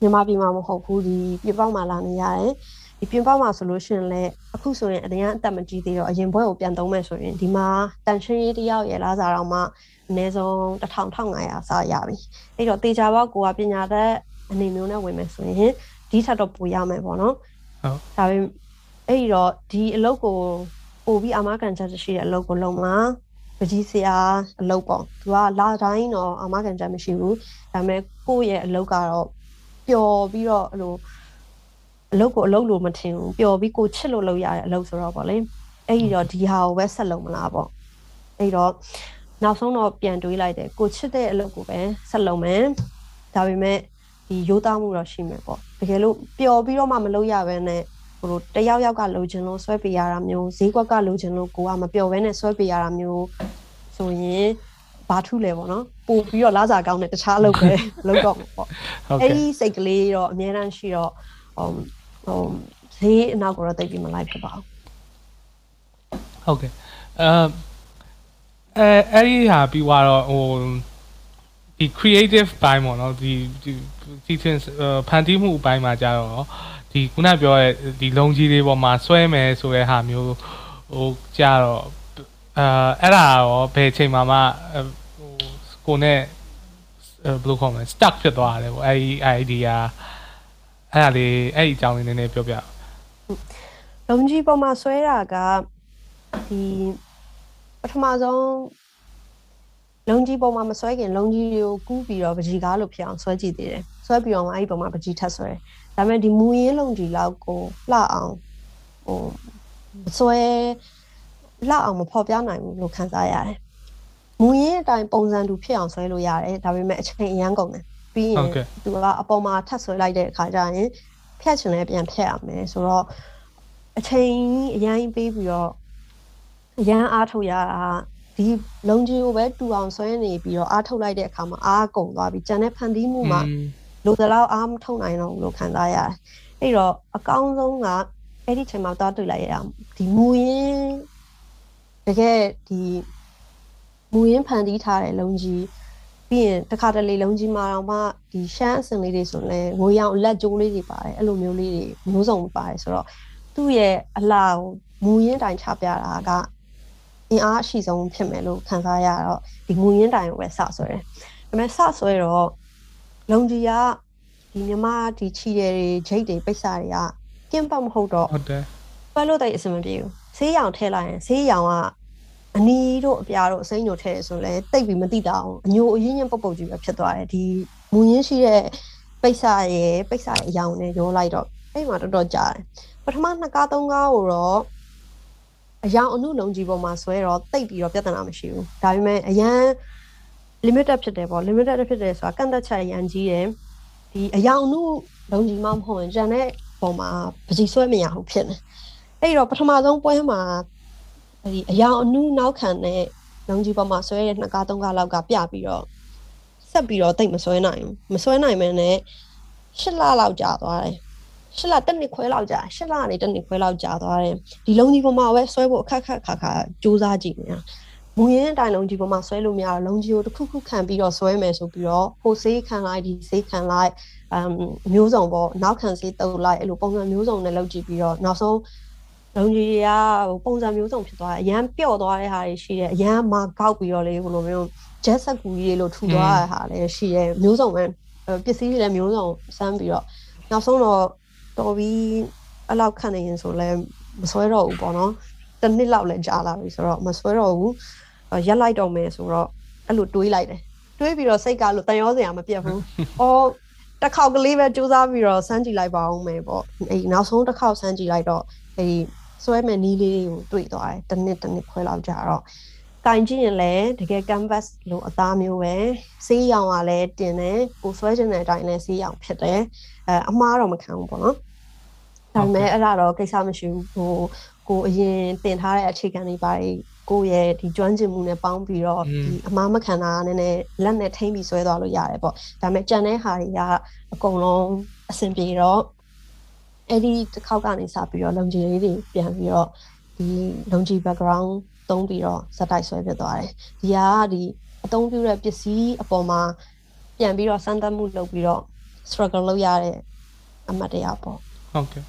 မြန်မာပြည်မှာမဟုတ်ဘူးဒီပြပောက်မှာလာနေရတယ်။ဒီပြင်ပမှာဆိုလို့ရှိရင်လည်းအခုဆိုရင်အရင်အသက်မကြီးသေးတော့အရင်ဘွဲကိုပြန်သုံးမယ်ဆိုရင်ဒီမှာတန်ရှင်းရေးတယောက်ရဲ့လားစားတော့မှအနည်းဆုံး1000 1500စားရပြီအဲ့တော့တေချာဘောက်ကိုကပညာတတ်အနေမျိုးနဲ့ဝင်မယ်ဆိုရင်ဒီထက်တော့ပိုရမယ်ပေါ့နော်ဟုတ်ဒါပေမဲ့အဲ့ဒီတော့ဒီအလုပ်ကိုပို့ပြီးအမကန်ချက်ရှိတဲ့အလုပ်ကိုလုပ်မှာပကြီးစရာအလုပ်ပေါ့သူကလာတိုင်းတော့အမကန်ချက်မရှိဘူးဒါပေမဲ့ကိုယ့်ရဲ့အလုပ်ကတော့ ပျော်ပြီးတော့အဲ့လိုအလုပ်ကိုအလုပ်လို့မထင်ဘူးပျော်ပြီးကိုချစ်လို့လုပ်ရတဲ့အလုပ်ဆိုတော့ဗောလေအဲ့ဒီတော့ဒီဟာကိုပဲဆက်လုပ်မလားပေါ့အဲ့တော့နောက်ဆုံးတော့ပြန်တွေးလိုက်တယ်ကိုချစ်တဲ့အလုပ်ကိုပဲဆက်လုပ်မယ်ဒါပေမဲ့ဒီရိုးသားမှုတော့ရှိမယ်ပေါ့တကယ်လို့ပျော်ပြီးတော့မှမလုပ်ရဘဲနဲ့ဟိုတယောက်ယောက်ကလိုချင်လို့ဆွဲပေးရတာမျိုးဈေးကွက်ကလိုချင်လို့ကိုကမပျော်ဘဲနဲ့ဆွဲပေးရတာမျိုးဆိုရင် ဘာထုလဲပေါ့နော်ပို့ပြီးတော့လာစားကောင်းတဲ့တခြားအလုပ်ပဲလုပ်တော့မှာပေါ့ဟုတ်အဲ့ကဲ့ဒီစိတ်ကလေးတော့အများတန်းရှိတော့ဟိုဟိုဈေးအနောက်ကိုတော့တိတ်ပြီးမလိုက်ဖြစ်ပါဘူးဟုတ်ကဲ့အဲအဲအဲ့ဒီဟာပြီးသွားတော့ဟိုဒီ creative ဘိုင်းပေါ့နော်ဒီဒီဒီသင်ဖန်တီးမှုအပိုင်းမှာကြတော့ဒီခုနပြောတဲ့ဒီလုံကြီးတွေပေါ်မှာဆွဲမယ်ဆိုတဲ့ဟာမျိုးဟိုကြတော့အာအဲ့ဒါရောဘယ်ချိန်မှမှဟို ကိုနဲ့ဘယ်လိုခေါ်မလဲ stuck ဖြစ်သွားတယ်ပေါ့အဲ့ဒီ idea အဲ့ဒါလေးအဲ့ဒီအကြောင်းလေးနည်းနည်းပြောပြလုံကြီးပေါ်မှာဆွဲတာကဒီပထမဆုံးလုံကြီးပေါ်မှာမဆွဲခင်လုံကြီးကိုကူးပြီးတော့ပကြီးကားလို့ဖြစ်အောင်ဆွဲကြည့်သေးတယ်ဆွဲပြီးတော့မှအဲ့ဒီပေါ်မှာပကြီးထပ်ဆွဲဒါပေမဲ့ဒီမူရင်းလုံကြီးလောက်ကိုလှအောင်ဟိုမဆွဲလှအောင်မဖော်ပြနိုင်ဘူးလို့ခန်းစားရတယ် မူရင်းအတိုင်းပုံစံတူဖြစ်အောင်ဆွဲလို့ရတယ်ဒါပေမဲ့အချိန်အရန်ကုန်တယ်ပြီးရင်ဟုတ်ကဲ့သူကအပေါ်မှာထပ်ဆွဲလိုက်တဲ့အခါကျရင်ဖြတ်ချင်လဲပြန်ဖြတ်ရမယ်ဆိုတော့အချိန်အရင်ပေးပြီးတော့အရန်အားထုတ်ရတာဒီလုံကြီးကိုပဲတူအောင်ဆွဲနေပြီးတော့အားထုတ်လိုက်တဲ့အခါမှာအားကုန်သွားပြီကြံတဲ့ဖန်တီးမှုမှာလိုသလောက်အားမထုတ်နိုင်တော့ဘူးလို့ခံစားရတယ်အဲ့တော့အကောင်းဆုံးကအဲ့ဒီချိန်မှာသွားတွေ့လိုက်ရအောင်ဒီမူရင်းတကယ်ဒီ မူရင်းဖန်တီးထားတဲ့လုံကြီးပြီးရင်တစ်ခါတလေလုံကြီးမှာတော့မှဒီရှမ်းအစင်လေးတွေဆိုရင်လည်းငွေရောင်လက်ကျိုးလေးတွေပါတယ်အဲ့လိုမျိုးလေးတွေမျိုးစုံပါတယ်ဆိုတော့သူ့ရဲ့အလားကိုမူရင်းတိုင်ချပြတာကအင်အားအရှိဆုံးဖြစ်မယ်လို့ခံစားရတော့ဒီမူရင်းတိုင်ကိုပဲစဆွဲတယ်။ဒါပေမဲ့စဆွဲတော့လုံကြီးကဒီမြမဒီချီတယ်တွေဂျိတ်တွေပိတ်စာတွေကကင်းပတ်မဟုတ်တော့ဟုတ်တယ်ပတ်လို့တိတ်အဆင်မပြေဘူး။ဆေးရောင်ထည့်လိုက်ရင်ဆေးရောင်က အနီးတို့အပြားတို့အစိမ်းတို့ထည့်ရဆိုလဲတိတ်ပြီးမတိတာအောင်အညိုအရင်းချင်းပုတ်ပုတ်ကြီးပဲဖြစ်သွားတယ်ဒီမူရင်းရှိတဲ့ပိတ်စာရဲ့ပိတ်စာရဲ့အရောင်နဲ့ရောလိုက်တော့အဲ့မှာတော်တော်ကြာတယ်ပထမနှစ်ကားသုံးကားကိုတော့အယောင်အနုလုံးကြီးပေါ်မှာဆွဲတော့တိတ်ပြီးတော့ပြဿနာမရှိဘူးဒါပေမဲ့အရန် limited ဖြစ်တယ်ပေါ့ limited ဖြစ်တယ်ဆိုတာကန့်သက်ချက်အရန်ကြီးတယ်ဒီအယောင်အနုလုံးကြီးမှမဟုတ်ရင်ကျန်တဲ့ပုံမှာပကြီးဆွဲမရဘူးဖြစ်နေအဲ့တော့ပထမဆုံးပွဲမှာ ဒီအယောင်အနုနောက်ခံတဲ့လုံးကြီးပေါ်မှာဆွဲတဲ့နှစ်ကားသုံးကားလောက်ကပြပြီးတော့ဆက်ပြီးတော့တိတ်မဆွဲနိုင်ဘူးမဆွဲနိုင်မင်းနဲ့ရှစ်လလောက်ကြာသွားတယ်ရှစ်လတစ်နှစ်ခွဲလောက်ကြာရှစ်လကနေတစ်နှစ်ခွဲလောက်ကြာသွားတယ်ဒီလုံးကြီးပေါ်မှာပဲဆွဲဖို့အခက်ခက်ခါခါစူးစမ်းကြည့်နေတာမူရင်းအတိုင်းလုံးကြီးပေါ်မှာဆွဲလို့မရတော့လုံးကြီးကိုတစ်ခုခုခံပြီးတော့ဆွဲမယ်ဆိုပြီးတော့ဟိုဆေးခံလိုက်ဒီဆေးခံလိုက်အမ်မျိုးစုံပေါ့နောက်ခံဆေးတုပ်လိုက်အဲ့လိုပုံစံမျိုးစုံနဲ့လုပ်ကြည့်ပြီးတော့နောက်ဆုံး လုံးကြီးကဟိုပုံစံမျိုးစုံဖြစ်သွားတယ်အရန်ပျော့သွားတဲ့ဟာတွေရှိတယ်အရန်မာကောက်ပြီးတော့လေဘယ်လိုမျိုးဂျက်ဆက်ကူကြီးတွေလို့ထူသွားတဲ့ဟာလည်းရှိတယ်မျိုးစုံပဲပစ္စည်းတွေလည်းမျိုးစုံစမ်းပြီးတော့နောက်ဆုံးတော့တော်ပြီးအဲ့လောက်ခံနေရင်ဆိုလဲမဆွဲတော့ဘူးပေါ့နော်တစ်နှစ်လောက်လည်းကြာလာပြီဆိုတော့မဆွဲတော့ဘူးရက်လိုက်တော့မယ်ဆိုတော့အဲ့လိုတွေးလိုက်တယ်တွေးပြီးတော့စိတ်ကလို့တန်ရောစရာမပြတ်ဘူးအော်တစ်ခေါက်ကလေးပဲစူးစမ်းပြီးတော့စမ်းကြည့်လိုက်ပါအောင်မယ်ပေါ့အဲ့နောက်ဆုံးတစ်ခေါက်စမ်းကြည့်လိုက်တော့အဲ့ ဆွဲမဲ့နီးလေးကိုတွေ့သွားတယ်တစ်နှစ်တစ်နှစ်ခွဲလောက်ကြာတော့ကင်ကြည့်ရင်လည်းတကယ် canvas လို့အသားမျိုးပဲဆေးရောင်ကလည်းတင်တယ်ကိုဆွဲခြင်းတဲ့အတိုင်းလည်းဆေးရောင်ဖြစ်တယ်အဲအမားတော့မခံဘူးပေါ့နော်ဒါပေမဲ့အဲ့ဒါတော့ကိစ္စမရှိဘူးဟိုကိုအရင်တင်ထားတဲ့အခြေခံတွေပါကိုရဲ့ဒီကျွမ်းကျင်မှုနဲ့ပေါင်းပြီးတော့ဒီအမားမခံတာနည်းနည်းလက်နဲ့ထိမ့်ပြီးဆွဲသွားလို့ရတယ်ပေါ့ဒါပေမဲ့ကြံတဲ့ဟာတွေကအကုန်လုံးအဆင်ပြေတော့ အဲ့ဒီတစ်ခေါက်ကနေစပြီးတော့လုံခြုံရေးတွေပြန်ပြီးတော့ဒီလုံခြုံ background သုံးပြီးတော့ဇက်တိုက်ဆွဲဖြစ်သွားတယ်ဒီဟာကဒီအသုံးပြုတဲ့ပစ္စည်းအပေါ်မှာပြန်ပြီးတော့စမ်းသပ်မှုလုပ်ပြီးတော့ struggle လုပ်ရတဲ့အမှတ်တရပေါ့ဟုတ်ကဲ့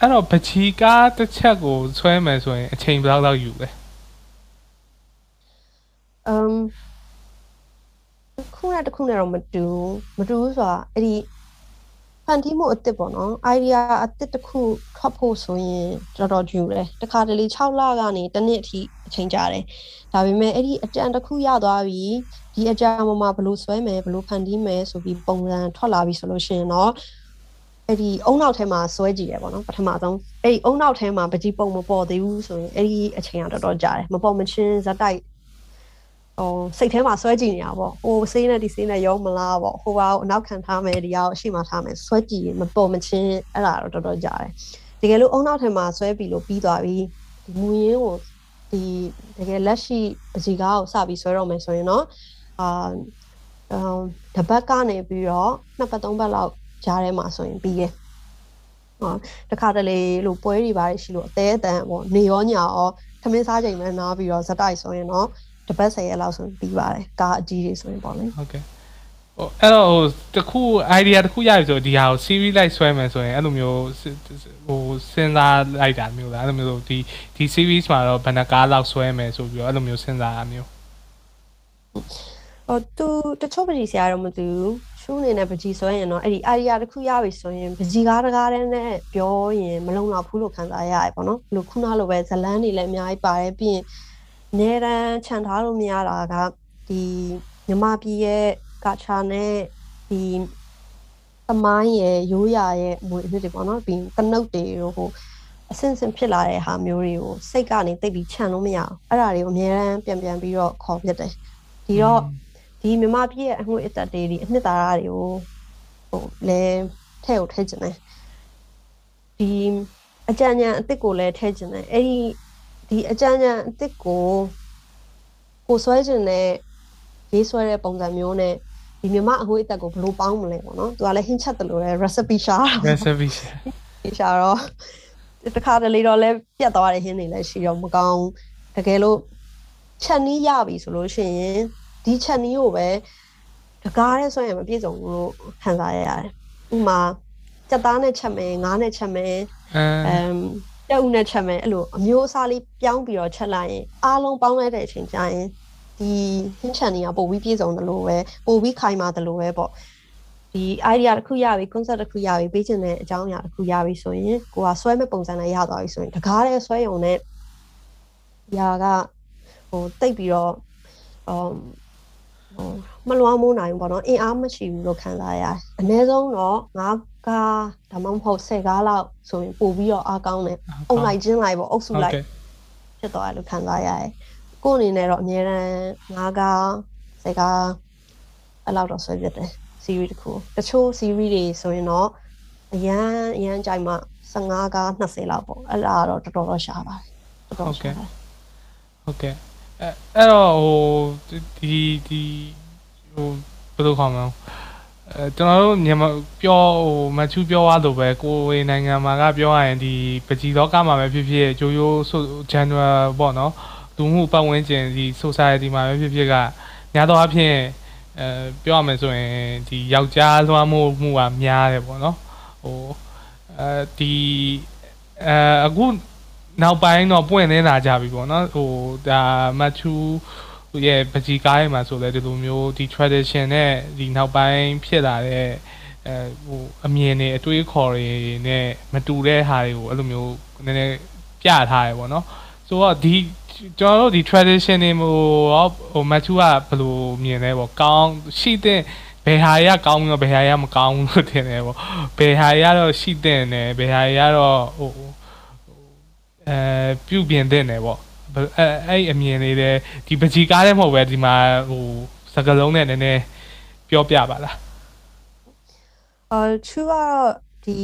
အဲ့တော့ပချီကားတစ်ချက်ကိုဆွဲမယ်ဆိုရင်အချိန်ဘယ်လောက်လောက်ယူလဲအမ်ခုနဲ့တစ်ခုနဲ့တော့မတူမတူဘူးဆိုတာအဲ့ဒီဖ န်တီးမှုအစ်စ်ပေါ့နော် idea အစ်စ်တစ်ခုထွက်ဖို့ဆိုရင်တော်တော်ယူတယ်တခါတလေ6လကနေတစ်နှစ်အထိအချိန်ကြာတယ်ဒါပေမဲ့အဲ့ဒီအကြံတစ်ခုရသွားပြီဒီအကြံပေါ်မှာဘယ်လိုဆွဲမယ်ဘယ်လိုဖန်တီးမယ်ဆိုပြီးပုံစံထွက်လာပြီဆိုလို့ရှိရင်တော့အဲ့ဒီအုံနောက်ထဲမှာဆွဲကြည့်ရပေါ့နော်ပထမဆုံးအဲ့ဒီအုံနောက်ထဲမှာပကြီးပုံမပေါ်သေးဘူးဆိုရင်အဲ့ဒီအချိန်ကတော်တော်ကြာတယ်မပေါ်မချင်းဇက်တိုက် ဟိုစိတ်ထဲမှာဆွဲကြည့်နေတာပေါ့ဟိုဆေးနဲ့ဒီဆေးနဲ့ရောမလားပေါ့ဟိုဘာကိုအနောက်ခံထားမယ်ဒီအောင်အရှိမထားမယ်ဆွဲကြည့်ရင်မပေါ်မချင်းအဲ့ဒါတော့တော်တော်ကြာတယ်တကယ်လို့အုံနောက်ထဲမှာဆွဲပြီးလို့ပြီးသွားပြီဒီမူရင်းကိုဒီတကယ်လက်ရှိပစီကားကိုစပြီးဆွဲတော့မယ်ဆိုရင်တော့အာတပတ်ကနေပြီးတော့နှစ်ပတ်သုံးပတ်လောက်ကြားထဲမှာဆိုရင်ပြီးရဲ့ဟောတခါတလေလို့ပွဲတွေပါရှိလို့အသေးအတန်ပေါ့နေရောညာရောခမင်းစားချိန်မှနားပြီးတော့ဇက်တိုက်ဆိုရင်တော့ တပတ်10ရက်လောက်ဆိုရင်ပြီးပါတယ်ကားအကြီးတွေဆိုရင်ပေါ့လေဟုတ်ကဲ့ဟိုအဲ့တော့ဟိုတခု idea တခုရပြီဆိုဒီဟာကို series လိုက်ဆွဲမယ်ဆိုရင်အဲ့လိုမျိုးဟိုစဉ်းစားလိုက်တာမျိုးလားအဲ့လိုမျိုးဒီဒီ series မှာတော့ဘယ်နှကားလောက်ဆွဲမယ်ဆိုပြီးတော့အဲ့လိုမျိုးစဉ်းစားတာမျိုးဟိုသူတချို့ပကြီးဆရာတော့မသိဘူးရှူးအနေနဲ့ပကြီးဆွဲရင်တော့အဲ့ဒီ idea တစ်ခုရပြီဆိုရင်ပကြီးကားတကားတဲ့နဲ့ပြောရင်မလုံလောက်ဘူးလို့ခံစားရရပေါ့နော်ဘလို့ခုနလိုပဲဇလန်းတွေလည်းအများကြီးပါတယ်ပြီးရင် နေရန်ခြံထားလို့မရတာကဒီမြမပြည်ရဲ့ကာချာနဲ့ဒီသမိုင်းရဲ့ရိုးရာရဲ့အမွေအနှစ်တွေပေါ့နော်ပြီးကနုတ်တွေဟိုအစင်စင်ဖြစ်လာတဲ့ဟာမျိုးတွေကိုစိတ်ကနေတိတ်ပြီးခြံလို့မရအောင်အဲ့ဒါတွေကိုအများအားပြန်ပြန်ပြီးတော့ခေါ်ပြတယ်ဒီတော့ဒီမြမပြည့်ရဲ့အငွေအသက်တွေဒီအနှစ်သာရတွေကိုဟိုလဲထဲ့ကိုထဲ့ကျင်တယ်ဒီအကြံဉာဏ်အစ်စ်ကိုလည်းထဲ့ကျင်တယ်အဲ့ဒီ ဒီအကြံဉာဏ်အစ်စ်ကိုကိုဆွဲကျင်တဲ့ရေးဆွဲတဲ့ပုံစံမျိုးနဲ့ဒီမြမအငွေအသက်ကိုဘယ်လိုပေါင်းမလဲပေါ့နော်သူကလည်းဟင်းချက်တယ်လို့လည်း recipe ရှာတာ recipe ရှာတော့တခါတလေတော့လဲပြတ်သွားတဲ့ဟင်းတွေလည်းရှိတော့မကောင်းတကယ်လို့ချက်နီးရပြီဆိုလို့ရှိရင်ဒီချက်နီးကိုပဲတကားနဲ့ဆိုရင်မပြည့်စုံဘူးလို့ခံစားရရတယ်ဥမာကြက်သားနဲ့ချက်မယ်ငါးနဲ့ချက်မယ်အမ်အမ် တက်ဦးနဲ့ချက်မယ်အဲ့လိုအမျိုးအစားလေးပြောင်းပြီးတော့ချက်လိုက်ရင်အားလုံးပေါင်းလိုက်တဲ့အချိန်ကျရင်ဒီဟင်းချန်တွေကပို့ပြီးပြည့်စုံတယ်လို့ပဲပို့ပြီးခိုင်မာတယ်လို့ပဲပေါ့ဒီ idea တစ်ခုရပြီ concept တစ်ခုရပြီပေးချင်တဲ့အကြောင်းအရာတစ်ခုရပြီဆိုရင်ကိုကဆွဲမဲ့ပုံစံနဲ့ရသွားပြီဆိုရင်တကားတဲ့ဆွဲရုံနဲ့ຢာကဟိုတိတ်ပြီးတော့အမ်ဟိုမလွှမ်းမိုးနိုင်ဘူးပေါ့နော်အင်အားမရှိဘူးလို့ခံစားရတယ်အနည်းဆုံးတော့ငါး ကားဒါမှမဟုတ်10ကားလောက်ဆိုရင်ပို့ပြီးတော့အားကောင်းတယ်အုံလိုက်ချင်းလိုက်ပေါ့အုပ်စုလိုက်ဖြစ်သွားတယ်လို့ခံစားရတယ်။ကိုယ့်အနေနဲ့တော့အများရန်၅ကား၁၀ကားအဲ့လောက်တော့ဆွဲပြတယ် series တစ်ခုတချို့ series တွေဆိုရင်တော့အရန်အရန်ကြိုက်မှ15ကား20လောက်ပေါ့အဲ့ဒါတော့တော်တော်တော့ရှားပါတယ်တော်တော်ရှားပါတယ်ဟုတ်ကဲ့အဲအဲ့တော့ဟိုဒီဒီဟိုဘယ်လိုခေါ်မလဲ အဲအဲကျွန်တော်တို့မြန်မာပြောဟိုမချူပြောသွားလို့ပဲကိုယ်ဝေနိုင်ငံမှာကပြောရရင်ဒီပကြီးလောကမှာပဲဖြစ်ဖြစ်ဂျိုယိုဆို general ပေါ့နော်လူမှုပတ်ဝန်းကျင်ဒီ society မှာပဲဖြစ်ဖြစ်ကညာတော့အဖြစ်အဲပြောရမယ်ဆိုရင်ဒီယောက်ျားလွှမ်းမိုးမှုကများတယ်ပေါ့နော်ဟိုအဲဒီအဲအခုနောက်ပိုင်းတော့ပွင့်နေလာကြပြီပေါ့နော်ဟိုဒါမချူ ရဲ့ပကြီးကားရဲ့မှာဆိုလဲဒီလိုမျိုးဒီ tradition နဲ့ဒီနောက်ပိုင်းဖြစ်လာတဲ့အဲဟိုအမြင်တွေအတွေးခေါ်တွေနဲ့မတူတဲ့ဟာတွေကိုအဲ့လိုမျိုးနည်းနည်းပြထားရပေါ့နော်ဆိုတော့ဒီကျွန်တော်တို့ဒီ tradition တွေဟိုဟိုမချူကဘယ်လိုမြင်လဲပေါ့ကောင်းရှိတဲ့ဘယ်ဟာရကောင်းပြီးတော့ဘယ်ဟာရမကောင်းဘူးလို့ထင်တယ်ပေါ့ဘယ်ဟာရတော့ရှိတဲ့နဲ့ဘယ်ဟာရတော့ဟိုအဲပြုပြင်တဲ့နဲ့ပေါ့ အဲအဲ့အမြင်လေးတဲ့ဒီပကြီးကားတဲ့မဟုတ်ပဲဒီမှာဟိုစကလုံးနဲ့နည်းနည်းပြောပြပါလားအာချူကတော့ဒီ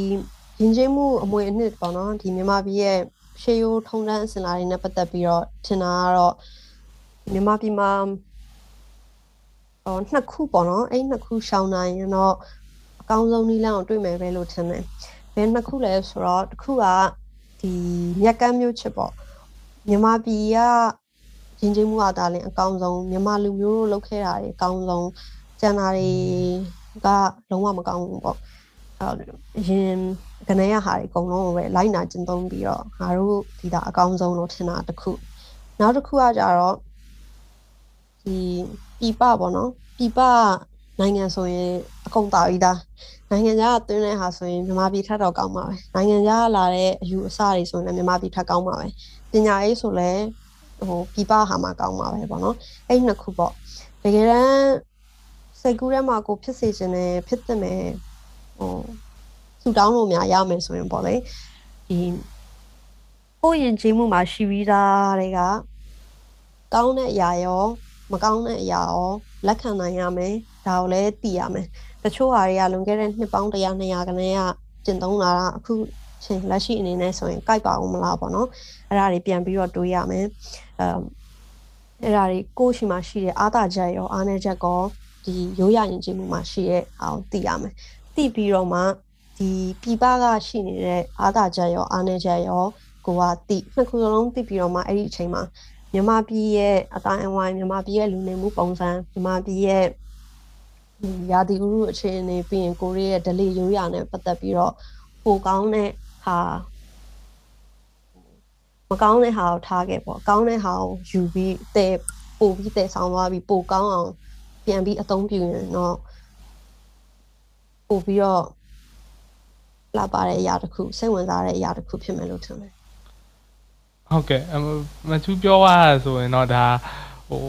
ရင်ကျင်းမှုအမွေအနှစ်ပေါ့နော်ဒီမြန်မာပြည်ရဲ့ရှေးရိုးထုံတန်းအစဉ်လာတွေနဲ့ပတ်သက်ပြီးတော့ထင်တာကတော့မြန်မာပြည်မှာဟောနှစ်ခုပေါ့နော်အဲ့နှစ်ခုရှောင်းနိုင်ရင်တော့အကောင်းဆုံးနည်းလမ်းကိုတွေ့မယ်ပဲလို့ထင်တယ်ဘယ်နှစ်ခုလဲဆိုတော့တစ်ခုကဒီမြက်ကမ်းမျိုးချစ်ပေါ့ မြန်မာပြည်ကရင်ကျင်းမှုအသားလင်းအကောင်းဆုံးမြန်မာလူမျိုးတို့လုပ်ခဲ့တာတွေအကောင်းဆုံးကျန်တာတွေကလုံးဝမကောင်းဘူးပေါ့အဲရင်ကနေရဟာတွေအကုန်လုံးကိုပဲလိုက်နာကျင့်သုံးပြီးတော့ငါတို့ဒီတာအကောင်းဆုံးလို့ထင်တာတစ်ခုနောက်တစ်ခုကကြတော့ဒီပြပပေါ့နော်ပြပနိုင်ငံဆိုရင်အကုန်တာပြီးသားနိုင်ငံခြားကသွင်းတဲ့ဟာဆိုရင်မြန်မာပြည်ထက်တော့ကောင်းပါပဲနိုင်ငံခြားကလာတဲ့အယူအဆတွေဆိုရင်လည်းမြန်မာပြည်ထက်ကောင်းပါပဲ ပညာရေးဆိုလည်းဟိုပြပဟာမှာကောင်းပါပဲပေါ့နော်အဲ့နှစ်ခုပေါ့တကယ်တမ်းစိတ်ကူးထဲမှာကိုဖြစ်စေခြင်းနဲ့ဖြစ်တဲ့မယ်ဟိုဆူတောင်းလို့များရမယ်ဆိုရင်ပေါ့လေဒီကိုယ့်ရင်ကျေးမှုမှာရှိပြီးသားတွေကကောင်းတဲ့အရာရောမကောင်းတဲ့အရာရောလက်ခံနိုင်ရမယ်ဒါကိုလည်းသိရမယ်တချို့ဟာတွေကလွန်ခဲ့တဲ့နှစ်ပေါင်း100 200ခန်းကကျင့်သုံးလာတာအခု ချင်းလက်ရှိအနေနဲ့ဆိုရင်ကြိုက်ပါဦးမလားပေါ့နော်အဲ့ဒါတွေပြန်ပြီးတော့တွေးရမယ်အမ်အဲ့ဒါတွေကိုရှိမှရှိတဲ့အာသာချက်ရောအားနည်းချက်ကောဒီရိုးရရင်ချင်းမှုမှာရှိရဲ့အောင်သိရမယ်သိပြီးတော့မှဒီပြပကရှိနေတဲ့အာသာချက်ရောအားနည်းချက်ရောကိုကသိနှစ်ခုစလုံးသိပြီးတော့မှအဲ့ဒီအချိန်မှာမြန်မာပြည်ရဲ့အတိုင်းအဝိုင်းမြန်မာပြည်ရဲ့လူနေမှုပုံစံမြန်မာပြည်ရဲ့ရာသီဥတုအခြေအနေပြီးရင်ကိုရီးရဲ့ဒလီရိုးရာနဲ့ပတ်သက်ပြီးတော့ပိုကောင်းတဲ့ ဟာမကောင်းတဲ့ဟာကိုထားခဲ့ပေါ့ကောင်းတဲ့ဟာကိုယူပြီးတဲပို့ပြီးတဲဆောင်သွားပြီးပိုကောင်းအောင်ပြန်ပြီးအသုံးပြုရင်တော့ပို့ပြီးတော့လာပါတဲ့အရာတစ်ခုစိတ်ဝင်စားတဲ့အရာတစ်ခုဖြစ်မယ်လို့ထင်တယ်ဟုတ်ကဲ့မချူပြောရဆိုရင်တော့ဒါဟို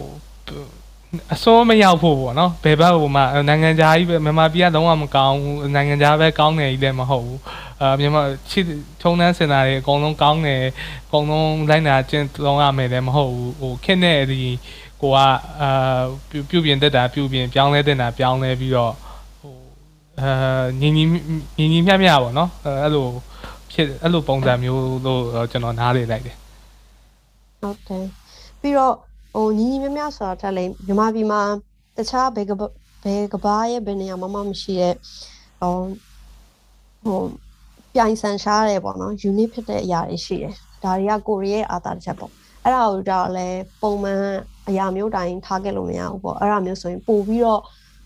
အစိုးမရောက်ဖို့ပေါ့နော်ဘယ်ဘက်ဟိုမှာနိုင်ငံခြားကြီးပဲမြန်မာပြည်ကလုံးဝမကောင်းဘူးနိုင်ငံခြားပဲကောင်းတယ်ကြီးလည်းမဟုတ်ဘူးအာမြန်မာချစ်ထုံးတန်းစင်တာတွေအကုန်လုံးကောင်းတယ်အကုန်လုံးလိုက်နာကျင့်သုံးရမယ်လည်းမဟုတ်ဘူးဟိုခက်တဲ့ဒီကိုကအာပြုပြင်တက်တာပြုပြင်ပြောင်းလဲတက်တာပြောင်းလဲပြီးတော့ဟိုအာညီညီညီညီမျှမျှပေါ့နော်အဲ့လိုဖြစ်အဲ့လိုပုံစံမျိုးလို့ကျွန်တော်နားလေလိုက်တယ်ဟုတ်တယ်ပြီးတော့ ဟိုညီညီမြမြဆိုတာတက်လေမြန်မာပြည်မှာတခြားဘယ်ကဘယ်ကဘာရဲ့ဘယ်နေရာမှမရှိရဲ့ဟိုဟိုပြိုင်ဆန်ရှားတယ်ပေါ့နော် unique ဖြစ်တဲ့အရာတွေရှိတယ်ဒါတွေကကိုရီးယားအာသာတစ်ချက်ပေါ့အဲ့ဒါကိုတော့လည်းပုံမှန်အရာမျိုးတိုင်းထားခဲ့လို့မရဘူးပေါ့အဲ့ဒါမျိုးဆိုရင်ပို့ပြီးတော့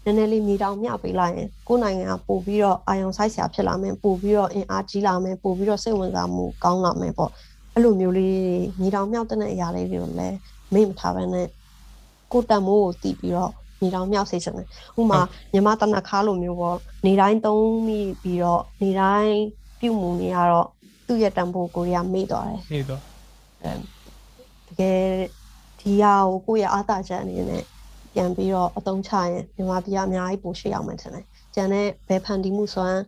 နည်းနည်းလေးမြေတောင်မြပေးလိုက်ရင်ကိုယ်နိုင်ငံကပို့ပြီးတော့အာယုံဆိုင်ဆရာဖြစ်လာမယ်ပို့ပြီးတော့အင်အားကြီးလာမယ်ပို့ပြီးတော့စိတ်ဝင်စားမှုကောင်းလာမယ်ပေါ့အဲ့လိုမျိုးလေးမြေတောင်မြောက်တဲ့အရာလေးတွေကိုလည်း မေ့မထားဘဲနဲ့ကိုတန်မိုးကိုတီးပြီးတော့နေတောင်မြောက်စေချင်တယ်။ဥမာမြန်မာတနခါလိုမျိုးပေါ့နေတိုင်းသုံးမိပြီးတော့နေတိုင်းပြုတ်မှုနေရတော့သူ့ရဲ့တန်ဖိုးကိုရီးယားမေ့သွားတယ်ဟေးတော့။အဲတကယ်ဒီဟာကိုကိုယ့်ရဲ့အာသာချက်အနေနဲ့ပြန်ပြီးတော့အသုံးချရင်မြန်မာပြည်ကအများကြီးပိုရှိအောင်မှထင်တယ်။ကျန်တဲ့ဘယ်ဖန်တီးမှုစွမ်း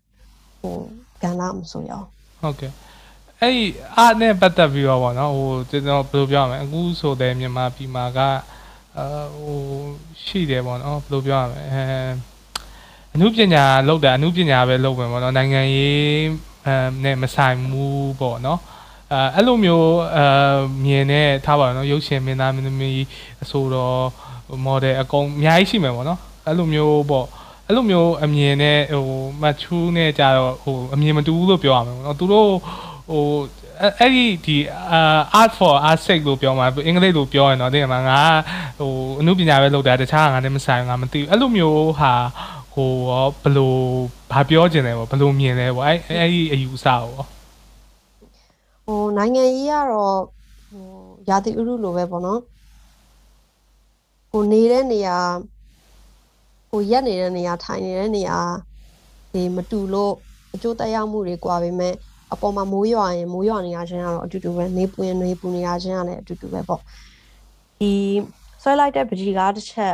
ဟိုကဏ္ဍမဆိုရအောင်ဟုတ်ကဲ့ အဲ့ဒီအားနဲ့ပတ်သက်ပြီးတော့ဗောနော်ဟိုကျွန်တော်ဘယ်လိုပြောရမလဲအခုဆိုတဲ့မြန်မာပြည်မှာကအာဟိုရှိတယ်ဗောနော်ဘယ်လိုပြောရမလဲအဲအမှုပညာလောက်တာအမှုပညာပဲလုပ်မယ်ဗောနော်နိုင်ငံရေးအဲနဲ့မဆိုင်ဘူးဗောနော်အဲအဲ့လိုမျိုးအဲမြင်နေထားပါတော့နော်ရုပ်ရှင်မင်းသားမင်းသမီးအဆိုတော် model အကုန်အများကြီးရှိမယ်ဗောနော်အဲ့လိုမျိုးဗောအဲ့အဲ့လိုမျိုးအမြင်နဲ့ဟိုမချူးနဲ့ကြတော့ဟိုအမြင်မတူဘူးလို့ပြောရမှာပေါ့နော်သူတို့ ဟိုအဲ့အဲ့ဒီဒီအာ art for art sake လို့ပြောမှာအင်္ဂလိပ်လိုပြောရင်တော့တဲ့မှာငါဟိုအမှုပညာပဲလုပ်တာတခြားငါလည်းမဆိုင်ငါမသိဘူးအဲ့လိုမျိုးဟာဟိုရောဘလို့ဘာပြောချင်လဲပေါ့ဘလို့မြင်လဲပေါ့အဲ့အဲ့ဒီအယူအဆပေါ့ဟိုနိုင်ငံရေးကတော့ဟိုရာသီဥတုလိုပဲပေါ့နော်ဟိုနေတဲ့နေရာဟိုရက်နေတဲ့နေရာထိုင်နေတဲ့နေရာဒီမတူလို့အကျိုးသက်ရောက်မှုတွေကွာပေမဲ့ အပေါ်မှာမိုးရွာရင်မိုးရွာနေရခြင်းကတော့အတူတူပဲနေပူရင်နေပူနေရခြင်းကလည်းအတူတူပဲပေါ့ဒီဆွဲလိုက်တဲ့ပကြီးကားတစ်ချက်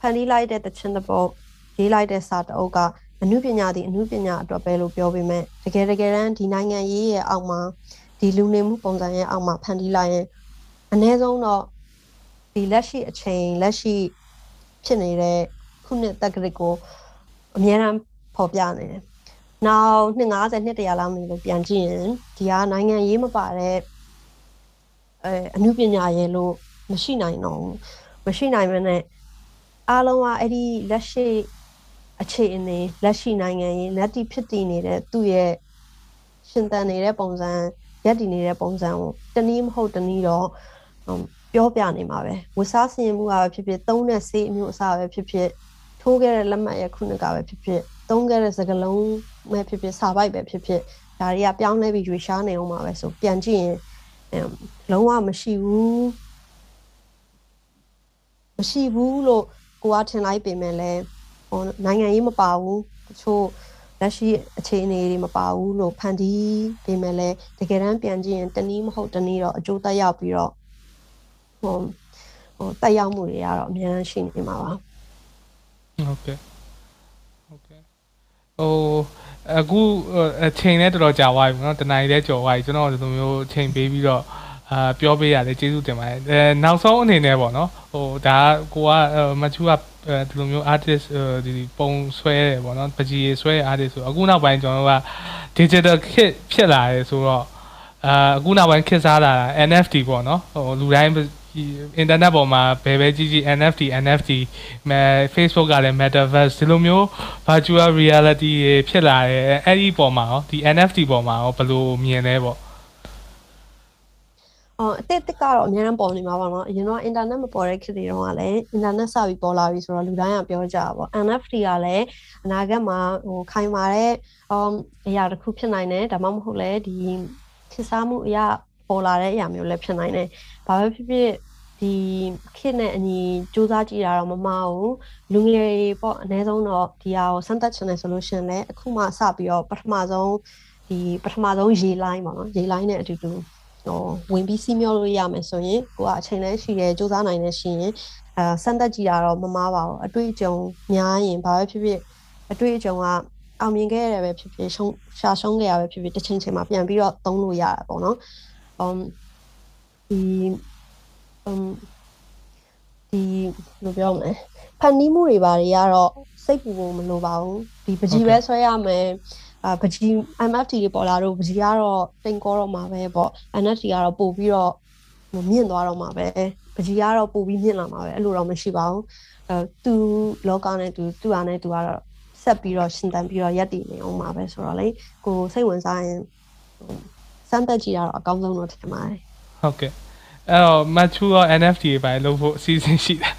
ဖန်တီးလိုက်တဲ့တခြင်းတစ်ပုတ်ရေးလိုက်တဲ့စာတအုပ်ကအမှုပညာသည်အမှုပညာအတွက်ပဲလို့ပြောပေမဲ့တကယ်တကယ်တမ်းဒီနိုင်ငံရေးရဲ့အောက်မှာဒီလူနေမှုပုံစံရဲ့အောက်မှာဖန်တီးလိုက်ရင်အ ਨੇ ဆုံးတော့ဒီလက်ရှိအချိန်လက်ရှိဖြစ်နေတဲ့ခုနှစ်တက္ကရာကိုအများအားဖော်ပြနေတယ်။ နောက်နှစ်90နှစ်တရာလောက်နေလို့ပြန်ကြည့်ရင်ဒီကနိုင်ငံရေးမပါတဲ့အဲအမှုပညာရဲ့လို့မရှိနိုင်တော့ဘူး။မရှိနိုင်မနဲ့အားလုံးကအဲ့ဒီလက်ရှိအခြေအနေလက်ရှိနိုင်ငံရေးလက်တီဖြစ်တည်နေတဲ့သူ့ရဲ့ရှင်သန်နေတဲ့ပုံစံရက်တည်နေတဲ့ပုံစံကိုတနည်းမဟုတ်တနည်းတော့ပြောပြနေမှာပဲဝစားစင်မှုကပဲဖြစ်ဖြစ်သုံးတဲ့ဆေးအမျိုးအစားပဲဖြစ်ဖြစ်ထိုးခဲ့တဲ့လက်မှတ်ရဲ့ခုနှစ်ကပဲဖြစ်ဖြစ် သုံးခဲ့တဲ့စကလုံးပဲဖြစ်ဖြစ်စာပိုက်ပဲဖြစ်ဖြစ်ဒါတွေကပြောင်းလဲပြီးရွေရှားနေအောင်ပါပဲဆိုပြန်ကြည့်ရင်လုံးဝမရှိဘူးမရှိဘူးလို့ကိုကထင်လိုက်ပေမဲ့လည်းဟိုနိုင်ငံရေးမပါဘူးတချို့လက်ရှိအခြေအနေတွေမပါဘူးလို့ဖန်တီးပေမဲ့လည်းတကယ်တမ်းပြန်ကြည့်ရင်တနည်းမဟုတ်တနည်းတော့အကျိုးသက်ရောက်ပြီးတော့ဟိုဟိုတက်ရောက်မှုတွေကတော့အများကြီးရှိနေမှာပါဟုတ်ကဲ့ဟုတ်ကဲ့ ဟိုအခုအချိန်နဲ့တော်တော်ကြာသွားပြီเนาะတနင်္လာနေ့လည်းကြော်သွားပြီကျွန်တော်ဒီလိုမျိုးအချိန်ပေးပြီးတော့အာပြောပေးရတယ်ကျေးဇူးတင်ပါတယ်အဲနောက်ဆုံးအနေနဲ့ပေါ့နော်ဟိုဒါကိုကမချူကဒီလိုမျိုး artist ဒီပုံဆွဲတယ်ပေါ့နော်ပကြီးဆွဲ artist ဆိုအခုနောက်ပိုင်းကျွန်တော်တို့က digital kit ဖြစ်လာတယ်ဆိုတော့အာအခုနောက်ပိုင်းခစ်စားလာ NFT ပေါ့နော်ဟိုလူတိုင်း အင်တာနက်ပေါ်မှာဘယ်ပဲကြည့်ကြည့် NFT NFT မဲ Facebook ကလည်း Metaverse ဒီလိုမျိုး virtual reality ဖြစ်လာတယ်အဲ့ဒီပေါ်မှာရောဒီ NFT ပေါ်မှာရောဘယ်လိုမြင်လဲပေါ့အော်အတစ်တစ်ကတော့အများအားပေါ်နေမှာပါနော်အရင်တော့အင်တာနက်မပေါ်တဲ့ခေတ်တွေတုန်းကလည်းအင်တာနက်စပြီးပေါ်လာပြီဆိုတော့လူတိုင်းကပြောကြတာပေါ့ NFT ကလည်းအနာဂတ်မှာဟိုခိုင်မာတဲ့အမ်အရာတစ်ခုဖြစ်နိုင်တယ်ဒါမှမဟုတ်လည်းဒီခေတ်စားမှုအရာပေါ်လာတဲ့အရာမျိုးလည်းဖြစ်နိုင်တယ်ဘာပဲဖြစ်ဖြစ်ဒီခေတ်နဲ့အညီစူးစမ်းကြည့်တာတော့မမဘူးလူငယ်တွေပေါ့အနည်းဆုံးတော့ဒီဟာကိုစမ်းသပ်ချင်တယ်ဆိုလို့ရှင်လည်းအခုမှစပြီးတော့ပထမဆုံးဒီပထမဆုံးရေလိုင်းပေါ့နော်ရေလိုင်းနဲ့အတူတူဟိုဝင်ပြီးစီးမျောလို့ရမယ်ဆိုရင်ကိုကအချိန်လဲရှိတယ်စူးစမ်းနိုင်တယ်ရှိရင်အဲစမ်းသပ်ကြည့်တာတော့မမားပါဘူးအတွေ့အကြုံများရင်ဘာပဲဖြစ်ဖြစ်အတွေ့အကြုံကအောင်မြင်ခဲ့ရတယ်ပဲဖြစ်ဖြစ်ရှုံးရှာရှုံးခဲ့ရပဲဖြစ်ဖြစ်တစ်ချိန်ချိန်မှာပြန်ပြီးတော့သုံးလို့ရတာပေါ့နော်။ um ဒီ um ဒီလိုပြောမလဲဖန်နီးမှုတွေဘာတွေကတော့စိတ်ပူဖို့မလိုပါဘူးဒီပကြီးပဲဆွဲရမယ်အာပကြီး MFT တွေပေါ်လာတော့ပကြီးကတော့တိမ်ကောတော့မှာပဲပေါ့ NFT ကတော့ပို့ပြီးတော့မြင့်သွားတော့မှာပဲပကြီးကတော့ပို့ပြီးမြင့်လာမှာပဲအဲ့လိုတော့မရှိပါဘူးအဲသူလောကနဲ့သူသူ့အားနဲ့သူကတော့ဆက်ပြီးတော့ရှင်သန်ပြီးတော့ရက်တည်နေအောင်မှာပဲဆိုတော့လေကိုစိတ်ဝင်စားရင်စမ်းသပ်ကြည့်ရတော့အကောင်းဆုံးတော့ထင်ပါတယ်ဟုတ်ကဲ့ အဲ့တော့မချူရော NFT ပဲလုပ်ဖို့အစီအစဉ်ရှိတယ်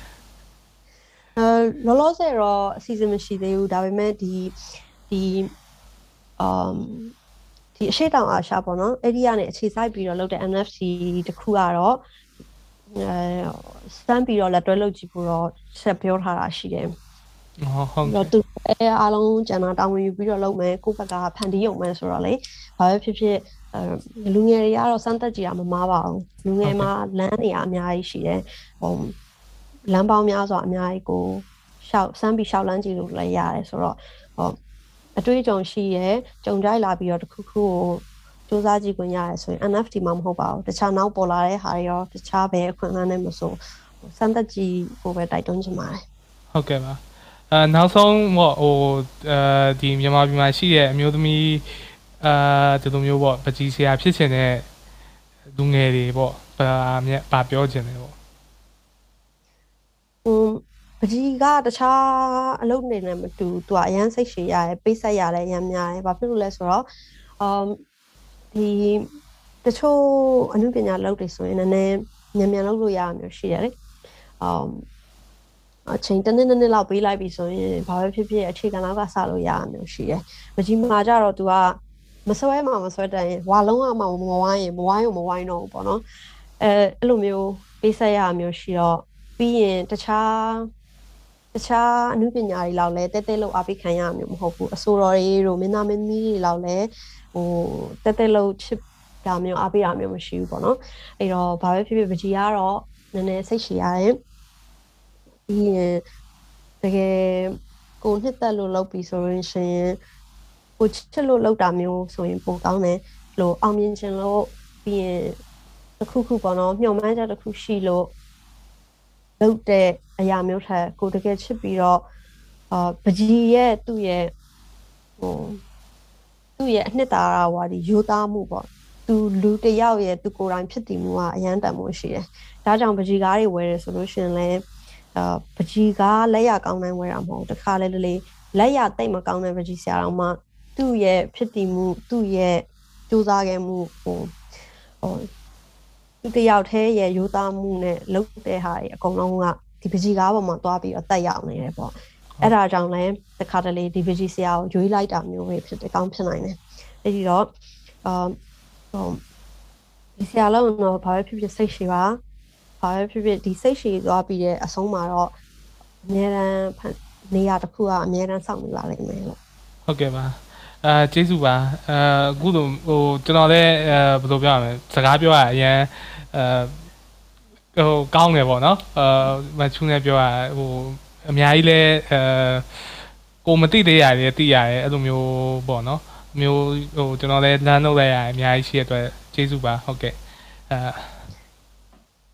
အဲလောလောဆယ်တော့အစီအစဉ်မရှိသေးဘူးဒါပေမဲ့ဒီဒီ um ဒီအရှိတောင်အာရှပေါ့နော်အဲ့ဒီကနေအခြေစိုက်ပြီးတော့လုပ်တဲ့ NFT တခုကတော့အဲစမ်းပြီးတော့လက်တွဲလုပ်ကြည့်ဖို့တော့ဆက်ပြောထားတာရှိတယ်ဟုတ်တော့သူအဲအားလုံးကျန်တာတောင်းဝင်ယူပြီးတော့လုပ်မယ်ကိုယ့်ဘက်ကဖန်တီးရုံပဲဆိုတော့လေဘာပဲဖြစ်ဖြစ်အဲ လူငယ်တွေကတော့စမ်းသက်ကြည့်တာမမားပါဘူးလူငယ်မှာလမ်းတွေအများကြီးရှိတယ်ဟိုလမ်းပေါင်းများစွာအများကြီးကိုရှောက်စမ်းပြီးရှောက်လန်းကြည့်လို့လည်းရတယ်ဆိုတော့ဟိုအတွေ့အကြုံရှိရဲကြုံကြိုက်လာပြီးတော့တခုခုကိုစူးစမ်းကြည့်ခွင့်ရတယ်ဆိုရင် NFT မှာမဟုတ်ပါဘူးတခြားနောက်ပေါ်လာတဲ့ဟာတွေရောတခြားပဲအခွင့်အလမ်းနဲ့မဆိုစမ်းသက်ကြည့်ဖို့ပဲတိုက်တွန်းချင်ပါတယ်ဟုတ်ကဲ့ပါအဲနောက်ဆုံးပေါ့ဟိုအဲဒီမြန်မာပြည်မှာရှိတဲ့အမျိုးသမီး အာဒီလိုမျိုးပေါ့ပကြီးဆရာဖြစ်ချင်တဲ့လူငယ်တွေပေါ့ဗာမြတ်ဗာပြောချင်တယ်ပေါ့ဟိုပပကြီးကတခြားအလုပ်နေနဲ့မတူသူကအရန်စိတ်ရှည်ရတယ်ပိတ်ဆက်ရတယ်အရန်များတယ်ဘာဖြစ်လို့လဲဆိုတော့အမ်ဒီတချို့အမှုပညာလုပ်တွေဆိုရင်လည်းနည်းနည်းမြန်မြန်လုပ်လို့ရရမျိုးရှိတယ်လေအမ်အချိန်တစ်နှစ်နှစ်နှစ်လောက်ပေးလိုက်ပြီဆိုရင်ဘာပဲဖြစ်ဖြစ်အခြေခံလောက်ကစလို့ရရမျိုးရှိတယ်မကြီးမှာကြတော့ तू က မဆွဲမှမဆွဲတတ်ရင်ဝါလုံးဝမှမဝိုင်းရင်မဝိုင်းရင်မဝိုင်းတော့ဘူးပေါ့နော်အဲအဲ့လိုမျိုးပေးဆက်ရရမျိုးရှိတော့ပြီးရင်တခြားတခြားအမှုပညာတွေလောက်လဲတဲတဲလို့အားပေးခံရမျိုးမဟုတ်ဘူးအဆိုတော်တွေတို့မင်းသားမင်းသမီးတွေလောက်လဲဟိုတဲတဲလို့ချစ်တာမျိုးအားပေးတာမျိုးမရှိဘူးပေါ့နော်အဲ့တော့ဘာပဲဖြစ်ဖြစ်ပကြီးကတော့နည်းနည်းစိတ်ရှည်ရတယ်ပြီးရင်တကယ်ကိုနှစ်သက်လို့လုပ်ပြီးဆိုရင်ရှင် ကိုချစ်လို့လုပ်တာမျိုးဆိုရင်ပိုကောင်းတယ်လို့အောင်မြင်ခြင်းလို့ပြီးရင်တစ်ခုခုပေါ့နော်မျှော်မှန်းချက်တစ်ခုရှိလို့လုပ်တဲ့အရာမျိုးထက်ကိုတကယ်ချစ်ပြီးတော့အာပကြီးရဲ့သူ့ရဲ့ဟိုသူ့ရဲ့အနှစ်သာရဟွာဒီယူသားမှုပေါ့သူလူတစ်ယောက်ရဲ့သူကိုယ်တိုင်ဖြစ်တည်မှုကအရန်တန်မှုရှိတယ်။ဒါကြောင့်ပကြီးကားတွေဝယ်ရဆိုလို့ရှိရင်လည်းအာပကြီးကားလက်ရကောင်းတိုင်းဝယ်တာမဟုတ်တခါလေလေလက်ရတိတ်မကောင်းတဲ့ပကြီးဆရာတော်မှ သူ့ရဲ့ဖြစ်တည်မှုသူ့ရဲ့ကြိုးစားခဲ့မှုဟိုဟိုသူတယောက်တည်းရဲ့ယူသားမှုနဲ့လုပ်တဲ့ဟာတွေအကုန်လုံးကဒီပကြီးကားပေါ်မှာသွားပြီးတော့တက်ရောက်နေတယ်ပေါ့အဲ့ဒါကြောင့်လည်းတခါတလေဒီပကြီးဆရာကိုရွေးလိုက်တာမျိုးပဲဖြစ်တယ်ကောင်းဖြစ်နိုင်တယ်အဲ့ဒီတော့အာဟိုဒီဆရာလုံးတော့ဘာပဲဖြစ်ဖြစ်စိတ်ရှိပါဘာပဲဖြစ်ဖြစ်ဒီစိတ်ရှိသွားပြီးတဲ့အဆုံးမှာတော့အများရန်နေရာတစ်ခုကအများရန်စောင့်နေပါလိမ့်မယ်လို့ဟုတ်ကဲ့ပါ အဲကျေးဇူးပါအဲအခုလိုဟိုကျွန်တော်လည်းအဲဘယ်လိုပြောရမလဲစကားပြောရအရင်အဲဟိုကောင်းတယ်ပေါ့နော်အဲမချူးနေပြောရဟိုအများကြီးလဲအဲကိုမသိသေးရတယ်သိရတယ်အဲ့လိုမျိုးပေါ့နော်မျိုးဟိုကျွန်တော်လည်းလမ်းလုပ်လိုက်ရအများကြီးရှိရတဲ့အတွက်ကျေးဇူးပါဟုတ်ကဲ့အဲ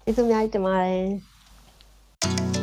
ကျေးဇူးအများကြီးတင်ပါတယ်